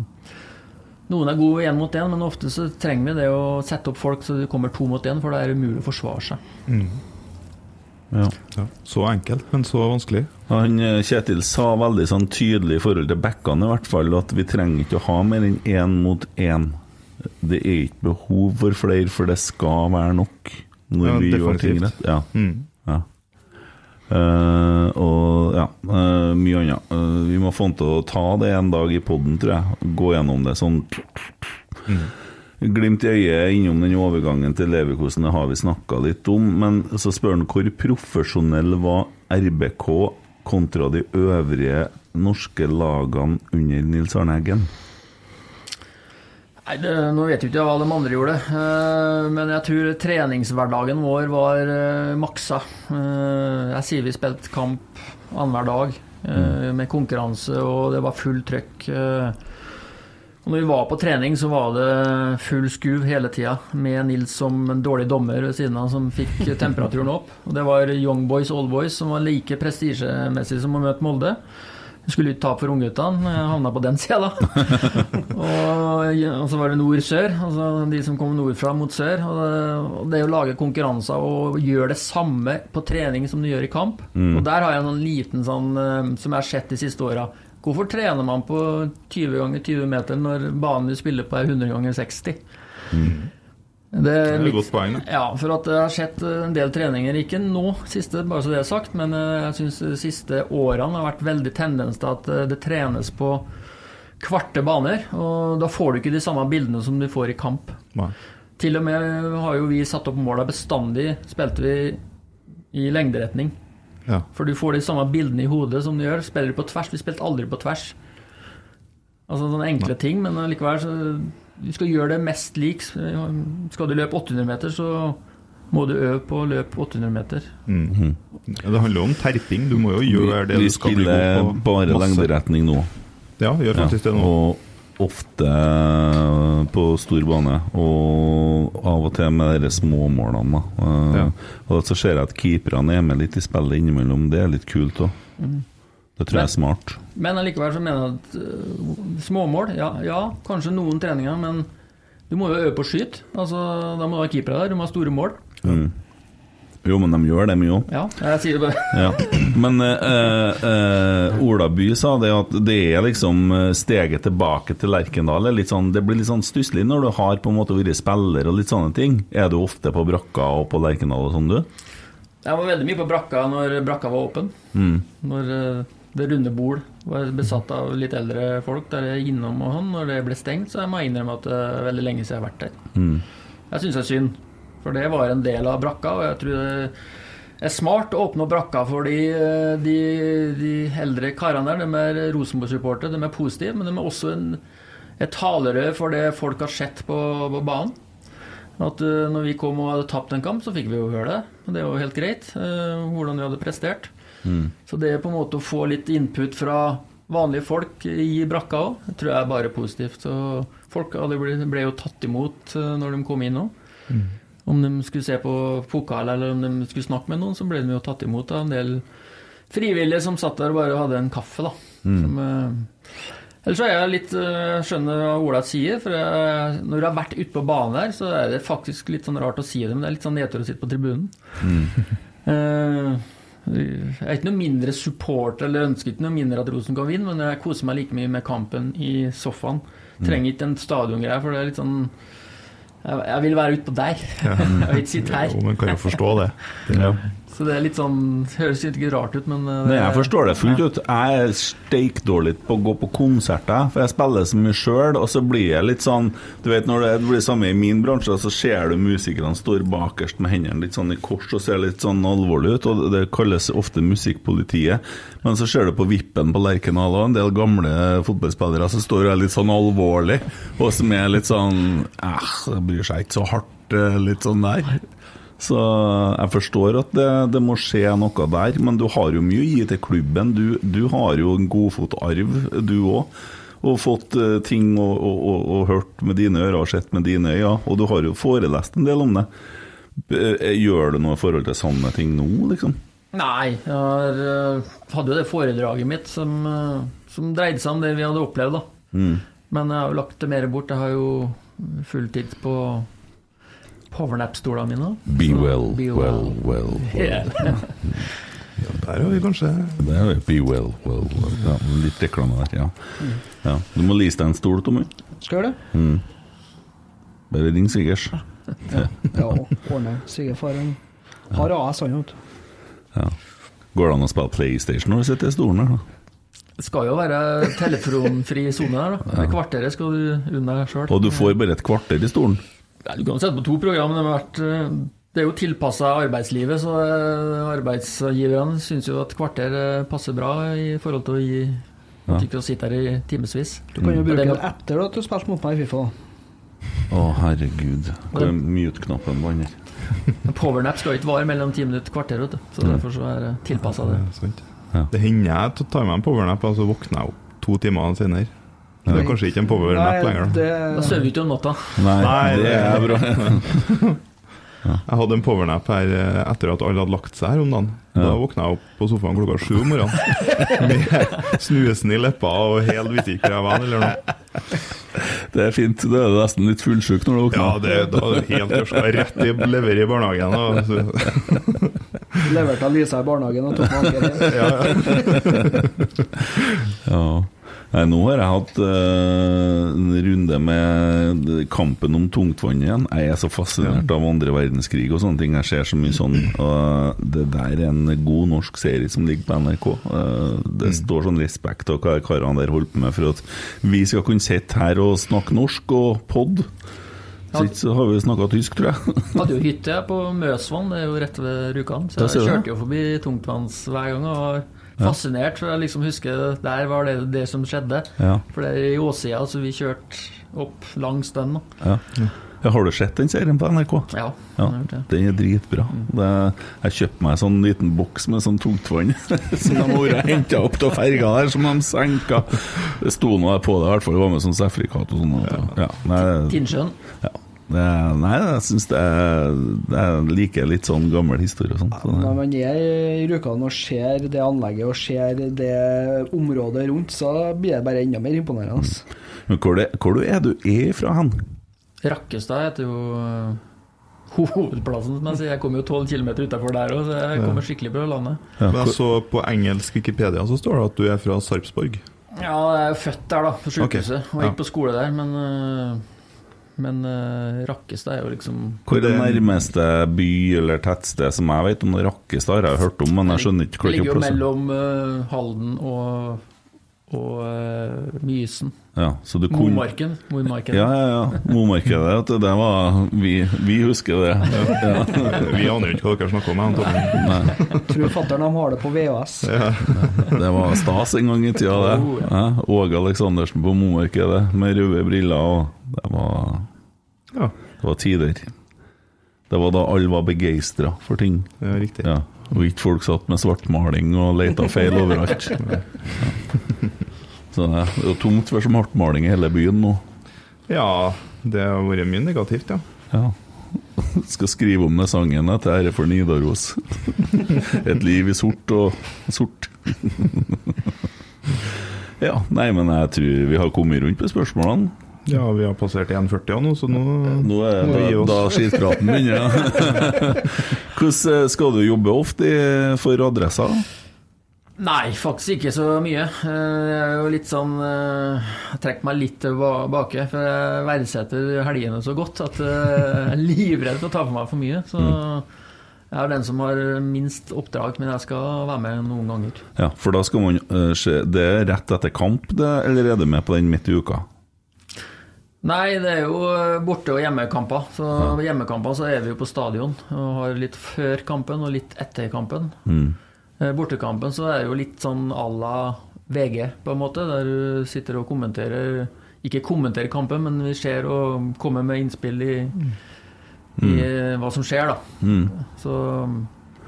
Speaker 5: Noen er gode én mot én, men ofte så trenger vi det å sette opp folk så det kommer to mot én, for da er det umulig å forsvare seg.
Speaker 2: Ja.
Speaker 3: Ja. Så enkelt, men så vanskelig.
Speaker 2: Han, eh, Kjetil sa veldig sånn tydelig i forhold til backene i hvert fall at vi trenger ikke å ha mer enn én mot én. Det er ikke behov for flere, for det skal være nok når
Speaker 3: Ja,
Speaker 2: vi gjør ting
Speaker 3: definitivt.
Speaker 2: rett. Ja.
Speaker 3: Mm.
Speaker 2: Eh, og ja, uh, mye annet. Uh, vi må få han til å ta det en dag i poden, tror jeg. Gå gjennom det sånn Glimt i øyet innom den overgangen til Leverkosen, det har vi snakka litt om. Men så spør han hvor profesjonell var RBK kontra de øvrige norske lagene under Nils Arne Eggen?
Speaker 5: Nei, det, Nå vet jeg ikke hva de andre gjorde, eh, men jeg tror treningshverdagen vår var eh, maksa. Eh, jeg sier vi spilte kamp annenhver dag eh, med konkurranse, og det var full trøkk. Og når vi var på trening, så var det full skuv hele tida, med Nils som en dårlig dommer ved siden av, som fikk temperaturen opp. Og det var young boys, old boys, som var like prestisjemessig som å møte Molde. Skulle ikke tape for ungguttene, havna på den sida, da. Og, og så var det nord-sør, altså de som kom nordfra mot sør. Og det, og det å lage konkurranser og gjøre det samme på trening som du gjør i kamp. Og der har jeg en sånn liten sånn eh, som jeg har sett de siste åra. Hvorfor trener man på 20 ganger 20 meter når banen du spiller på er 100 ganger 60? Det
Speaker 3: Det
Speaker 5: er
Speaker 3: et godt poeng. da.
Speaker 5: ja, for at jeg har sett en del treninger, ikke nå siste, bare så det er sagt, men eh, jeg syns de siste årene har vært veldig tendens til at eh, det trenes på kvarte baner, og da får du ikke de samme bildene som du får i kamp.
Speaker 3: Nei.
Speaker 5: Til og med har jo vi satt opp måla bestandig, spilte vi i lengderetning.
Speaker 3: Ja.
Speaker 5: For du får de samme bildene i hodet som du gjør. Spiller du på tvers? Vi spilte aldri på tvers. Altså sånne enkle ting, men likevel så Du skal gjøre det mest lik. Skal du løpe 800 meter, så må du øve på å løpe 800 meter.
Speaker 3: Mm. Ja, Det handler om terping. Du må jo gjøre det
Speaker 2: vi
Speaker 3: du skal bli
Speaker 2: spiller
Speaker 3: god på.
Speaker 2: bare
Speaker 3: Masse.
Speaker 2: lengderetning nå.
Speaker 3: Ja, gjør faktisk det nå.
Speaker 2: Og ofte på stor bane, og av og til med de småmålene. Eh,
Speaker 3: Ja.
Speaker 2: Og så ser jeg at keeperne er med litt i spillet innimellom. Det er litt kult òg. Det tror jeg er smart.
Speaker 5: Men allikevel så mener jeg at uh, småmål ja, ja, kanskje noen treninger, men du må jo øve på å skyte. Altså, da må du ha keepere der, du må ha store mål.
Speaker 2: Mm. Jo, men de gjør det mye òg.
Speaker 5: Ja, jeg sier det bare.
Speaker 2: Ja. Men eh, eh, Ola By sa det at det er liksom eh, steget tilbake til Lerkendal. er sånn, det blir litt sånn stusslig når du har på en måte vært spiller og litt sånne ting. Er du ofte på brakka og på Lerkendal og sånn, du?
Speaker 5: Jeg var veldig mye på brakka når brakka var åpen.
Speaker 2: Mm.
Speaker 5: Når øh, det runde bol var besatt av litt eldre folk der jeg er innom og sånn. Når det ble stengt, så jeg må innrømme at det er veldig lenge siden jeg har vært der.
Speaker 2: Mm.
Speaker 5: Jeg syns det er synd, for det var en del av brakka, og jeg tror det er smart å åpne opp brakka fordi de, de, de eldre karene der, de er Rosenborg-supportere, de er positive, men de er også en, et talerør for det folk har sett på, på banen. At eh, når vi kom og hadde tapt en kamp, så fikk vi jo høre det. Og det var jo helt greit, eh, hvordan vi hadde prestert. Så det er på en måte å få litt input fra vanlige folk i brakka òg, tror jeg er bare positivt. Så folk ble, ble jo tatt imot eh, når de kom inn òg. Om de skulle se på pokal eller om de skulle snakke med noen, så ble de jo tatt imot av en del frivillige som satt der og bare hadde en kaffe, da. Som, eh, Ellers er jeg litt eh, skjønner hva Ola sier, for jeg, når du har vært ute på banen der, så er det faktisk litt sånn rart å si det, men det er litt sånn nedtur å sitte på tribunen. Eh, jeg er ikke noe mindre supporter eller ønsker ikke noe mindre at Rosen kan vinne, men jeg koser meg like mye med kampen i sofaen. Trenger ikke en stadiongreie, for det er litt sånn Jeg, jeg vil være utpå der. Jeg vil ikke sitte her.
Speaker 3: Jo, men kan jo forstå det. det
Speaker 5: Så det er litt sånn Høres ikke rart ut, men eh,
Speaker 2: Nei, jeg forstår det fullt ut. Jeg er steikdårlig på å gå på konserter, for jeg spiller så mye sjøl, og så blir jeg litt sånn Du vet når det blir samme i min bransje, så ser du musikerne står bakerst med hendene litt sånn i kors og ser litt sånn alvorlig ut, og det kalles ofte musikkpolitiet. Men så ser du på vippen på Lerkendal og en del gamle fotballspillere som står litt sånn alvorlig, og som er litt sånn Eh, det bryr seg ikke så hardt, eh, litt sånn der. Så jeg forstår at det, det må skje noe der, men du har jo mye å gi til klubben. Du, du har jo en godfotarv, du òg. Og fått eh, ting og, og, og, og hørt med dine ører og sett med dine øyne. Og du har jo forelest en del om det. Eh, Gjør du noe i forhold til sånne ting nå, liksom?
Speaker 5: Nei, jeg har, eh, hadde jo det foredraget mitt som, som dreide seg om det vi hadde opplevd, da.
Speaker 2: Mm.
Speaker 5: Men jeg har jo lagt det mer bort. Jeg har jo fulltid på powernap-stolene mine.
Speaker 2: Be well,
Speaker 5: be
Speaker 2: well, well. well.
Speaker 5: Yeah.
Speaker 3: Der har vi kanskje
Speaker 2: Det er jo be well, well, well. Ja, litt reklame der, ja. ja. Du må lease deg en stol, Tommy.
Speaker 4: Skal gjøre det?
Speaker 2: Bare ring svigers.
Speaker 4: Ja, ja ordner svigerfaren. har AS, han, vet du.
Speaker 2: Ja. Går det an å spille PlayStation når du sitter i stolen her? da?
Speaker 5: Det skal jo være telefonfri sone der, da. Ja. kvarteret skal du unne deg sjøl.
Speaker 2: Og du får bare et kvarter i stolen?
Speaker 5: Du kan jo sette på to program, det, vært, eh, det er jo tilpassa arbeidslivet, så eh, arbeidsgiverne syns jo at kvarter eh, passer bra i forhold til å gi
Speaker 2: Ja.
Speaker 5: at du ikke her i timevis.
Speaker 4: Du kan jo
Speaker 5: Mm.
Speaker 4: bruke
Speaker 5: Det er
Speaker 4: det etter at du spilte mot meg i Fifa. Å,
Speaker 2: Å, herregud. Hvor er mute-knappen på den her?
Speaker 5: Powernap skal ikke vare mellom ti minutter og kvarter, vet du. så derfor så er det tilpassa det.
Speaker 3: Ja, sant.
Speaker 2: Ja.
Speaker 3: Det hender jeg tar meg en powernap, og så våkner jeg opp to timer senere. Det er kanskje ikke en powernap lenger. da.
Speaker 5: Sover vi ikke om natta.
Speaker 2: Nei,
Speaker 3: Nei,
Speaker 2: det
Speaker 3: det-
Speaker 2: er bra.
Speaker 3: Jeg hadde en powernap her eh, etter at alle hadde lagt seg her om dagen. Da våkna jeg opp på sofaen klokka sju om morgenen. Med snusen i leppa og helt visste ikke hvor jeg var eller noe.
Speaker 2: Det er fint. Da er du nesten litt fullsjuk når du
Speaker 3: Ja, det, da er du helt tørst. Rett i lever i barnehagen. Og, så,
Speaker 4: leverte av Lisa i barnehagen og tok med anker.
Speaker 3: ja, ja.
Speaker 2: Ja. Nei, nå har jeg hatt uh, en runde med kampen om tungtvann igjen. Jeg er så fascinert av andre verdenskrig og sånne ting. Jeg ser så mye sånn. Og det der er en god norsk serie som ligger på NRK. Uh, det står sånn respekt av hva karene der holder på med for at vi skal kunne sitte her og snakke norsk og pod. Så så har vi snakka tysk, tror jeg.
Speaker 5: Hadde jo hytte på Møsvann, det er jo rett ved Rjukan. Så jeg kjørte jo forbi tungtvanns hver gang og fascinert. For jeg liksom husker der var det det som skjedde.
Speaker 2: Ja.
Speaker 5: For det er i åssida, så vi kjørte opp langs den.
Speaker 2: Ja. Ja, har du sett den serien på NRK?
Speaker 5: Ja,
Speaker 2: Ja, den er dritbra. Det, jeg kjøpte meg en sånn liten boks med sånn tungtvann som de har henta opp til ferga der, som de senka. Det sto noe på det, i hvert fall. Det var med sånn sertifikat og sånn. Ja. Ja.
Speaker 5: Tinnsjøen.
Speaker 2: ja. Det, nei, jeg syns det er Jeg liker litt sånn gammel historie og sånn. Så
Speaker 4: Når man er i Rjukan og ser det anlegget og ser det området rundt, så blir det bare enda mer imponerende. altså.
Speaker 2: Men hvor, det, hvor du er du er fra hen?
Speaker 5: Rakkestad heter jo eh, hovedplassen, som jeg sier. Jeg kommer jo 12 km utafor der òg, så jeg kommer skikkelig på landet.
Speaker 2: Ja,
Speaker 3: Men jeg så på engelsk Wikipedia så står det at du er fra Sarpsborg.
Speaker 5: Ja, jeg er født der, da, på sykehuset.
Speaker 3: Ok,
Speaker 5: Og gikk på skole der, men øh, Men uh, Rakkestad er jo liksom
Speaker 2: hvor er det nærmeste by eller tettsted som jeg vet om? det Rakkestad har jeg hørt om, men jeg skjønner ikke
Speaker 5: Det
Speaker 2: hvor
Speaker 5: ligger jo mellom uh, Halden og, og uh, Mysen.
Speaker 2: Ja, så du kunne
Speaker 5: Momarken. Momarken.
Speaker 2: Ja, ja, ja. Momarkedet, vet det var Vi, vi husker det. Ja.
Speaker 3: Vi aner jo ikke hva dere snakker om. jeg, Tommy.
Speaker 2: Nei,
Speaker 4: Tror fatter'n har det på VHS.
Speaker 2: det var stas en gang i tida, det.
Speaker 5: Oh,
Speaker 2: Ja, Åge Aleksandersen på Momarkedet med røde briller, og det var,
Speaker 3: Ja,
Speaker 2: det var tider. Det var da alle var begeistra for ting.
Speaker 3: ja, riktig.
Speaker 2: Ja. Og ikke folk satt med svartmaling og leita feil overalt. Så det er jo tomt for svartmaling i hele byen nå.
Speaker 3: Ja, det har vært mye negativt, ja.
Speaker 2: Ja. Skal skrive om den sangen til ære for Nidaros. Et liv i sort og sort. Ja, nei, men jeg tror vi har kommet rundt på spørsmålene.
Speaker 3: Ja, vi har passert 1,40 nå, så nå
Speaker 2: Nå er
Speaker 3: må vi gi
Speaker 2: da,
Speaker 3: oss.
Speaker 2: da skitpraten begynner. ja. Hvordan eh, skal du jobbe ofte for adressa?
Speaker 5: Nei, faktisk ikke så mye. Eh, Jeg er jo litt sånn eh, Jeg trekker meg litt tilbake, for jeg verdsetter helgene så godt at jeg er livredd for å ta for meg for mye. Så jeg er den som har minst oppdrag, men jeg skal være med noen ganger.
Speaker 2: Ja, for da skal man se Det er rett etter kamp, det, eller er du med på den midt i uka?
Speaker 5: Nei, det er jo borte- og hjemmekamper. Så ja. hjemmekamper så er vi jo på stadion og har litt før kampen og litt etter kampen. Mm. Bortekampen så er det jo litt sånn à la VG, på en måte, der du sitter og kommenterer Ikke kommenterer kampen, men vi ser og kommer med innspill i, i eh, hva som skjer, da. Så,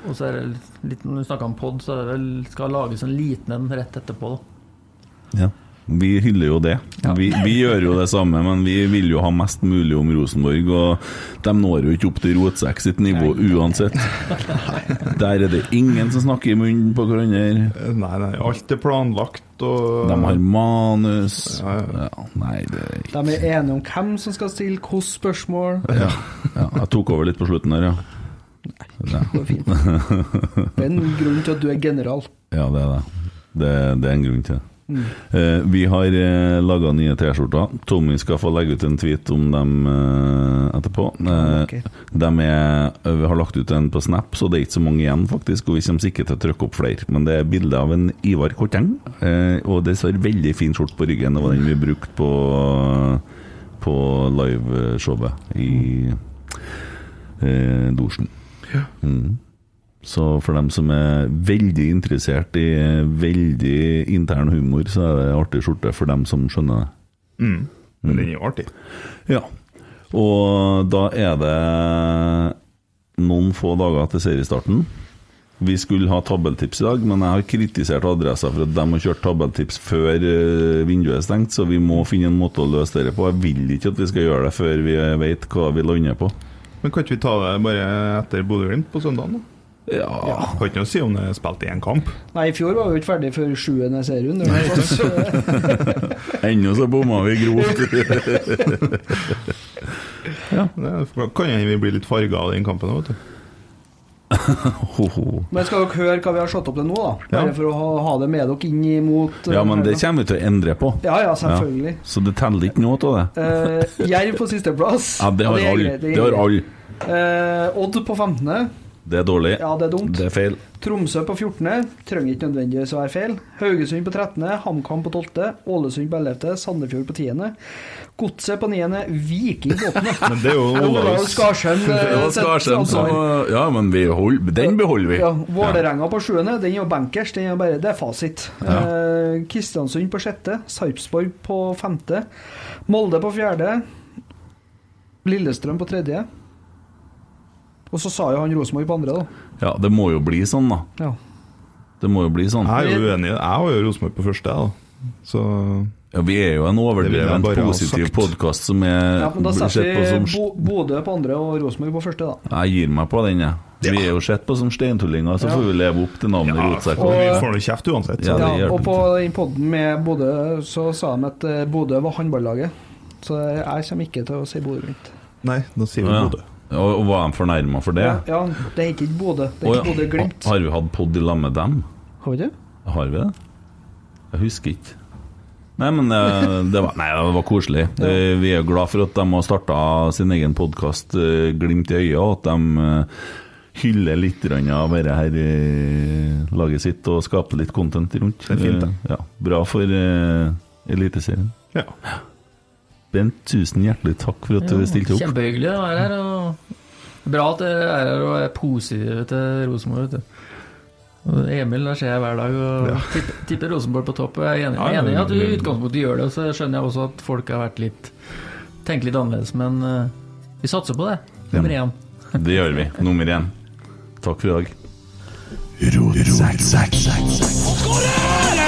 Speaker 5: og så er det litt, Når vi snakker om pod, så er det vel, skal lages en liten en rett etterpå. da.
Speaker 2: Ja. Vi hyller jo det.
Speaker 5: Ja.
Speaker 2: Vi, vi gjør jo det samme, men vi vil jo ha mest mulig om Rosenborg. Og de når jo ikke opp til Rotsekk sitt nivå uansett. Der er det ingen som snakker i munnen på hverandre.
Speaker 3: Nei, nei, alt er planlagt, og
Speaker 2: De har manus.
Speaker 3: Ja, ja.
Speaker 2: Ja, nei, det er ikke
Speaker 4: De er enige om hvem som skal stille hvilke spørsmål.
Speaker 2: ja. ja, Jeg tok over litt på slutten her, ja. Nei,
Speaker 4: Det går fint. Det er en grunn til at du er general.
Speaker 2: ja det er det. Det, det er en grunn til det. Eh, vi har eh, laga nye T-skjorter. Tommy skal få legge ut en tweet om dem eh, etterpå. Eh,
Speaker 4: Ok.
Speaker 2: er, eh, vi har lagt ut en på Snap, så det er ikke så mange igjen, faktisk. Og vi kommer sikkert til å trykke opp flere. Men det er bilde av en Ivar Kotteng, eh, og det står veldig fin skjorte på ryggen. Det var den vi brukte på, på liveshowet i eh, Dorsen. Mm. Så for dem som er veldig interessert i veldig intern humor, så er det artig skjorte for dem som skjønner det.
Speaker 3: mm. Men den er jo artig.
Speaker 2: Ja. Og da er det noen få dager til seriestarten. Vi skulle ha tabelltips i dag, men jeg har kritisert adressa for at de har kjørt tabelltips før eh, vinduet er stengt, så vi må finne en måte å løse det på. Jeg vil ikke at vi skal gjøre det før vi vet hva vi lander på.
Speaker 3: Men kan ikke vi ta det bare etter Bodø-Glimt på søndagen? da?
Speaker 2: Ja,
Speaker 3: har ikke noe å si om det er spilt én kamp.
Speaker 4: Nei, i fjor var vi ikke ferdig før sjuende serierunde. i
Speaker 2: Ennå så bomma vi grovt.
Speaker 3: Det kan hende vi blir litt farga av den kampen òg, vet du.
Speaker 2: Ho, ho.
Speaker 4: Men skal dere høre hva vi har slått opp til nå, da?
Speaker 3: Ja.
Speaker 4: Bare for å ha, ha det med dere inn imot
Speaker 2: Ja, men det kommer vi til å endre på.
Speaker 4: Ja, ja, selvfølgelig.
Speaker 2: Ja. Så det teller ikke noe av det.
Speaker 4: uh, Jerv på sisteplass.
Speaker 2: Ja, det har alle. Det har alle.
Speaker 4: Eh, Odd på 15.
Speaker 2: Det er dårlig.
Speaker 4: Ja, det er dumt.
Speaker 2: Det er feil.
Speaker 4: Tromsø på 14. Trenger ikke nødvendigvis å være feil. Haugesund på 13. HamKam på 12. Ålesund på 11. Sandefjord på 10. Godset på 9. Viking på 8.
Speaker 3: Men det er jo
Speaker 4: Olav Skarsheim. eh,
Speaker 2: Skarsheim som. Ja, men vi hold, den beholder vi.
Speaker 4: Ja, Vålerenga på 7. Den er jo bankers. Den er bare, det er fasit. Eh, Kristiansund på 6. Sarpsborg på 5. Molde på 4. Lillestrøm på 3. Og så sa jo han Rosenborg på andre, da.
Speaker 2: Ja, det må jo bli sånn, da.
Speaker 4: Ja.
Speaker 2: Det må jo bli sånn.
Speaker 3: Jeg er jo uenig. Jeg har jo Rosenborg på første, jeg, da. Så
Speaker 2: Ja, vi er jo en
Speaker 3: Det vil
Speaker 2: overdreven
Speaker 3: jeg bare ha
Speaker 2: positiv podkast som er
Speaker 4: ja, men da setter vi
Speaker 2: som
Speaker 4: Bo Bodø på andre og Rosenborg på første, da.
Speaker 2: Jeg gir meg på den, jeg. Vi er jo sett på som steintullinger, så
Speaker 4: Ja.
Speaker 2: får vi leve opp til navnet
Speaker 3: ja,
Speaker 2: Rotsekk.
Speaker 3: for vi
Speaker 4: Og-
Speaker 3: får noe kjeft uansett.
Speaker 2: Ja, det
Speaker 4: Ja, og på den podden med Bodø så sa de at eh, Bodø var håndballaget. Så jeg kommer ikke til å si Bodø-Glimt.
Speaker 3: Nei, da sier vi
Speaker 2: Ja.
Speaker 3: Bodø.
Speaker 2: Og, og var de fornærma for det?
Speaker 4: Ja, ja, det heter ikke Bodø. Det heter. Bodø-Glimt.
Speaker 2: Har vi hatt pod i lag med dem?
Speaker 4: Har vi det?
Speaker 2: Har vi det? Jeg husker ikke. Nei, men det, det var, nei, det var koselig. Ja. Vi er glad for at de har starta sin egen podkast Glimt i øyet, og at de eh, hyller litt grann av dette her i laget sitt og skaper litt content rundt.
Speaker 3: Det er fint.
Speaker 2: Eh, Ja, bra for uh, Eliteserien.
Speaker 3: Ja.
Speaker 2: Bent, tusen hjertelig takk for at du stilte opp.
Speaker 5: Kjempehyggelig å være her. Og bra at dere er her og er positive til Rosenborg. vet du. Emil der ser jeg hver dag og tipper, tipper Rosenborg på topp. Jeg er enig,
Speaker 3: Ja, ja,
Speaker 5: enig i at du i
Speaker 3: ja.
Speaker 5: utgangspunktet gjør det, og så skjønner jeg også at folk har vært litt tenkt litt annerledes, men uh, vi satser på det. Nummer én.
Speaker 2: Det gjør vi. Nummer én. Takk for i dag.
Speaker 1: Skårer!